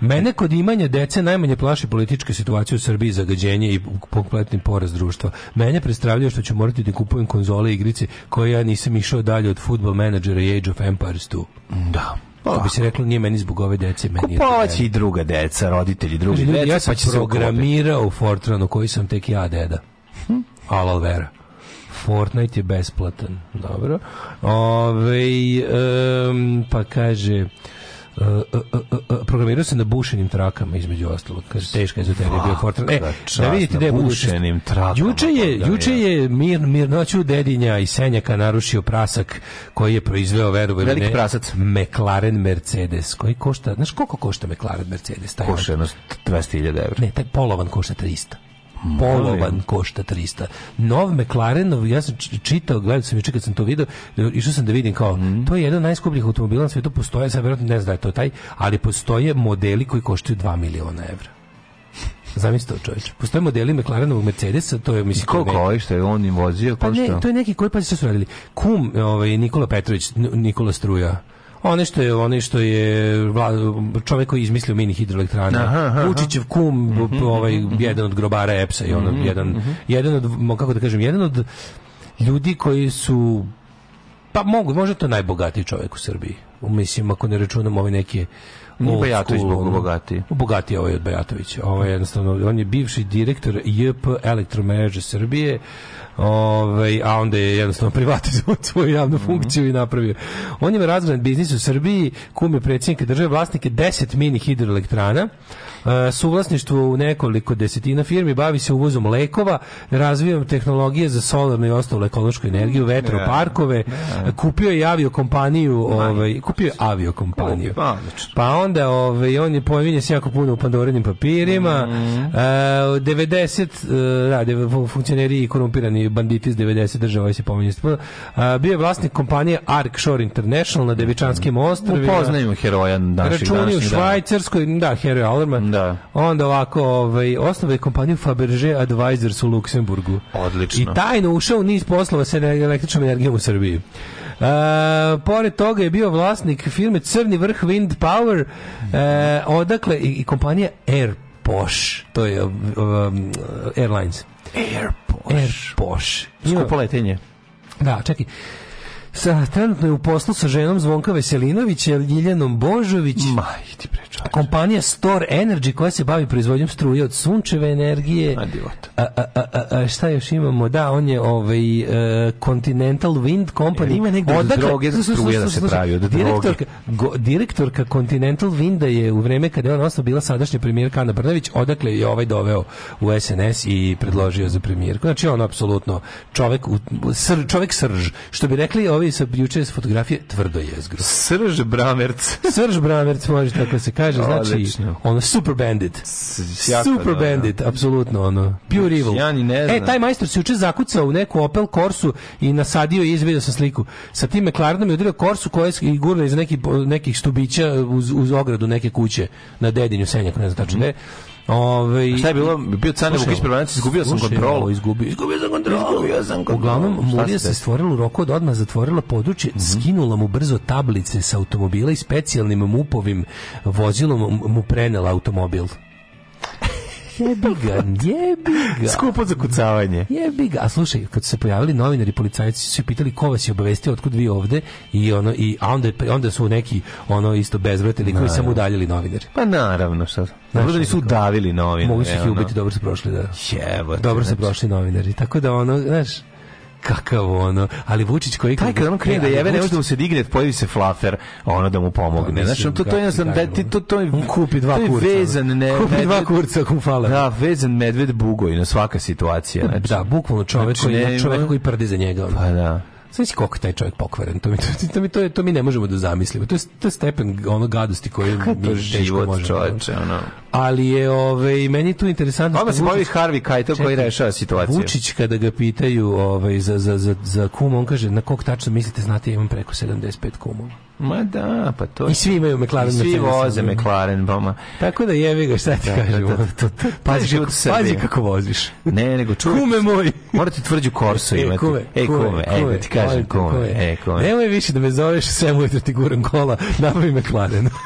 Mene kod imanja dece najmanje plaši politička situacija u Srbiji, zagađenje i kompletni poraz društva. Mene predstavljaju što ću morati da kupujem konzole i igrice koje ja nisam išao dalje od Football Managera i Age of Empires 2. Da. Pa, pa bi se reklo nije meni zbog ove dece, meni je. Pa, i druga deca, roditelji drugi deca, ja pa sam pa će se programirao u Fortranu koji sam tek ja deda. Hm? Alal vera. Fortnite je besplatan. Dobro. Ove, um, pa kaže... E, e, e, programirao se na bušenim trakama između ostalog. Kaže teška ezoterija bio Fortran. E, da, da vidite gde bušenim trakama. Juče je pa da juče je mir mirnoću dedinja i senjaka narušio prasak koji je proizveo veru veliki prasac McLaren Mercedes koji košta, znaš koliko košta McLaren Mercedes taj? Košta 200.000 €. Ne, taj polovan košta 300 polovan košta 300. Nov McLarenov, ja sam čitao, gledao sam i kad sam to video, e, išao sam da vidim kao, mm. to je jedan najskupljih automobila na svetu, postoje, sad verovatno ne zna da je to taj, ali postoje modeli koji koštaju 2 miliona evra. Zamisli to, čoveče. Postoje modeli McLarenovog Mercedesa, to je mislim Ko koji što je on im vozio, pa ne, to je neki koji pa su radili. Kum, ovaj Nikola Petrović, Nikola Struja oni što je, oni što je čovjek koji izmislio mini hidroelektrane. Aha, Vučićev kum, mm -hmm, ovaj mm -hmm. jedan od grobara EPS-a i on mm -hmm, jedan mhm. jedan od kako da kažem, jedan od ljudi koji su pa mogu, možda to najbogatiji čovjek u Srbiji. Mislim, ako ne računamo ove neke Nije Bajatović bogati. Bogati je ovaj od Bajatovića. Ovo ovaj, je jednostavno, on je bivši direktor JP Elektromreže Srbije. Ove, ovaj, a onda je jednostavno <laughs> privatizovan svoju javnu mhm. funkciju mm -hmm. i napravio. On je razgledan biznis u Srbiji, je predsjednika države, vlasnike 10 mini hidroelektrana, e, suvlasništvo u nekoliko desetina firmi, bavi se uvozom lekova, razvijom tehnologije za solarnu i ostalu ekološku energiju, mhm. vetroparkove, da, da. kupio je avio kompaniju, ovaj, kupio je avio kompaniju. Pa onda ovaj, on je pojeminje se jako puno u pandorinim papirima, mm -hmm. 90 da, funkcioneri i korumpirani oni banditi iz 90 država se pominje. Bio je vlasnik kompanije Ark Shore International na Devičanskim ostrvima. Upoznajemo heroja naših današnjih Računi u Švajcarskoj, da, heroja Allerman. Da. Onda ovako, ovaj, osnovao je kompaniju Faberge Advisors u Luksemburgu. Odlično. I tajno ušao u niz poslova sa električnom energijom u Srbiji. Uh, pored toga je bio vlasnik firme Crni vrh Wind Power, uh, odakle i, i kompanija Air Posh, to je um, Airlines. Air Porsche. Air Porsche. Skupo letenje. Da, čekaj sa, trenutno je u poslu sa ženom Zvonka Veselinović, e, Ljiljanom Božović. Ma, idi prečač. Kompanija Store Energy koja se bavi proizvodnjom struje od sunčeve energije. A, a, a, a, šta još imamo? Da, on je ovaj, e, Continental Wind Company. Ja, ima negdje da od droge za struje da se pravi. Od direktorka, go, direktorka Continental Winda je u vreme kada je ona osoba bila sadašnja premijerka Ana Brnavić, odakle je ovaj doveo u SNS i predložio za premijerku. Znači on apsolutno čovek, u, sr, čovek srž. Što bi rekli ovi stoji sa juče s fotografije tvrdo jezgro. Srž Bramerc. <laughs> Srž Bramerc može tako se kaže, znači ono super bandit. Sjaka, super da, da. bandit, da. apsolutno ono. Pure znači, evil. Ja ni ne e, znam. E taj majstor se juče zakucao u neku Opel Corsu i nasadio i izvedio sam sliku. Sa tim McLarenom je udario Corsu koja je gurna iz nekih nekih stubića uz, uz ogradu neke kuće na Dedinju Senjak, ne znam tačno mm. Ove, šta je bilo? Bio Cane Vukić prvanac, izgubio sam kontrolu. Izgubio, izgubio sam kontrolu. Izgubio sam kontrolu. Uglavnom, Mulija se stvorila u roku od odmah zatvorila područje, mm -hmm. skinula mu brzo tablice sa automobila i specijalnim mupovim vozilom mu prenela automobil. Jebi ga, jebi ga. Skupo za kucavanje. Jebi ga. A slušaj, kad su se pojavili novinari, policajci su se pitali ko vas je obavestio, otkud vi ovde, i ono, i, a onda, onda su neki ono isto bezvratili koji samo udaljili novinari. Pa naravno, što? Dobro da nisu udavili novinari. Mogu su ih ubiti, dobro su prošli, da. Jebote. Dobro su znači. prošli novinari. Tako da ono, znaš, kakav ono, ali Vučić koji taj kad on krene da jeve, ne može da mu se digne, pojavi se flafer, ono da mu pomogne. Znači to to je da ti to to on kupi dva kurca. Vezan ne, kupi dva kurca kumfala. Da, vezan medved bugoj na svaka situacija. Da, znači, da, bukvalno čovjek znači, koji čovek koji prdi za njega. Pa da. Sve si koliko taj čovjek pokvaren, to mi, to, to, mi, to, je, to, mi ne možemo da zamislimo. To je, to je stepen ono gadosti koji Kako mi to život, možemo. Da- Čovječe, ono. Ali je ove, i meni je tu interesantno... Ovo se bavi Harvey Keitel koji rešava situaciju. Vučić kada ga pitaju ove, za, za, za, za kum, on kaže na kog tačno mislite, znate, imam preko 75 kumova. Ma da, pa to je. I svi imaju McLaren. I svi voze McLaren, boma. Tako da jevi ga, šta ti da, da kažem? Da, da, to, da, to, da. <laughs> pazi, kako, pazi kako voziš. Ne, nego <laughs> čuvaj. Kume moj. Morate tvrđu korsu e, imati. E, kume, e, kume, kume, e, kume, ti kažem, kume, kume. E, kume. Nemoj više da me zoveš, sve ujutro ti guram kola, napravi McLaren. <laughs>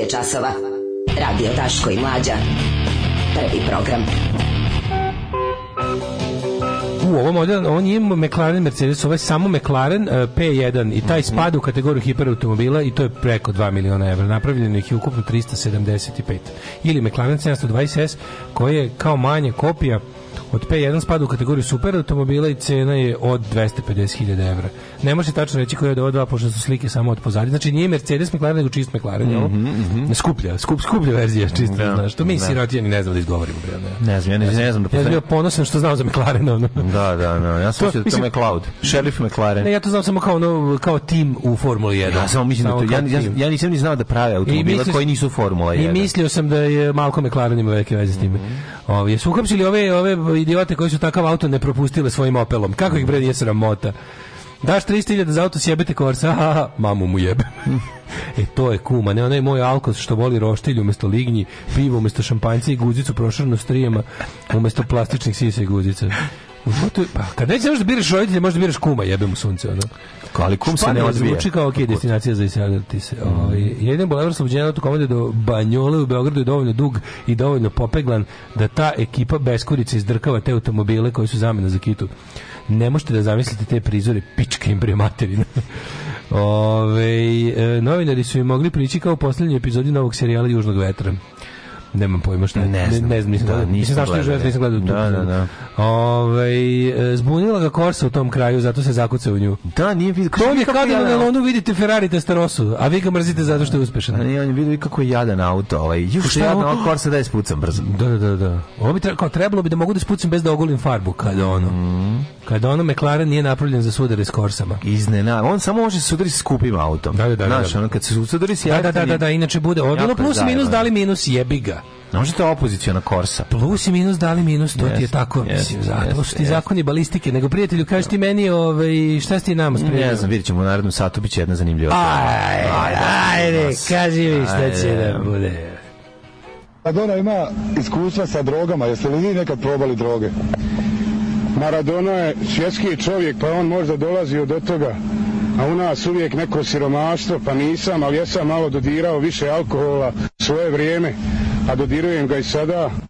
je časova. Radio Taško i Mlađa. Prvi program. U ovom modelu, on nije McLaren Mercedes, ovo samo McLaren e, P1 i taj spada u kategoriju hiperautomobila i to je preko 2 miliona evra. Napravljeno ih je ukupno 375. Ili McLaren 720S koji je kao manja kopija Od P1 spada u kategoriju super automobila i cena je od 250.000 evra. Ne može tačno reći koja je od ova dva, pošto su slike samo od pozadnje. Znači nije Mercedes McLaren, nego čist McLaren. Mm -hmm, mm Skuplja, skup, skuplja verzija čista. Da, znaš, to mi da. sirotijani ne znam da izgovorimo. Ne, ne znam, ja ne, ne znam da postavim. Ja bio ponosan što znam za McLaren. Ono. Da, da, da. Ja sam to, da to McLeod. Šerif McLaren. Ne, ja to znam samo kao, no, kao tim u Formuli 1. Ja samo mislim da samo da to, ja, ja, ja, nisam ni znao da prave automobile mislio, koji nisu Formula 1. I mislio sam da je Malko McLaren ima veke veze s time. Mm -hmm. Ovi, su uhapsili ove, ove ostale idiote koji su takav auto ne propustile svojim opelom. Kako ih bre nije sramota? Daš 300.000 za auto, sjebete korsa, ha, mamu mu jebe. <laughs> e, to je kuma, ne onaj moj alkos što voli roštilj umesto lignji, pivo umesto šampanjca i guzicu proširnu strijema umesto plastičnih sisa i guzica. U životu, pa, pa kad nećeš da, da biraš roditelje, možda biraš kuma, jebe mu sunce, ono. ali kum Španija se ne odbije. zvuči kao ok, destinacija za iseliti se. Mm. Ja idem bolevar slobođenja od komande do Banjole u Beogradu je dovoljno dug i dovoljno popeglan da ta ekipa Beskurica izdrkava te automobile koji su zamena za kitu. Ne možete da zamislite te prizore pičke im bre materina. <laughs> Ove, e, novinari su im mogli prići kao u poslednjoj epizodi novog serijala Južnog vetra. Nemam pojma šta. Ne, ne, ne znam, nisam da, gledao. Nisam zašto još nisam da. gledao. Da, da, da. Ove, ovaj, zbunila ga Korsa u tom kraju, zato se zakucao u nju. Da, nije vidio. To je kada na Melonu vidite Ferrari Testarosu, a vi ga mrzite zato što je uspešan. Da, nije, on je vidio kako je jadan auto. Ovaj. Ju, što je jadan auto, Korsa da je spucam brzo. Da, da, da. da. Ovo bi kao, trebalo bi da mogu da spucam bez da ogulim farbu, kada ono. Mm. Kada ono McLaren nije napravljen za sudare s Korsama. Iznena, on samo može se sudari s skupim autom. Da, da, da. da znaš, da. ono kad se sudari s da, da, da, da, inače bude. Odilo plus minus, dali minus, jebi ga. Ne možete opoziciona korsa. Plus i minus dali minus, to yes, ti je tako, yes, mislim, zato yes, ti zakoni balistike, nego prijatelju kažeš ti meni, ovaj, šta si ti nama spremio? Ne znam, vidjet ćemo u narednom satu, bit će jedna zanimljiva. Ajde, ajde, ajde kaži mi šta će da bude. Maradona ima iskustva sa drogama, jeste li vi nekad probali droge? Maradona je svjetski čovjek, pa on možda dolazi od toga a u nas uvijek neko siromaštvo, pa nisam, ali ja sam malo dodirao više alkohola svoje vrijeme a dodirujem ga i sada.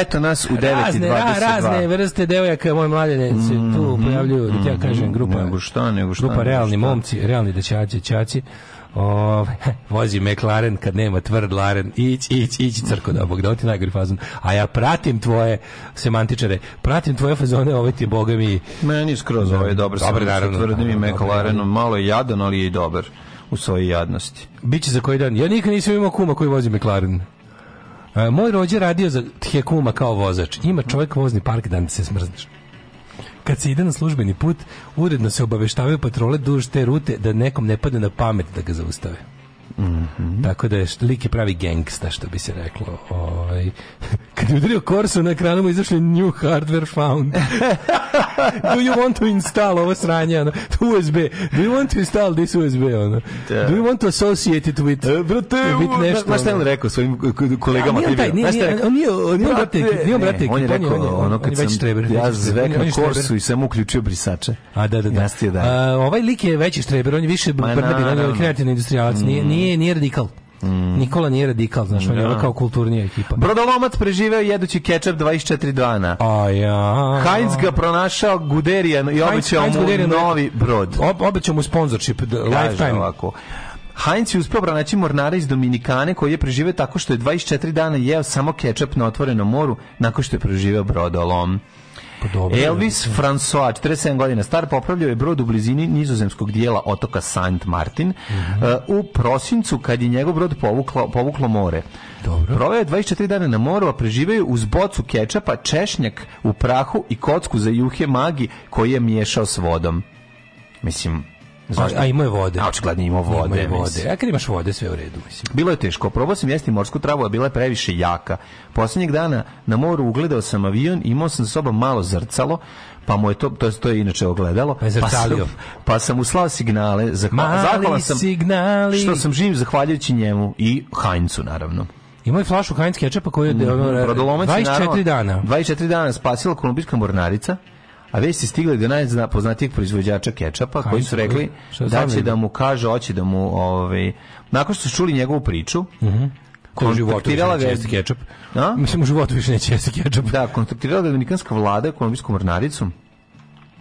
eto nas u 9.22. Razne, razne vrste devojaka, moje mladene se mhm, tu mhm, pojavljuju, da ja mhm. kažem, grupa, nego šta, nego šta, grupa realni momci, realni dečaci, čaci. O, <laughs> vozi McLaren kad nema tvrd laren, ić, ić, ić, crko da bog, da ti najgori fazon. A ja pratim tvoje semantičare, pratim tvoje fazone, ove ovaj ti boga mi... Meni skroz ovo je dobro, dobro naravno, tvrdim i McLarenom, malo je jadan, ali je i dobar u svojoj jadnosti. Biće za koji dan. Ja nikad nisam imao kuma koji vozi McLaren. E, moj rođe radio za Tjekuma kao vozač. Ima čovjek vozni park dan da se smrzneš. Kad se ide na službeni put, uredno se obaveštavaju patrole duž te rute da nekom ne padne na pamet da ga zaustave. Mm -hmm. Tako da je lik je pravi gangsta, što bi se reklo. Oj. Ovaj. <laughs> kad je udario Corso na ekranu mu izašli new hardware found. <laughs> do you want to install ovo sranje, ono, USB? Do you want to install this USB, ono? Da. Do you want to associate it with, e, brate, with nešto? Znaš šta je on rekao svojim kolegama? Ja, nije on taj, nije, nije, on nije, on nije, brate, nije on brate, on je rekao, ono kad sam, štreber, ja zvek na Corso i sam uključio brisače. A, da, da, da. ovaj lik je veći štreber, on je više, Brnabi, on je kreativni industrijalac, nije, mm. nije nije, nije radikal. Mm. Nikola nije radikal, znaš, on je da. kao kulturnija ekipa. Brodolomac preživeo jedući kečap 24 dana. A ja. Heinz ga pronašao Guderijan i obećao mu Guderian novi brod. Ob, obećao mu sponsorship, lifetime. Ovako. Heinz je uspeo pronaći mornara iz Dominikane koji je preživeo tako što je 24 dana jeo samo kečap na otvorenom moru nakon što je preživeo brodolom. Pa Elvis je. François, 47 godina star, popravljao je brod u blizini nizozemskog dijela otoka Saint Martin mm -hmm. uh, u prosincu kad je njegov brod povuklo, povuklo more. Dobro. Proveo je 24 dana na moru, a preživeo uz bocu kečapa, češnjak u prahu i kocku za juhe magi koji je miješao s vodom. Mislim, Zašto? A, a je vode. A očigledno imao vode. Imao vode. A kad imaš vode sve u redu, mislim. Bilo je teško. Probao sam jesti morsku travu, a bila je previše jaka. Poslednjeg dana na moru ugledao sam avion, imao sam sa sobom malo zrcalo, pa mu je to to, to je inače ogledalo pa, pa sam, pa sam uslao signale zahvalan sam signali. što sam živ zahvaljujući njemu i Hajncu naravno Imao je flašu Heinz kečapa koju je mm, 24 dana. 24 dana spasila kolumbijska mornarica. A već ste stigli do najpoznatijih proizvođača kečapa koji su rekli da će da, da mu kaže, hoće da mu... Ovaj, nakon što su čuli njegovu priču, mm -hmm. Ko u životu kečap? A? <laughs> Mislim, u životu više neće jesti kečap. Da, kontaktirala ga dominikanska vlada kolumbijsku mornaricu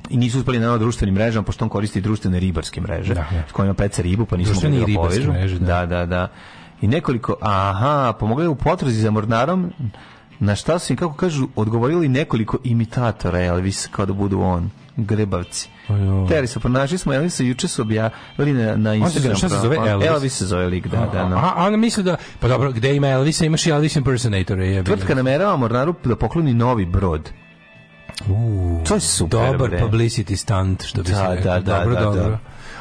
i nisu uspeli na društvenim mrežama, pošto on koristi društvene ribarske mreže, da, da. s kojima peca ribu, pa nisu mogli da povežu. Mreže, da. da, da, da. I nekoliko, aha, pomogli u potrazi za mornarom, Na šta su im, kako kažu, odgovorili nekoliko imitatora Elvis kao da budu on, grebavci. Teri se pronašli smo Elvisa juče su objavili na na Instagramu. Šta se zove Elvis? Elvis se zove lik, da, da. No. A, a ona misli da pa dobro, gde ima Elvisa, imaš i Elvis impersonator je. Tvrtka namerava Mornaru da pokloni novi brod. Uuu, to je super. Dobar bre. publicity stunt, što bi da, se rekao. Da, da, dobro, da, da. dobro. Da.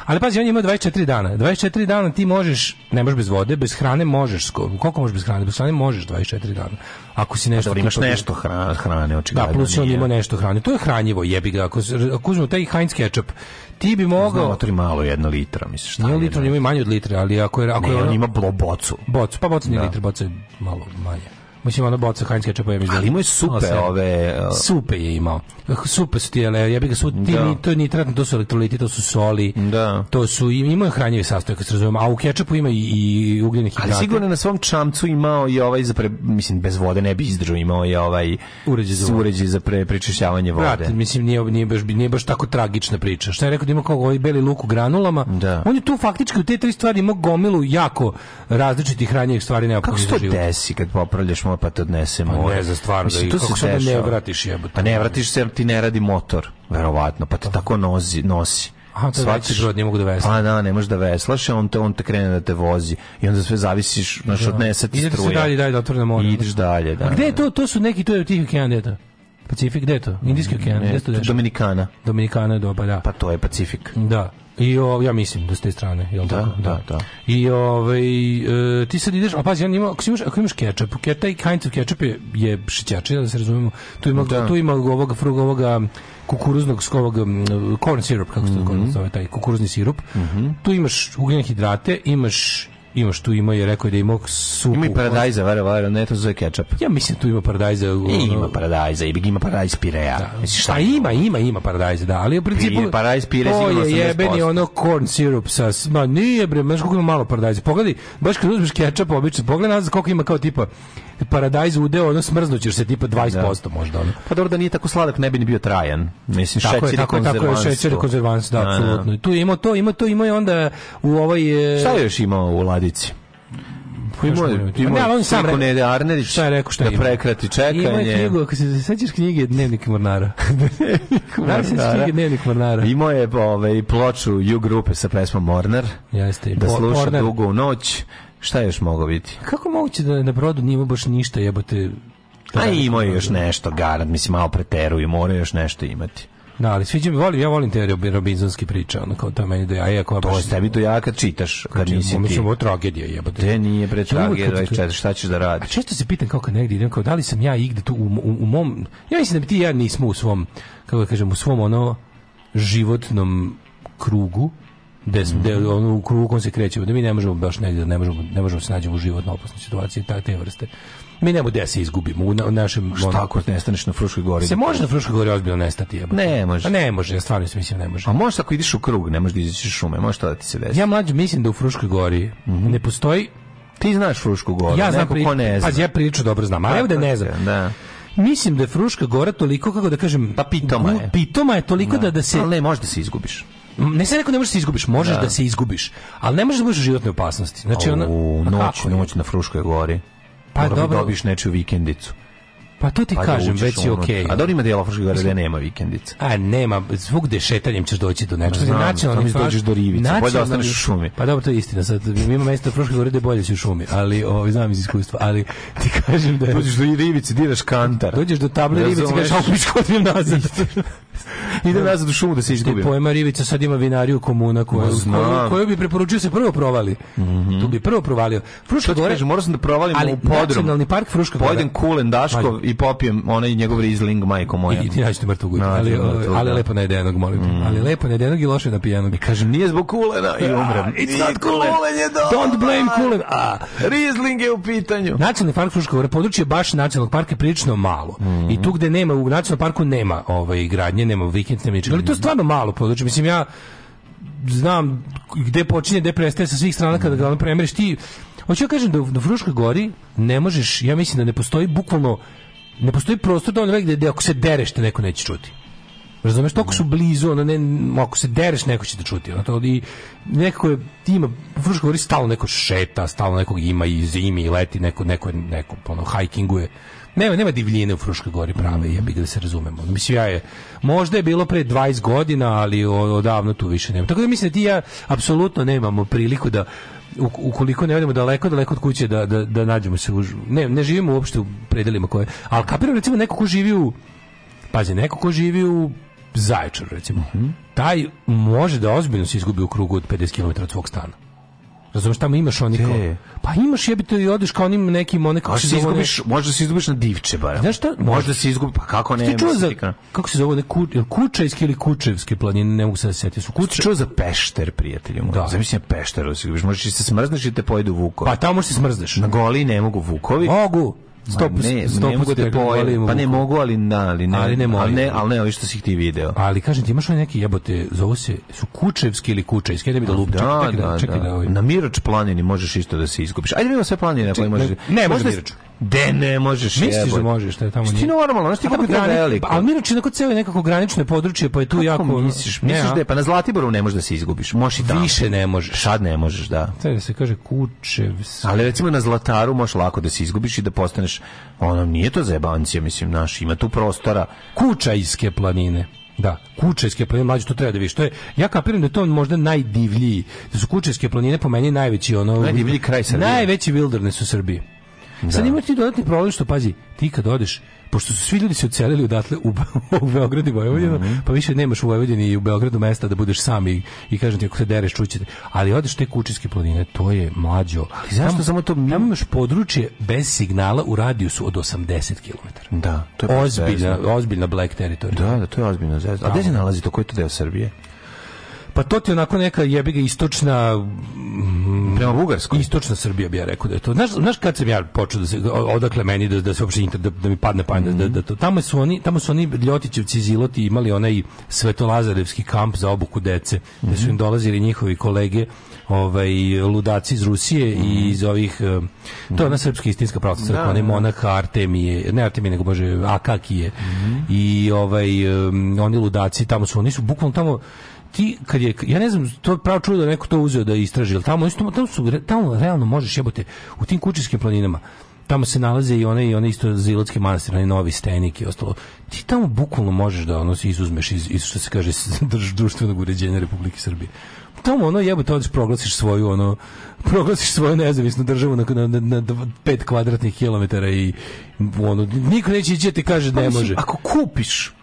Ali pazi, on ima 24 dana. 24 dana ti možeš, ne možeš bez vode, bez hrane možeš. Koliko možeš bez hrane? Bez hrane možeš 24 dana. Ako si nešto... Dobro, imaš nešto hrane, hrane očigledno. Da, plus on ima nešto hrane. To je hranjivo, jebi ga. Ako, ako uzmemo taj Heinz ketchup, ti bi mogao... Znam, otvori malo, jedna litra, misliš. Šta nije litra, da- on ima manje od litra, ali ako je... Ako ne, je on ima bocu. Bocu, pa bocu nije da. litra, bocu je malo manje. Mislim, ono boca hanjska čepojević. Ali imao je supe ove... E, supe je imao. Supe su ti, ali ja bih ga su... Ti, da. to je nitratno, to su elektroliti, to su soli. Da. To su... Imao je hranjivi sastojak, se razumijem. A u kečapu ima i, i ugljenih hidrata. Ali sigurno na svom čamcu imao i ovaj za pre... Mislim, bez vode ne bi izdržao. Imao i ovaj... Uređaj za, uređaj za pre, prečišćavanje vode. Prati, mislim, nije, nije, baš, nije baš tako tragična priča. Šta je rekao da ima kao ovaj beli luk u granulama? Da. On je tu faktički u te tri stvari imao gomilu jako različitih hranjivih stvari neophodnih Kako se to desi kad popravljaš hoćemo pa te odnesemo. Pa ne, za stvarno, Mislim, da i kako se da ne vratiš jebote. Pa ne vratiš se ti ne radi motor, verovatno, pa te Aha. Pa. tako nozi, nosi. Aha, to Svatiš, rod, ne mogu da vesla. Pa da, ne možeš da veslaš, on te, on te krene da te vozi. I onda sve zavisiš, znaš, da. odnese ti struja. Ideš da dalje, dalje, da otvorene more. Ideš da. dalje, da. A gde je to? To su neki, to je u tih okeana, Pacifik, gde je to? Indijski okean, gde to dešava? Dominikana. Dominikana je doba, da. Pa to je Pacifik. Da. I o, ja mislim da s te strane, jel da, tako? Da, da. I ovaj e, ti sad ideš, a pazi, on ima, ako imaš, ako imaš ketchup, taj kind of ketchup je, je šićači, da se razumemo. Tu ima da. tu ima ovoga frug ovoga kukuruznog skovog corn syrup kako se to mm -hmm. zove taj kukuruzni sirup. Mm -hmm. Tu imaš ugljene hidrate, imaš Ima što ima je rekao da ima su Ima i paradajza, vara, vara, ne to zove kečap. Ja mislim tu ima paradajza. Ono... E, ima paradajza, i ima paradajz pirea. Da. Misliš, šta A ima, ima, ima paradajza, da, ali u principu Pire, paradajz pire sigurno je jebeni ono corn syrup sa ma nije bre, baš koliko ima malo paradajza. Pogledaj, baš kad uzmeš kečap obično, pogledaj nazad koliko ima kao tipa paradajz udeo, ono smrznućeš se tipa 20% da. možda. Ono. Pa dobro da nije tako sladak, ne bi ni bio trajan. Mislim tako šećer je, tako, tako je šećer konzervans, da, da, da, apsolutno. Tu ima to, ima to, ima i onda u ovoj e- Šta još ima u ladi ulici. Ima, ima, ne, on sam rekao, ne, Arnerić, šta je rekao, šta da ima? prekrati čekanje. Ima knjigu, ako se sećaš knjige Dnevnik Mornara. Dnevnik <laughs> Mornara. Da se knjige Dnevnik Mornara. Imao je ove, ovaj, ploču U grupe sa pesmom Mornar. Jeste. Da sluša Mornar. dugo u noć. Šta je još mogao biti? Kako moguće da na brodu nije baš ništa jebote? A imao je još nešto, garant, mislim, malo preteruju, mora još nešto imati. Da, ali sviđa mi, volim, ja volim te robinzonske priče, ono kao to meni do jaja. Koja to je tebi do jaja kad čitaš, kad Kači, nisi ti. Mislim, ovo tragedija jebote. Te nije pre tragedija šta ćeš da radi? A često se pitam kao kad negdje idem, kao da li sam ja igde tu u, u, u mom, ja mislim da bi ti i ja nismo u svom, kako da kažem, u svom ono životnom krugu, gde, mm -hmm. ono, u krugu u kom se krećemo, da mi ne možemo baš negdje, da ne možemo, ne možemo da se nađemo u životno opasnoj situaciji, ta, te vrste. Mi nemamo gde da se izgubimo u, na, našem... Šta ono, ako nestaneš na Fruškoj gori? Se može na Fruškoj gori ozbiljno nestati. Jeba. Ne može. A pa ne može, ja stvarno mislim da ne može. A možeš ako ideš u krug, ne možeš da izađeš iz šume, može da ti se desi. Ja mlađe mislim da u Fruškoj gori mm -hmm. ne postoji... Ti znaš Frušku goru, ja znam pri... ko ne zna. Pa ja priču dobro znam, a evo da ne znam. Da. Mislim da je Fruška gora toliko, kako da kažem... Pa pitoma je. Pitoma je toliko da, da, da se... Ali ne, može da se izgubiš ne se neko da ne možeš da se izgubiš, možeš da. da se izgubiš, ali ne možeš da budeš u životnoj opasnosti. Znači ona noć, noć na Fruškoj gori pa, da dobro. dobiš neču vikendicu. Pa to ti pa da kažem, da već je okej. Okay. A da on ima Delafrške gore da nema vikendica. A nema, svugde šetanjem ćeš doći do nečega. Znam, nacionalni tamo dođeš do Rivica, pa bolje da ostaneš u šumi. Pa dobro, to je istina, sad ima mesta Fruške gore da bolje si u šumi, ali ovo, ovaj, znam iz iskustva, ali ti kažem da... Dođeš do rivice, diraš da kantar. Dođeš do table rivice, kažeš, ali piš kod idem nazad. <laughs> idem nazad u šumu da se izgubim. Što pojma rivica, sad ima vinariju komuna koju, koju, koju bi preporučio da se prvo provali. Mm -hmm. Tu bi prvo provalio. Fruška gore... Kažem, morao sam da provalim u podrum. Ali Nacionalni park Fruška gore. Pojedem kulen, Daškov i popijem onaj njegov Riesling, majko moja. I, ja ću te mrtvo guriti, ali, da. ali, lepo najedenog, molim. Mm. Ali lepo najedenog i loše napijenog. I e, kažem, nije zbog kulena i umrem. It's not kulen. Don't blame kulen. A, Riesling je u pitanju. Nacionalni park Fruška područje baš nacionalnog parka je prilično malo. Mm. I tu gde nema, u nacionalnom parku nema ovaj, gradnje, nema vikend, nema ničega. Ali to je stvarno malo područje. Mislim, ja znam gde počinje, gde prestaje sa svih strana kada ga premeriš ti. Hoću ja kažem da u Fruškoj gori ne možeš, ja mislim da ne postoji bukvalno ne postoji prostor dovoljno da gde, gde ako se dereš te neko neće čuti. Razumeš, toko su blizu, ono, ne, ako se dereš, neko će te čuti. Ono, to, I nekako je, ima, Fruško govori, stalno neko šeta, stalno nekog ima i zimi, i leti, neko, neko, neko, ono, hajkinguje. Nema, nema divljine u Fruškoj gori prave, mm. ja bih da se razumemo. Ono, mislim, ja je, možda je bilo pre 20 godina, ali odavno tu više nema. Tako da mislim da ti ja apsolutno nemamo priliku da ukoliko ne odemo daleko, daleko od kuće da, da, da nađemo se u, ne, ne živimo uopšte u predelima koje, ali kapiram recimo neko ko živi u pazi, neko ko živi u Zaječaru recimo, mm -hmm. taj može da ozbiljno se izgubi u krugu od 50 km od svog stana Razumeš, tamo imaš oni kao... Pa imaš jebite i odeš kao onim nekim one kako se zove... Izgubiš, Možda se izgubiš na divče, barem. Znaš šta? Možda se izgubi, pa kako ne... Ti za, kako se zove, ne, ku, Kučevski ili Kučevski planine, ne mogu se da sjetiti. Su Kuče... čuo za Pešter, prijatelju moj. Da. pešter, Pešteru da se izgubiš, možeš se smrzneš i te pojedu vukovi. Pa tamo možeš se smrzneš. Na goli ne mogu vukovi. Mogu. Stop, ne, stop ne mogu da pojem. Pa ne mogu, ali na, ali ne. Ali ne, ali ne, ali ne, ali što si ti video. Pa, ali kažem ti, imaš li neki jebote, zovu se, su Kučevski ili Kučevski, ajde mi da lupim. Da, čekaj, da, čekaj, da, da, da, ovaj. Na Mirač planini možeš isto da se iskupiš. Ajde vidimo sve planine na znači, koje možeš. Ne, možeš Mirač. De ne možeš Misliš da možeš, šta da je tamo nije. Ti normalno, znaš ti kako je veliko. Ali mi ruči onako ceo nekako granično područje, pa je tu kako jako... misliš? Ne, misliš da je, pa na Zlatiboru ne možeš da se izgubiš. Možeš i tamo. Više ne možeš. Pa sad ne možeš, da. Sada se kaže kuče. Ali recimo na Zlataru možeš lako da se izgubiš i da postaneš... Ono, nije to zajebancija, mislim, naš. Ima tu prostora. Kučajske planine. Da, Kučevske planine, mlađe to treba da vidiš. To je ja kapiram da je to možda najdivlji. Da su Kučevske planine po meni najveći ono najdivlji kraj Srbije. Najveći wilderness u Srbiji. Da. Sad imaš ti dodatni problem što, pazi, ti kad odeš, pošto su svi ljudi se odselili odatle u, <laughs> u Beograd i Vojvodinu, mm -hmm. pa više nemaš u Vojvodini i u Beogradu mesta da budeš sam i, i kažem ti ako se dereš čućete. Ali odeš te kučinske planine, to je mlađo. Ali zašto tamo, samo to... Tamo imaš područje bez signala u radijusu od 80 km. Da, to je ozbiljna, ozbiljna black teritorija. Da, da, to je ozbiljna zezda. A gde se nalazi to? Koji je to deo Srbije? Pa to ti je onako neka jebiga istočna mm, prema Bugarskoj. Istočna Srbija bi ja rekao da je to. Znaš, znaš kad sam ja počeo da se odakle meni da da se uopšte da, da mi padne pamet mm -hmm. da, mhm. da to. Tamo su oni tamo su oni Ljotićevci Ziloti imali onaj Svetolazarevski kamp za obuku dece. Mm -hmm. Da su mhm. im dolazili njihovi kolege ovaj ludaci iz Rusije mm -hmm. i mhm. iz ovih eh, to je ona srpska istinska pravoslavna crkva, da, onaj da, da. monah Artemije, ne Artemije nego bože Akakije. I ovaj um, oni ludaci tamo su oni su bukvalno tamo ti kad je ja ne znam to pravo čudo da neko to uzeo da istraži al tamo isto tamo su tamo realno možeš jebote u tim kučinskim planinama tamo se nalaze i one i one isto zilotski manastir, onaj novi stenik i ostalo. Ti tamo bukvalno možeš da ono izuzmeš iz, iz što se kaže društvenog uređenja Republike Srbije. Tamo ono jebote odeš proglasiš svoju ono proglasiš svoju nezavisnu državu na, na, na, na pet kvadratnih kilometara i ono niko neće ići da ti kaže da pa, ne može. Ako kupiš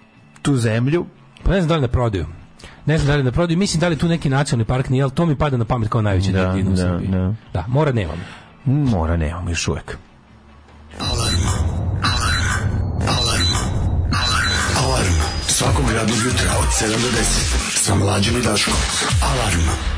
tu zemlju, pa ne znam da li na da prodaju ne znam da li da prodaju, mislim da li tu neki nacionalni park nije, ali to mi pada na pamet kao najveća da, da, Da, da. mora nemamo. Mora nemamo još uvek. Alarm, alarm, alarm, alarm, alarm. Svakog radnog jutra od 7 do 10 sa mlađim i Daškom. Alarm.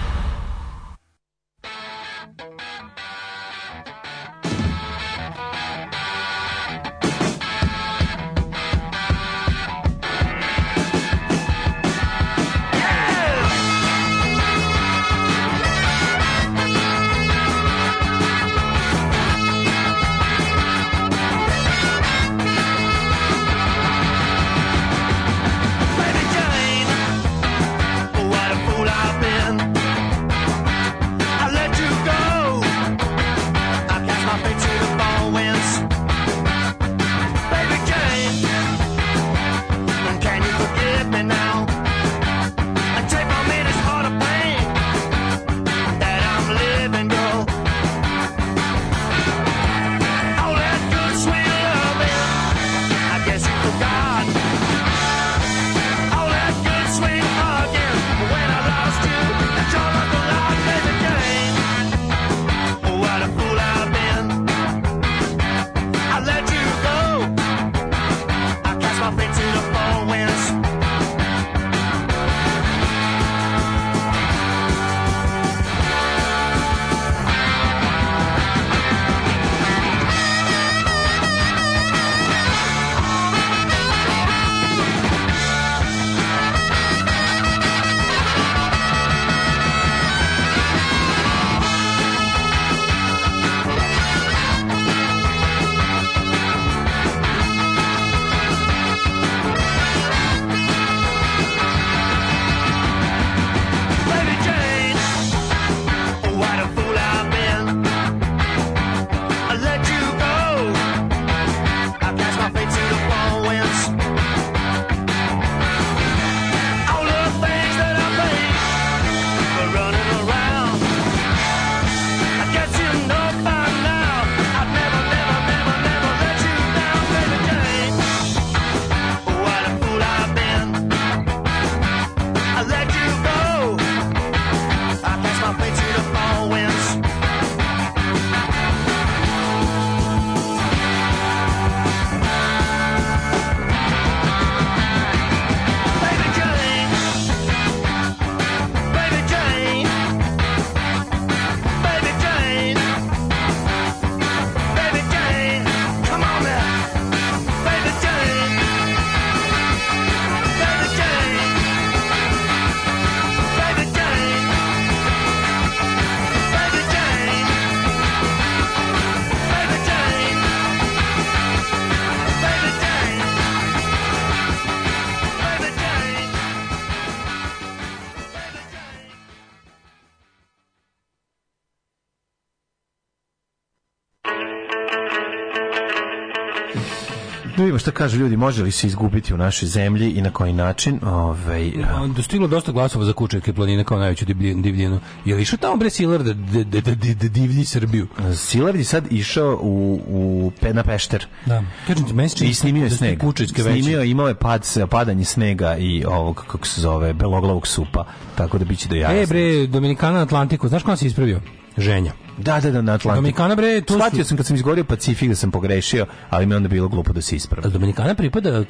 šta kažu ljudi, može li se izgubiti u našoj zemlji i na koji način? Ovaj dostiglo dosta glasova za Kučevke planine kao najveću divljinu. Je li išao tamo bre Silar da da, da, da, da, da divlji Srbiju? Silar je sad išao u, u na Pešter. Da. Kažem, i snimio je da sneg. Snimio, imao je pad, padanje snega i ovog, kako se zove, beloglavog supa. Tako da biće do jasno. E bre, Dominikana Atlantiku, znaš ko se ispravio? Ženja. Da, da, da, na Atlantiku. Dominikana bre, tu shvatio sam kad sam izgovorio Pacifik da sam pogrešio, ali mi onda bilo glupo da se ispravim. E, hm? Dominikana pripada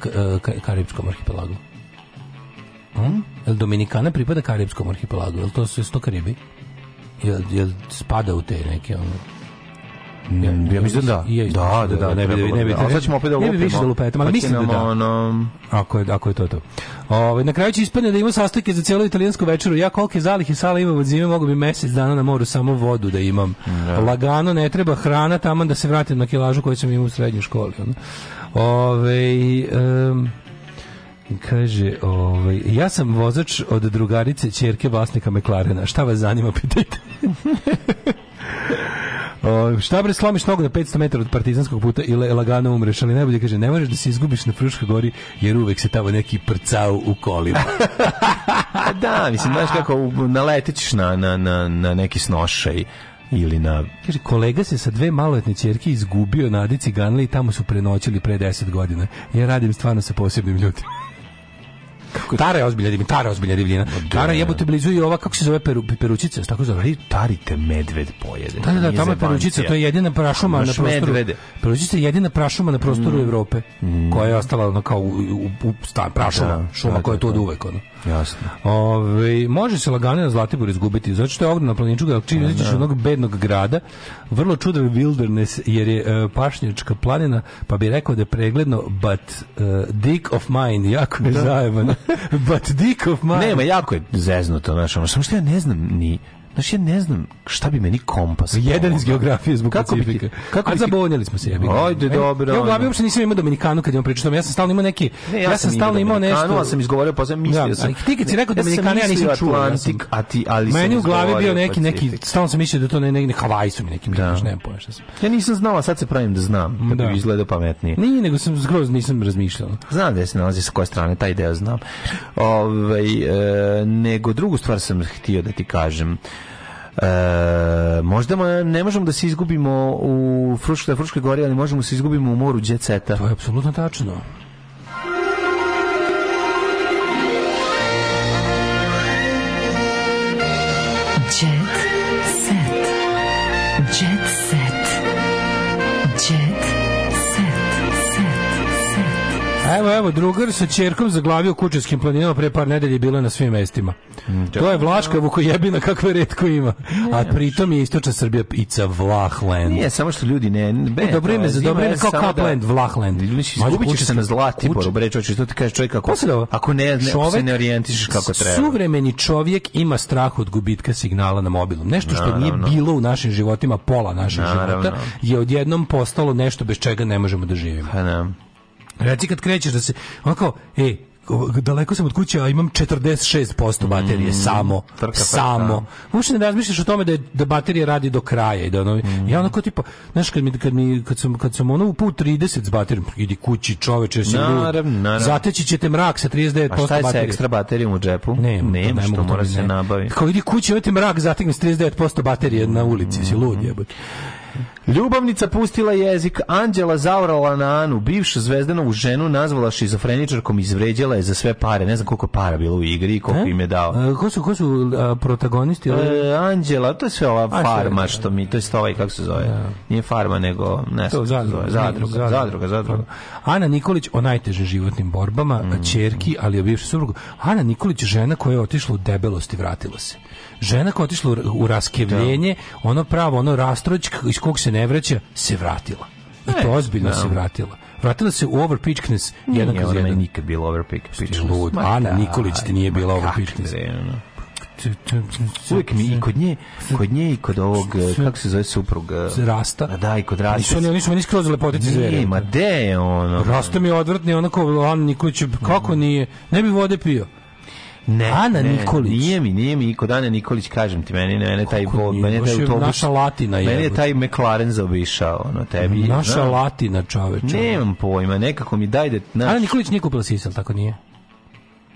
karibskom arhipelagu. Hm? El Dominikana pripada karibskom arhipelagu, el to su sto Karibi? Jel, jel spada u te neke ono... Ja, ja mislim da. Da, da, da, da, ne bi ne bi. Sad ćemo opet da lupetamo. Ne bi više da lupetamo, ali pa mislim da da. Ako je, ako je to to. Ovaj na kraju će ispadne da ima sastojke za celu italijansku večeru. Ja kolike zalihe sala imam od zime, mogu bi mesec dana na moru samo vodu da imam. Da. Lagano ne treba hrana, tamo da se vratim na kilažu koju sam imao u srednjoj školi. Ove, ovaj, um, Kaže, ovaj, ja sam vozač od drugarice čerke vlasnika Meklarena. Šta vas zanima, <laughs> pitajte. O, šta bre slomiš nogu na 500 metara od partizanskog puta i lagano umreš, ali najbolje kaže ne možeš da se izgubiš na Fruškoj gori jer uvek se tamo neki prcao u kolima. <laughs> da, mislim, znaš kako naletićeš na, na, na, na neki snošaj ili na... Kaže, kolega se sa dve maloletne čerke izgubio na Adici Ganli i tamo su prenoćili pre 10 godina. Ja radim stvarno sa posebnim ljudima. Kako? Tara je ozbiljna divljina, Tara je ozbiljna divljina. Da. Tara jebote blizu i ova, kako se zove, peru, peručica, tako zove. Tari te medved pojede. Da, da, da, tamo je peručica, to je jedina prašuma na prostoru. Medvede. Peručica je jedina prašuma na prostoru mm. Evrope, mm. koja je ostala ono kao u, u, u, u prašuma, da, šuma da, koja je tu da, da. od uvek. Ono. Jasno. Ove, može se lagano na Zlatiboru izgubiti, zato što je ogromna planinčuga, čim izađeš da no. Da. onog bednog grada, vrlo čudav wilderness, jer je uh, pašnjačka planina, pa bi rekao da je pregledno, but uh, dick of mine, jako je da. zajeban. <laughs> but dick of mine. Nema, jako je zeznuto, znaš, samo što ja ne znam ni Znaš, ja ne znam šta bi meni kompas... Jedan iz geografije zbog kako Pacifika. Bi ti, kako A bi zabonjali smo se, ja bih. Ajde, e, dobro. Ja u glavi uopšte nisam imao Dominikanu kad imam pričao, ja sam stalno imao neki... Ne, ja, ja, sam stalno imao nešto... Ja sam izgovorio, pa sam mislio da, sam... Ali ti kad si rekao Dominikana, ja nisam čuo. Atlantik, a ti, ali Meni u glavi bio neki, neki, stalno sam mislio da to ne, ne, ne Havaj su mi neki, da. ne znam šta sam. Ja nisam znao, sad se pravim da znam, da bi da. izgledao pametnije. Nije, nego sam zgroz, nisam razmišljao. Znam da se nalazi sa koje strane, taj deo znam. Ovaj, e, nego drugu stvar sam htio da ti kažem. E, možda ne možemo da se izgubimo u Fruškoj, Fruškoj gori, ali možemo da se izgubimo u moru djeceta. To je apsolutno tačno. Evo, evo, drugar sa čerkom zaglavio kućanskim planinama pre par nedelje bila na svim mestima. Mm, to je Vlaška vukojebina kakve redko ima. A pritom je istočna Srbija ica Vlahland. Nije, samo što ljudi ne... Be, e, dobro ime, za dobro ime kao da- Kapland, da, Vlahland. Ljudi će izgubit ćeš se na Zlatiboru, bre, čovječe, što ti kažeš čovjek ako, ako ne, ne, čovjek, se ne orijentiš kako treba. Suvremeni čovjek ima strah od gubitka signala na mobilu. Nešto što naravno. nije bilo u našim životima, pola naših života, je odjednom postalo nešto bez čega ne možemo da živimo. Ha, pa da. Reci kad krećeš da se, ono kao, ej, daleko sam od kuće, a imam 46% baterije, mm, samo, trka, samo. Uopšte ne razmišljaš o tome da, je, da baterija radi do kraja i da ono, mm. ja onako tipa, znaš, kad, mi, kad, mi, kad, sam, kad sam ono u put 30 s baterijom, idi kući čoveče, si naravno, zateći će te mrak sa 39% baterije. A šta je baterije. sa ekstra baterijom u džepu? Ne, ne, ne što mora se nabaviti. Kao idi kući, ovaj te mrak zategni s 39% baterije na ulici, si lud mhm. jebati. Ljubavnica pustila jezik, Anđela zaurala na Anu, bivšu zvezdanovu ženu nazvala šizofreničarkom, izvređala je za sve pare. Ne znam koliko para bilo u igri i koliko e? im je dao. E, ko su, ko su a, protagonisti? E, Anđela, to je sve ova a, farma da. što mi, to je ovaj, kako se zove? Ja. Da. Nije farma, nego ne to, zadruga, zadruga, zadruga, zadruga, zadruga. Ana Nikolić o najtežim životnim borbama, mm. čerki, ali o bivšu suprugu. Ana Nikolić, žena koja je otišla u debelost i vratila se. Žena koja je otišla u, u da. raskevljenje, ono pravo, ono rastroć iz kog se ne ne vraća, se vratila. I to e, ozbiljno se vratila. Vratila se u overpičkness. Jedan kroz jedan. Nije nikad bila overpičkness. Ana da, Nikolić ti nije bila overpičkness. Uvijek mi i kod nje, kod nje i kod ovog, kako se zove supruga? Eh, Rasta. Da, i kod Rasta. Nisu oni, oni su meni skroz lepotici zvere. Nije, ma de ono? Rasta mi je odvrtni, onako, Ana Nikolić, kako nije? Ne bi vode pio. Ne, Ana Nikolić. Nije mi, nije mi kod Ana Nikolić, kažem ti, meni ne, ne taj bod, meni je taj autobus. Naša latina je. Meni je taj McLaren zaobišao, ono, tebi. Naša znam, latina, čoveče. Nemam pojma, nekako mi daj da... Naš... Ana Nikolić nije kupila sisal, tako nije?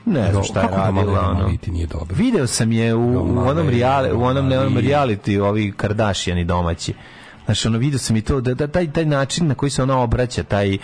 Ne znam šta je radila ono. nije dobro. Video sam je u, u onom reality, u onom ne onom reality ovi Kardashiani domaći. Znači ono video sam i to da, da taj taj način na koji se ona obraća taj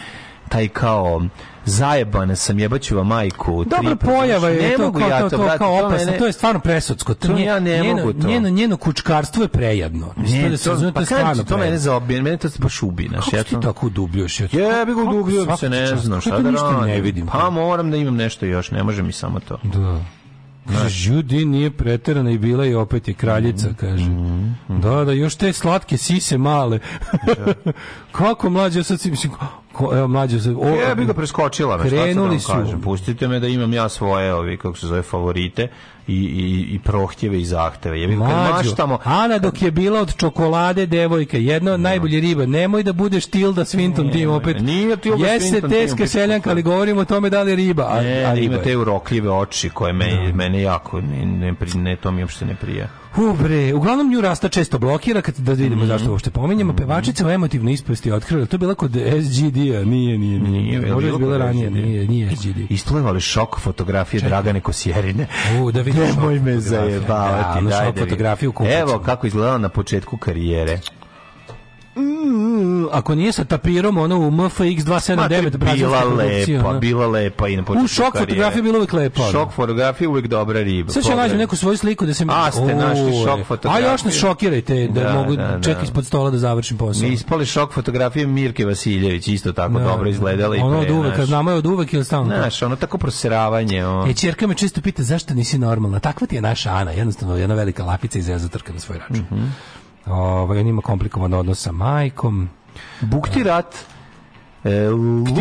taj kao zajebane sam, jebaću vam majku. Dobra pojava je ne to, mogu kao, ja to, to, kao opasno, to, ne, to je stvarno presudsko. To, to nje, ja ne njeno, mogu to. Njeno, njeno kučkarstvo je prejedno. Ne, da to, pa to, pa kada ti to mene zaobije, mene to se baš ubi. Naš, Kako ti tako udubljuješ? Jebi ga udubljuješ se, ne znam šta da radim. Pa moram da imam nešto još, ne može mi samo to. Da. da. Žudi nije preterana i bila je opet je kraljica, mhm, kaže. Mm -hmm. Da, da, još te slatke sise male. Da. <laughs> Kako mlađe, sad si mislim, ko, evo mlađe se o, ja bih ga preskočila me, da krenuli šta da su pustite me da imam ja svoje ovi kako se zove favorite i i i prohtjeve i zahteve ja bih maštamo Ana dok je bila od čokolade devojka jedna od no. Da. najbolje riba nemoj da budeš Tilda Swinton tim opet nije ti jeste teska seljanka da. ali govorimo o tome da li je riba a, ne, a riba ima te urokljive oči koje me, no. mene jako ne, ne, ne, ne to mi uopšte ne prija Ubre, uglavnom nju rasta često blokira kad da vidimo mm -hmm. zašto uopšte pominjemo. Mm -hmm. Pevačica emotivno ispasti otkrila. To je bila kod SGD-a, nije, nije, nije. Možda je bila ranije, nije, nije SGD. D-a. D-a. Isplivali šok fotografije Čekaj. Dragane Kosjerine. U, da vidim Nemoj me zajebavati. Da, da, da, fotografiju Evo kako izgledala na početku karijere. Mm, ako nije sa tapirom, ono u MFX 279 brazilska produkcija. Lepa, bila lepa i na početku U šok karijere. fotografija bila uvijek lepa. Ono. Šok fotografija uvijek dobra riba. Sad ću nađem neku svoju sliku da se... A, ste našli šok fotografiju. A još nas šokirajte da, da mogu da, da. čekati ispod stola da završim posao. Mi ispali šok fotografije Mirke Vasiljević, isto tako da, dobro izgledala. Ono i pre, od uvek, naš, znamo je od uvek ili stalno. naš, ono tako proseravanje. O. E, čerka me često pita zašto nisi normalna. Takva ti je naša Ana, jednostavno jedna velika lapica i zezatrka na svoj račun. Mm -hmm. Ovaj, on ima komplikovan odnos sa majkom. Bukti rat. E,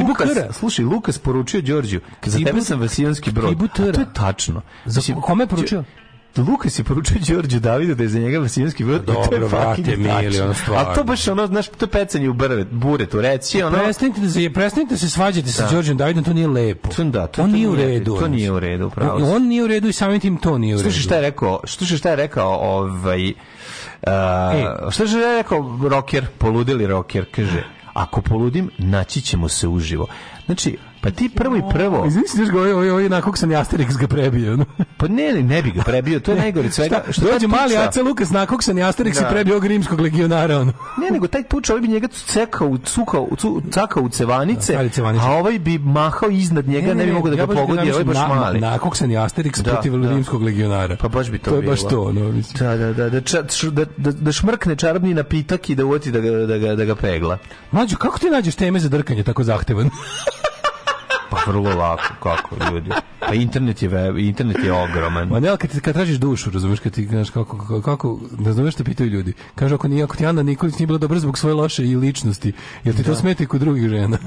Lukas, slušaj, Lukas poručio Đorđiju, za tebe sam vasijonski brod. A to je tačno. Za kome je poručio? Lukas je poručio Đorđu Davidu da je za njega vasiljanski vrh. Dobro, to je vrate milion stvari. A to baš ono, znaš, to je pecanje u brve, buretu, reci. Pa ono... Prestanite, da se, prestanite da se svađate sa da. Đorđem Davidom, to nije lepo. To, da, to, on to nije u redu. To nije u redu, pravo. On, on nije u redu i samim tim to nije u redu. Slušaj šta je rekao, slušaj šta je rekao ovaj, Uh, e. Šta je rekao rocker, poludili rocker, kaže, ako poludim, naći ćemo se uživo. Znači, Pa ti prvo i prvo. Izvinite, znači ga ovo ovo na kog sam Jasterix ga prebio. pa ne, ne, ne bi ga prebio, to je najgore svega. Šta, što dođe mali Aca Lukas na kog sam Jasterix i da. prebio grimskog legionara on. ne, nego taj tuča ovaj bi njega cekao, cukao, cu, u cevanice, da, a ovaj bi mahao iznad njega, ne, ne, ne bi mogao da ga pogodi, ovaj baš mali. Na kog sam Jasterix da, protiv da. rimskog legionara. Pa baš bi to, to je baš to, ono, mislim. Da, da, da, da, da, da, da šmrkne čarobni napitak i da uvoti da ga, da ga, da ga pegla. Mađo, kako ti nađeš teme za drkanje tako zahtevan? <laughs> Pa vrlo lako, kako ljudi. Pa internet je web, internet je ogroman. Ma ne, ali kad, kad tražiš dušu, razumiješ, kad ti znaš kako, kako, ne znam što pitaju ljudi. Kažu, ako, nije, ako ti Ana Nikolić nije bila dobra zbog svoje loše i ličnosti, jel ti da. to smeta i kod drugih žena?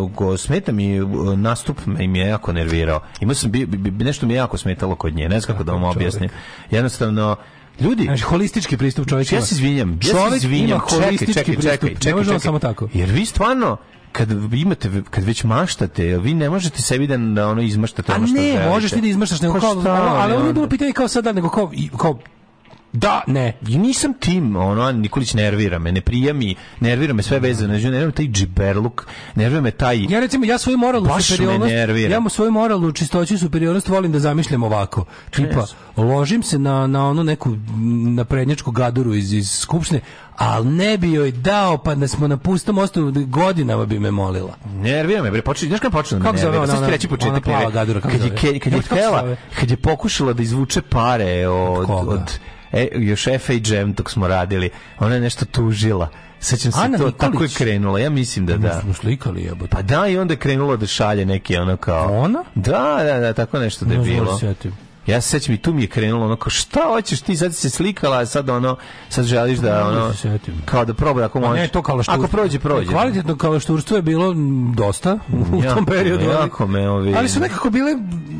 Uh, <laughs> go, smeta mi, nastup me im je jako nervirao. Imao sam, bi, bi, nešto mi je jako smetalo kod nje, ne znam kako da vam objasnim. Jednostavno, Ljudi, znači holistički pristup čovjeka. Ja se izvinjam, ja se izvinjam, čovjek čovjek ima holistički čekaj, čekaj, pristup. Čekaj, čekaj, ne možemo samo tako. Jer vi stvarno kad imate kad već maštate, vi ne možete sebi da, da ono izmaštate ono što želite. A ne, možeš ti da izmaštaš nego pa kao, ali ono je bilo pitanje kao sada nego kao, kao Da, ne, ja nisam tim, ono, Nikolić nervira me, ne prija mi, nervira me sve vezano, ne znači, nervira me taj džiberluk, nervira me taj... Ja recimo, ja svoju moralnu superiornost, ja mu svoju moralnu čistoću superiornost volim da zamišljam ovako. Tipa, ložim se na, na ono neku, na prednjačku gadoru iz, iz Skupštine, ali ne bi joj dao, pa da smo na pustom ostavu godinama bi me molila. Nervira me, bre, počeli, znaš kada počela da me nervira? Kako se reći ona nervira? Kad je, kad je, kad je, kad je pokušala da izvuče pare od, od, od e, još F i Jam dok smo radili. Ona je nešto tužila. Sećam se Ana to, Nikolić. tako je krenula, ja mislim da da. Smo slikali jebote. Pa da, i onda je krenulo da šalje neki ono kao... Ona? Da, da, da, tako nešto da je bilo. Da Ja se sećam i tu mi je krenulo kao šta hoćeš ti sad se slikala, a sad ono sad želiš da ono kao da probaj da ako možeš. Ne, to kao što ako prođe prođe. Kvalitetno kao što je bilo dosta u jako, tom periodu. Jako me ovi. Ali su nekako bile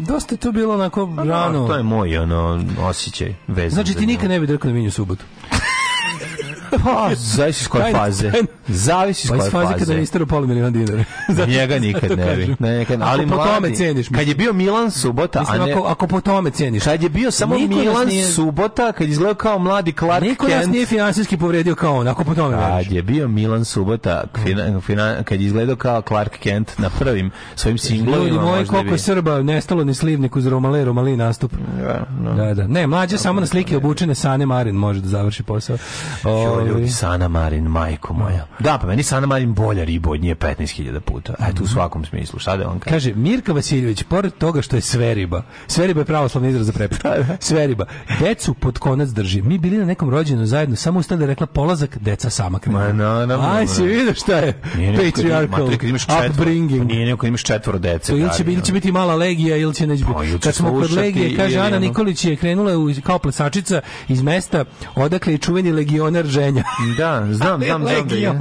dosta to bilo onako A, pa da, rano. To je moj ono osećaj vezan. Znači ti nikad ne bi drkao na minju subotu. <laughs> Pa, zavisi iz koje faze. Zavisi pa iz koje faze. Pa iz faze kada mi istero pola miliona dinara. <laughs> Njega nikad ne bi. Ne, nikad, ali ako po tome ceniš. Kad je bio Milan subota, Mislim, a ne... Ako, ako po tome ceniš. Kad je bio samo Milan nije, subota, kad izgledao kao mladi Clark niko Kent. Niko nas nije finansijski povredio kao on, ako po tome veriš. Kad je bio Milan subota, fina, fina, kad je izgledao kao Clark Kent na prvim svojim singlovima. Ljudi moji, koliko je Srba nestalo ni slivnik uz Romale, Romali nastup. Ja, da, no. Da. da, da. Ne, mlađe samo na da slike obučene Sane Marin može da završi posao. O, ljudi, Sana Marin, majko moja. Da, pa meni Sana Marin bolja riba od nje 15.000 puta. Eto, u mhm. svakom smislu. Šta da on kaže? Kaže, Mirka Vasiljević, pored toga što je sve riba, sve riba je pravoslavni izraz za prepičku, <laughs> da, da. sve riba, decu pod konac drži. Mi bili na nekom rođenu zajedno, samo ustala da je rekla polazak, deca sama krenu. Ma, no, no, Aj, si vidio šta je? Patriarchal, upbringing. Nije neko imaš četvoro dece. To ili će, ili će biti mala legija, ili će neći pa, biti. Kad smo kod legije, kaže, Ana Nikolić je krenula kao plesačica iz mesta, odakle je čuveni legionar ženja Nemanja. <laughs> Da, znam, znam, znam da je.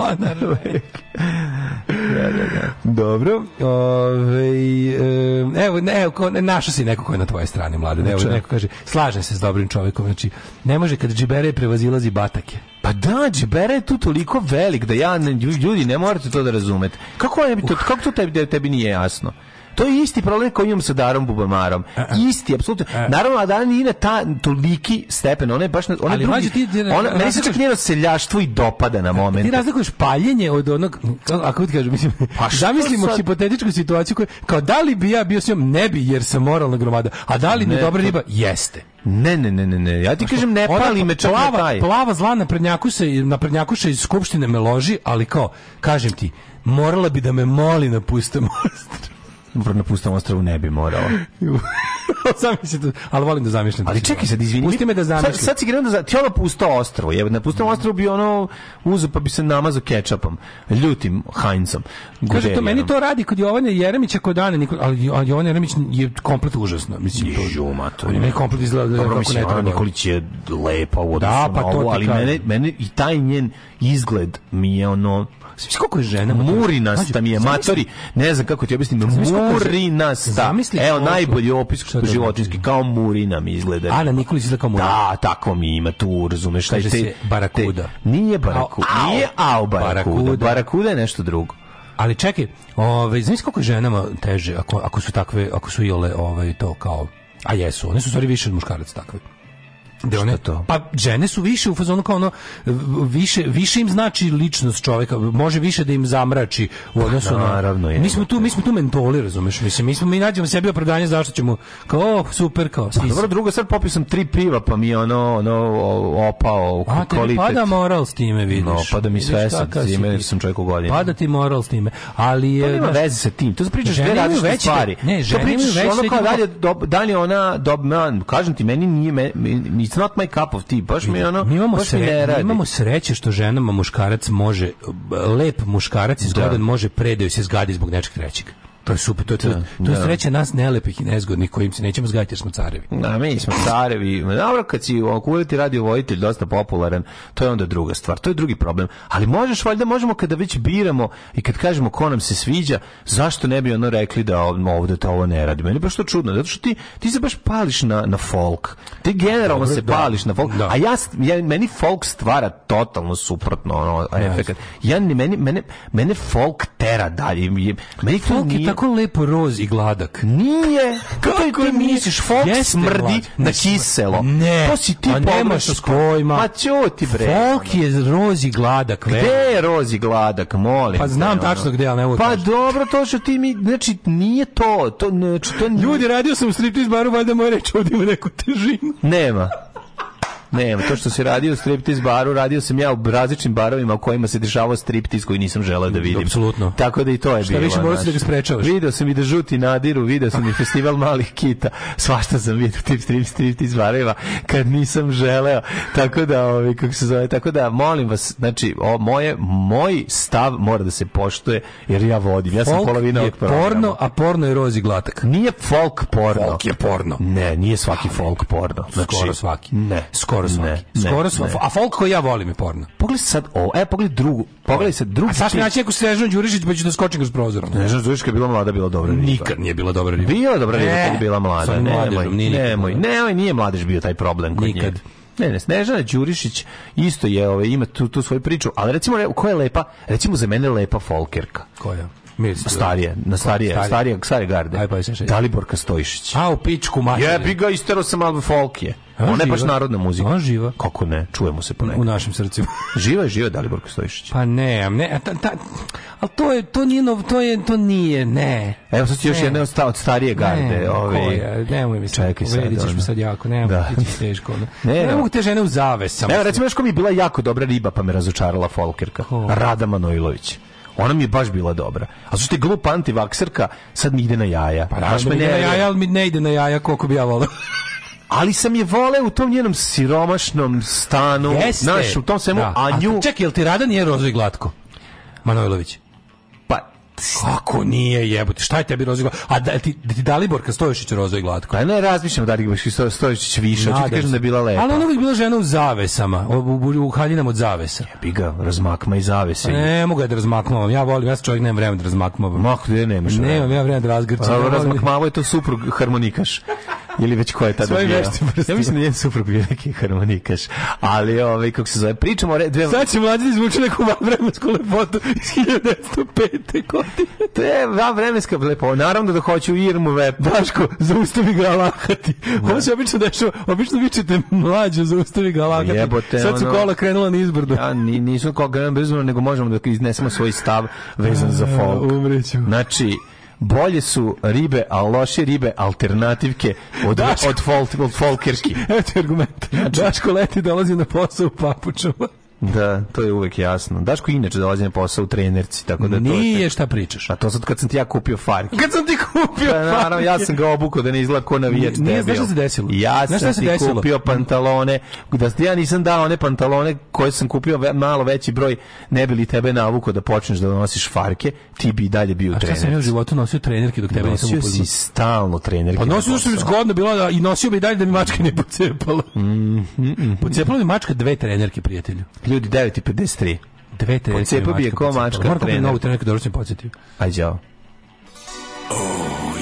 <laughs> da, da, da. Dobro. Ove, ovaj, evo, ne, evo, našo si neko ko je na tvojoj strani, mlade. Evo, znači. neko kaže, slažem se s dobrim čovjekom. Znači, ne može kad džibere prevazilazi batake. Pa da, džibere je tu toliko velik da ja, ljudi, ne morate to da razumete. Kako, je, to, kako to tebi, tebi nije jasno? To je isti problem koji imam sa Darom Bubamarom. A e, e. Isti, apsolutno. E. Naravno, Adana nije na ta, toliki stepen. Ona je baš na, ona Ali drugi, ti, ti, ona, meni se čak njeno seljaštvo i dopada na moment. Ti razlikuješ paljenje od onog, ako ti kažem, mislim, pa zamislimo sad? hipotetičku situaciju koja, kao da li bi ja bio s njom? Ne bi, jer sam moralna gromada. A da li ne, dobra riba? Jeste. Ne, ne, ne, ne, ne. Ja ti pa kažem ne pali me čak plava, taj. Plava zla na prednjaku se na prednjakuša iz skupštine me loži, ali kao kažem ti, morala bi da me moli na pustom <laughs> ostrvu. Upravo na pustom ostrovu ne bi morao. Zamislite, <laughs> da- ali volim da zamišljam. Ali da čekaj da. sad, izvini. Pusti me da zamišljam. Sad, sad si gledam da ti ono pusto ostrovo. Je, na pustom ostrovu bi ono uzo pa bi se namazo kečapom. Ljutim Heinzom. Kaže, to meni to radi kod Jovana Jeremića kod Ane Nikol... Ali Jovan Jeremić je komplet užasno. Mislim, to je žuma. To je. Ne komplet izgleda Dobro, kako ne Nikolić je lepa u odnosu da, pa to ovo, ali mene, mene i taj njen izgled mi je ono Smisli koliko je žena. Murinasta mi je, matori. Ne znam kako ti objasnim. Murinasta. Evo, najbolji opis da životinski. Kao murina mi izgleda. Ana Nikolić izgleda kao murina. Da, tako mi ima tu, razumeš. Kaže se barakuda. Nije barakuda. Nije ao barakuda. Barakuda je nešto drugo. Ali čekaj, ovaj znaš kako je ženama teže ako ako su takve, ako su jole ovaj to kao a jesu, one su stvari više od muškaraca takve. Da one, to? Pa žene su više u fazonu kao ono više više im znači ličnost čovjeka, može više da im zamrači u odnosu na naravno, na je. Mi smo tu mi smo tu mentoli, razumeš? Mislim, mi smo mi nađemo sebi opravdanje zašto ćemo kao oh, super kao. Pa, dobro, drugo sad popisam tri piva, pa mi ono ono opao A, kvalitet. pada moral s time, vidiš. No, pada mi sve sa time, sam čovjek u godini. Pada ti moral s time, ali je to nema veze sa tim. To se pričaš dve različite veći, stvari. Ne, žene imaju veće. Ono kao dalje, dalje ona, dob, man, kažem ti, meni nije, meni, it's not my cup of tea, baš mi ono, mi imamo, baš sre, mi ne radi. imamo sreće što ženama muškarac može, lep muškarac izgledan može predaju se zgadi zbog nečeg trećeg. To je super, to je, to, da, to je da. sreća nas nelepih i nezgodnih kojim se nećemo zgajati jer smo carevi. Da, mi smo carevi. Dobro, kad si okuliti radio vojitelj dosta popularan, to je onda druga stvar, to je drugi problem. Ali možeš, valjda možemo kada već biramo i kad kažemo ko nam se sviđa, zašto ne bi ono rekli da ovde to ovo ne radi? Meni baš to čudno, zato što ti, ti se baš pališ na, na folk. Ti generalno Dobre, se da, pališ na folk, da. a ja, ja, meni folk stvara totalno suprotno ono, efekt. Ja, meni, mene, mene folk tera dalje. Meni folk je tako lepo roz i gladak. Nije. Kako, Kako ti misliš? Folk smrdi glad. na kiselo. Ne. To si ti pa nemaš pojma. Ma čo ti bre? Fox je roz i gladak. Gde je roz i gladak, molim? Pa znam tačno gde, ali ne mogu Pa tačno. dobro, to što ti mi... Znači, nije to. to, znači, to nije. Ljudi, radio sam u striptiz baru, valjda moja reč ovdje ima neku težinu. Nema. Ne, to što se radio u striptiz baru, radio sam ja u različitim barovima u kojima se dešavao striptiz koji nisam želeo da vidim. Apsolutno. Tako da i to je Šta bilo. Šta više moraš da ga sprečavaš. Video sam i da žuti nadiru, video sam i festival malih kita. Svašta sam vidio tip strip striptiz barova kad nisam želeo. Tako da, ovi, kako se zove, tako da molim vas, znači o, moje moj stav mora da se poštuje jer ja vodim. Ja sam folk polovina je porno, a porno je rozi glatak. Nije folk porno. Folk je porno. Ne, nije svaki folk porno. Znači, skoro svaki. Ne. Skoro skoro svaki. Ne, skoro ne, svaki. Ne. A folk koji ja volim je porno. Pogledaj sad ovo. E, pogledaj drugu. Pogledaj sad drugu. A sad mi naći ako se Đurišić, pa ću da skočim kroz prozor. Nežan Đurišić je bila mlada, bila dobra riba. Nikad nije bila dobra riba. Bila dobra riba kad je e, bila mlada. Nemoj, nemoj, nemoj, nije mladež bio taj problem kod Nikad. Ne, ne, Snežana Đurišić isto je, ove, ovaj, ima tu, tu svoju priču, ali recimo, koja je lepa, recimo za mene lepa Folkerka. Koja? Mislim, da- starije, na starije, starije, starije, starije garde. Aj, pa Daliborka Stojišić. A, u pičku mašinu. Jebi ga, istero sam, ali folk je. Ona je baš narodna muzika. Ona živa. Kako ne? Čujemo se ponekad. U našim srcima. <laughs> živa je, živa Dalibor Stojišić. Pa ne, ne, ta, ta, ali to je to nije nov, to je to nije, ne. Evo sad još jedna od, od starije garde, ne, ove. Koja, nemoj mi se. čekaj sad, ćeš mi sad jako, ne, da. ti teško. Ne, ne, ne mogu te žene u zavesama. Evo recimo još mi je bila jako dobra riba, pa me razočarala Folkerka. Oh. Rada Manojlović. Ona mi je baš bila dobra. A što je glupa antivakserka, sad mi ide na jaja. Pa, baš me ne, da na jaja, ali mi ne ide na jaja koliko bi ja volao. <laughs> ali sam je vole u tom njenom siromašnom stanu, Jeste. znaš, u tom svemu, da. a nju... Čekaj, jel ti Rada nije rozo i glatko? Manojlović. Pa, Kako nije jebote? Šta je tebi Rozoj Glatko? A da, ti, da ti Daliborka Stoješić Rozoj Glatko? Pa ne razmišljam da Daliborka Stoješić više. Hoću ti kažem da je bila lepa. Ali ona bi bila žena u zavesama. U, u, u haljinama od zavesa. Jebi ga, razmakma i zavese. Ne, mogu da razmakmavam. Ja volim, ja sam čovjek, nemam vremena da razmakmavam. Ma, gdje nemaš vremena? Nemam ja vremena da razgrčim. Ja razmakmavo je to suprug harmonikaš. Ili već ko je tada Svoj bio. Ja mislim da je super bio neki harmonikaš. Ali, ovaj, kako se zove, pričamo... Re, dve... Sad će mlađe da izvući neku vremensku lepotu iz 1905. godine. to je vremenska lepota. Naravno da hoću Irmu Vepo. Daško, zaustavi ga alahati. Da. Ovo se obično dešava. Obično vičete mlađe, zaustavi ga alahati. Jebote, Sad su kola krenula na izbrdo. Ja, ni, nisu kola krenula bezumno, nego možemo da iznesemo svoj stav vezan za folk. Umreću. Znači, bolje su ribe, a loše ribe alternativke od, Daško, od, folk, od folkerski. <laughs> Evo ti argument. Znači, Daško leti dolazi na posao u papučama. Da, to je uvek jasno. Daško inače dolazi na posao u trenerci, tako da to Nije šta pričaš. A to sad kad sam ti ja kupio farke. Kad sam ti kupio pa, naravno, ja sam ga obukao da ne izgleda ko navijač nije, nije, Znaš šta se desilo? Ja sam se ti desilo? kupio pantalone, da ja nisam dao one pantalone koje sam kupio ve, malo veći broj, ne bi li tebe navukao da počneš da nosiš farke, ti bi i dalje bio trener. A šta trenerc. sam ja u životu nosio trenerke dok tebe nosio nisam upoznao? Nosio si stalno trenerke. Pa nosio sam zgodno bilo da, i nosio bi i dalje da mi mačka ne pocepala. Mm, mm, mm. Pocepala mi mačka dve trenerke, prijatelju. Ljudi, 9 i 53. dve trenerke. Pocepa bi je ko mačka trener. Moram kupiti novu trenerku, dobro sam podsjetio. Ajde, jao. Oh.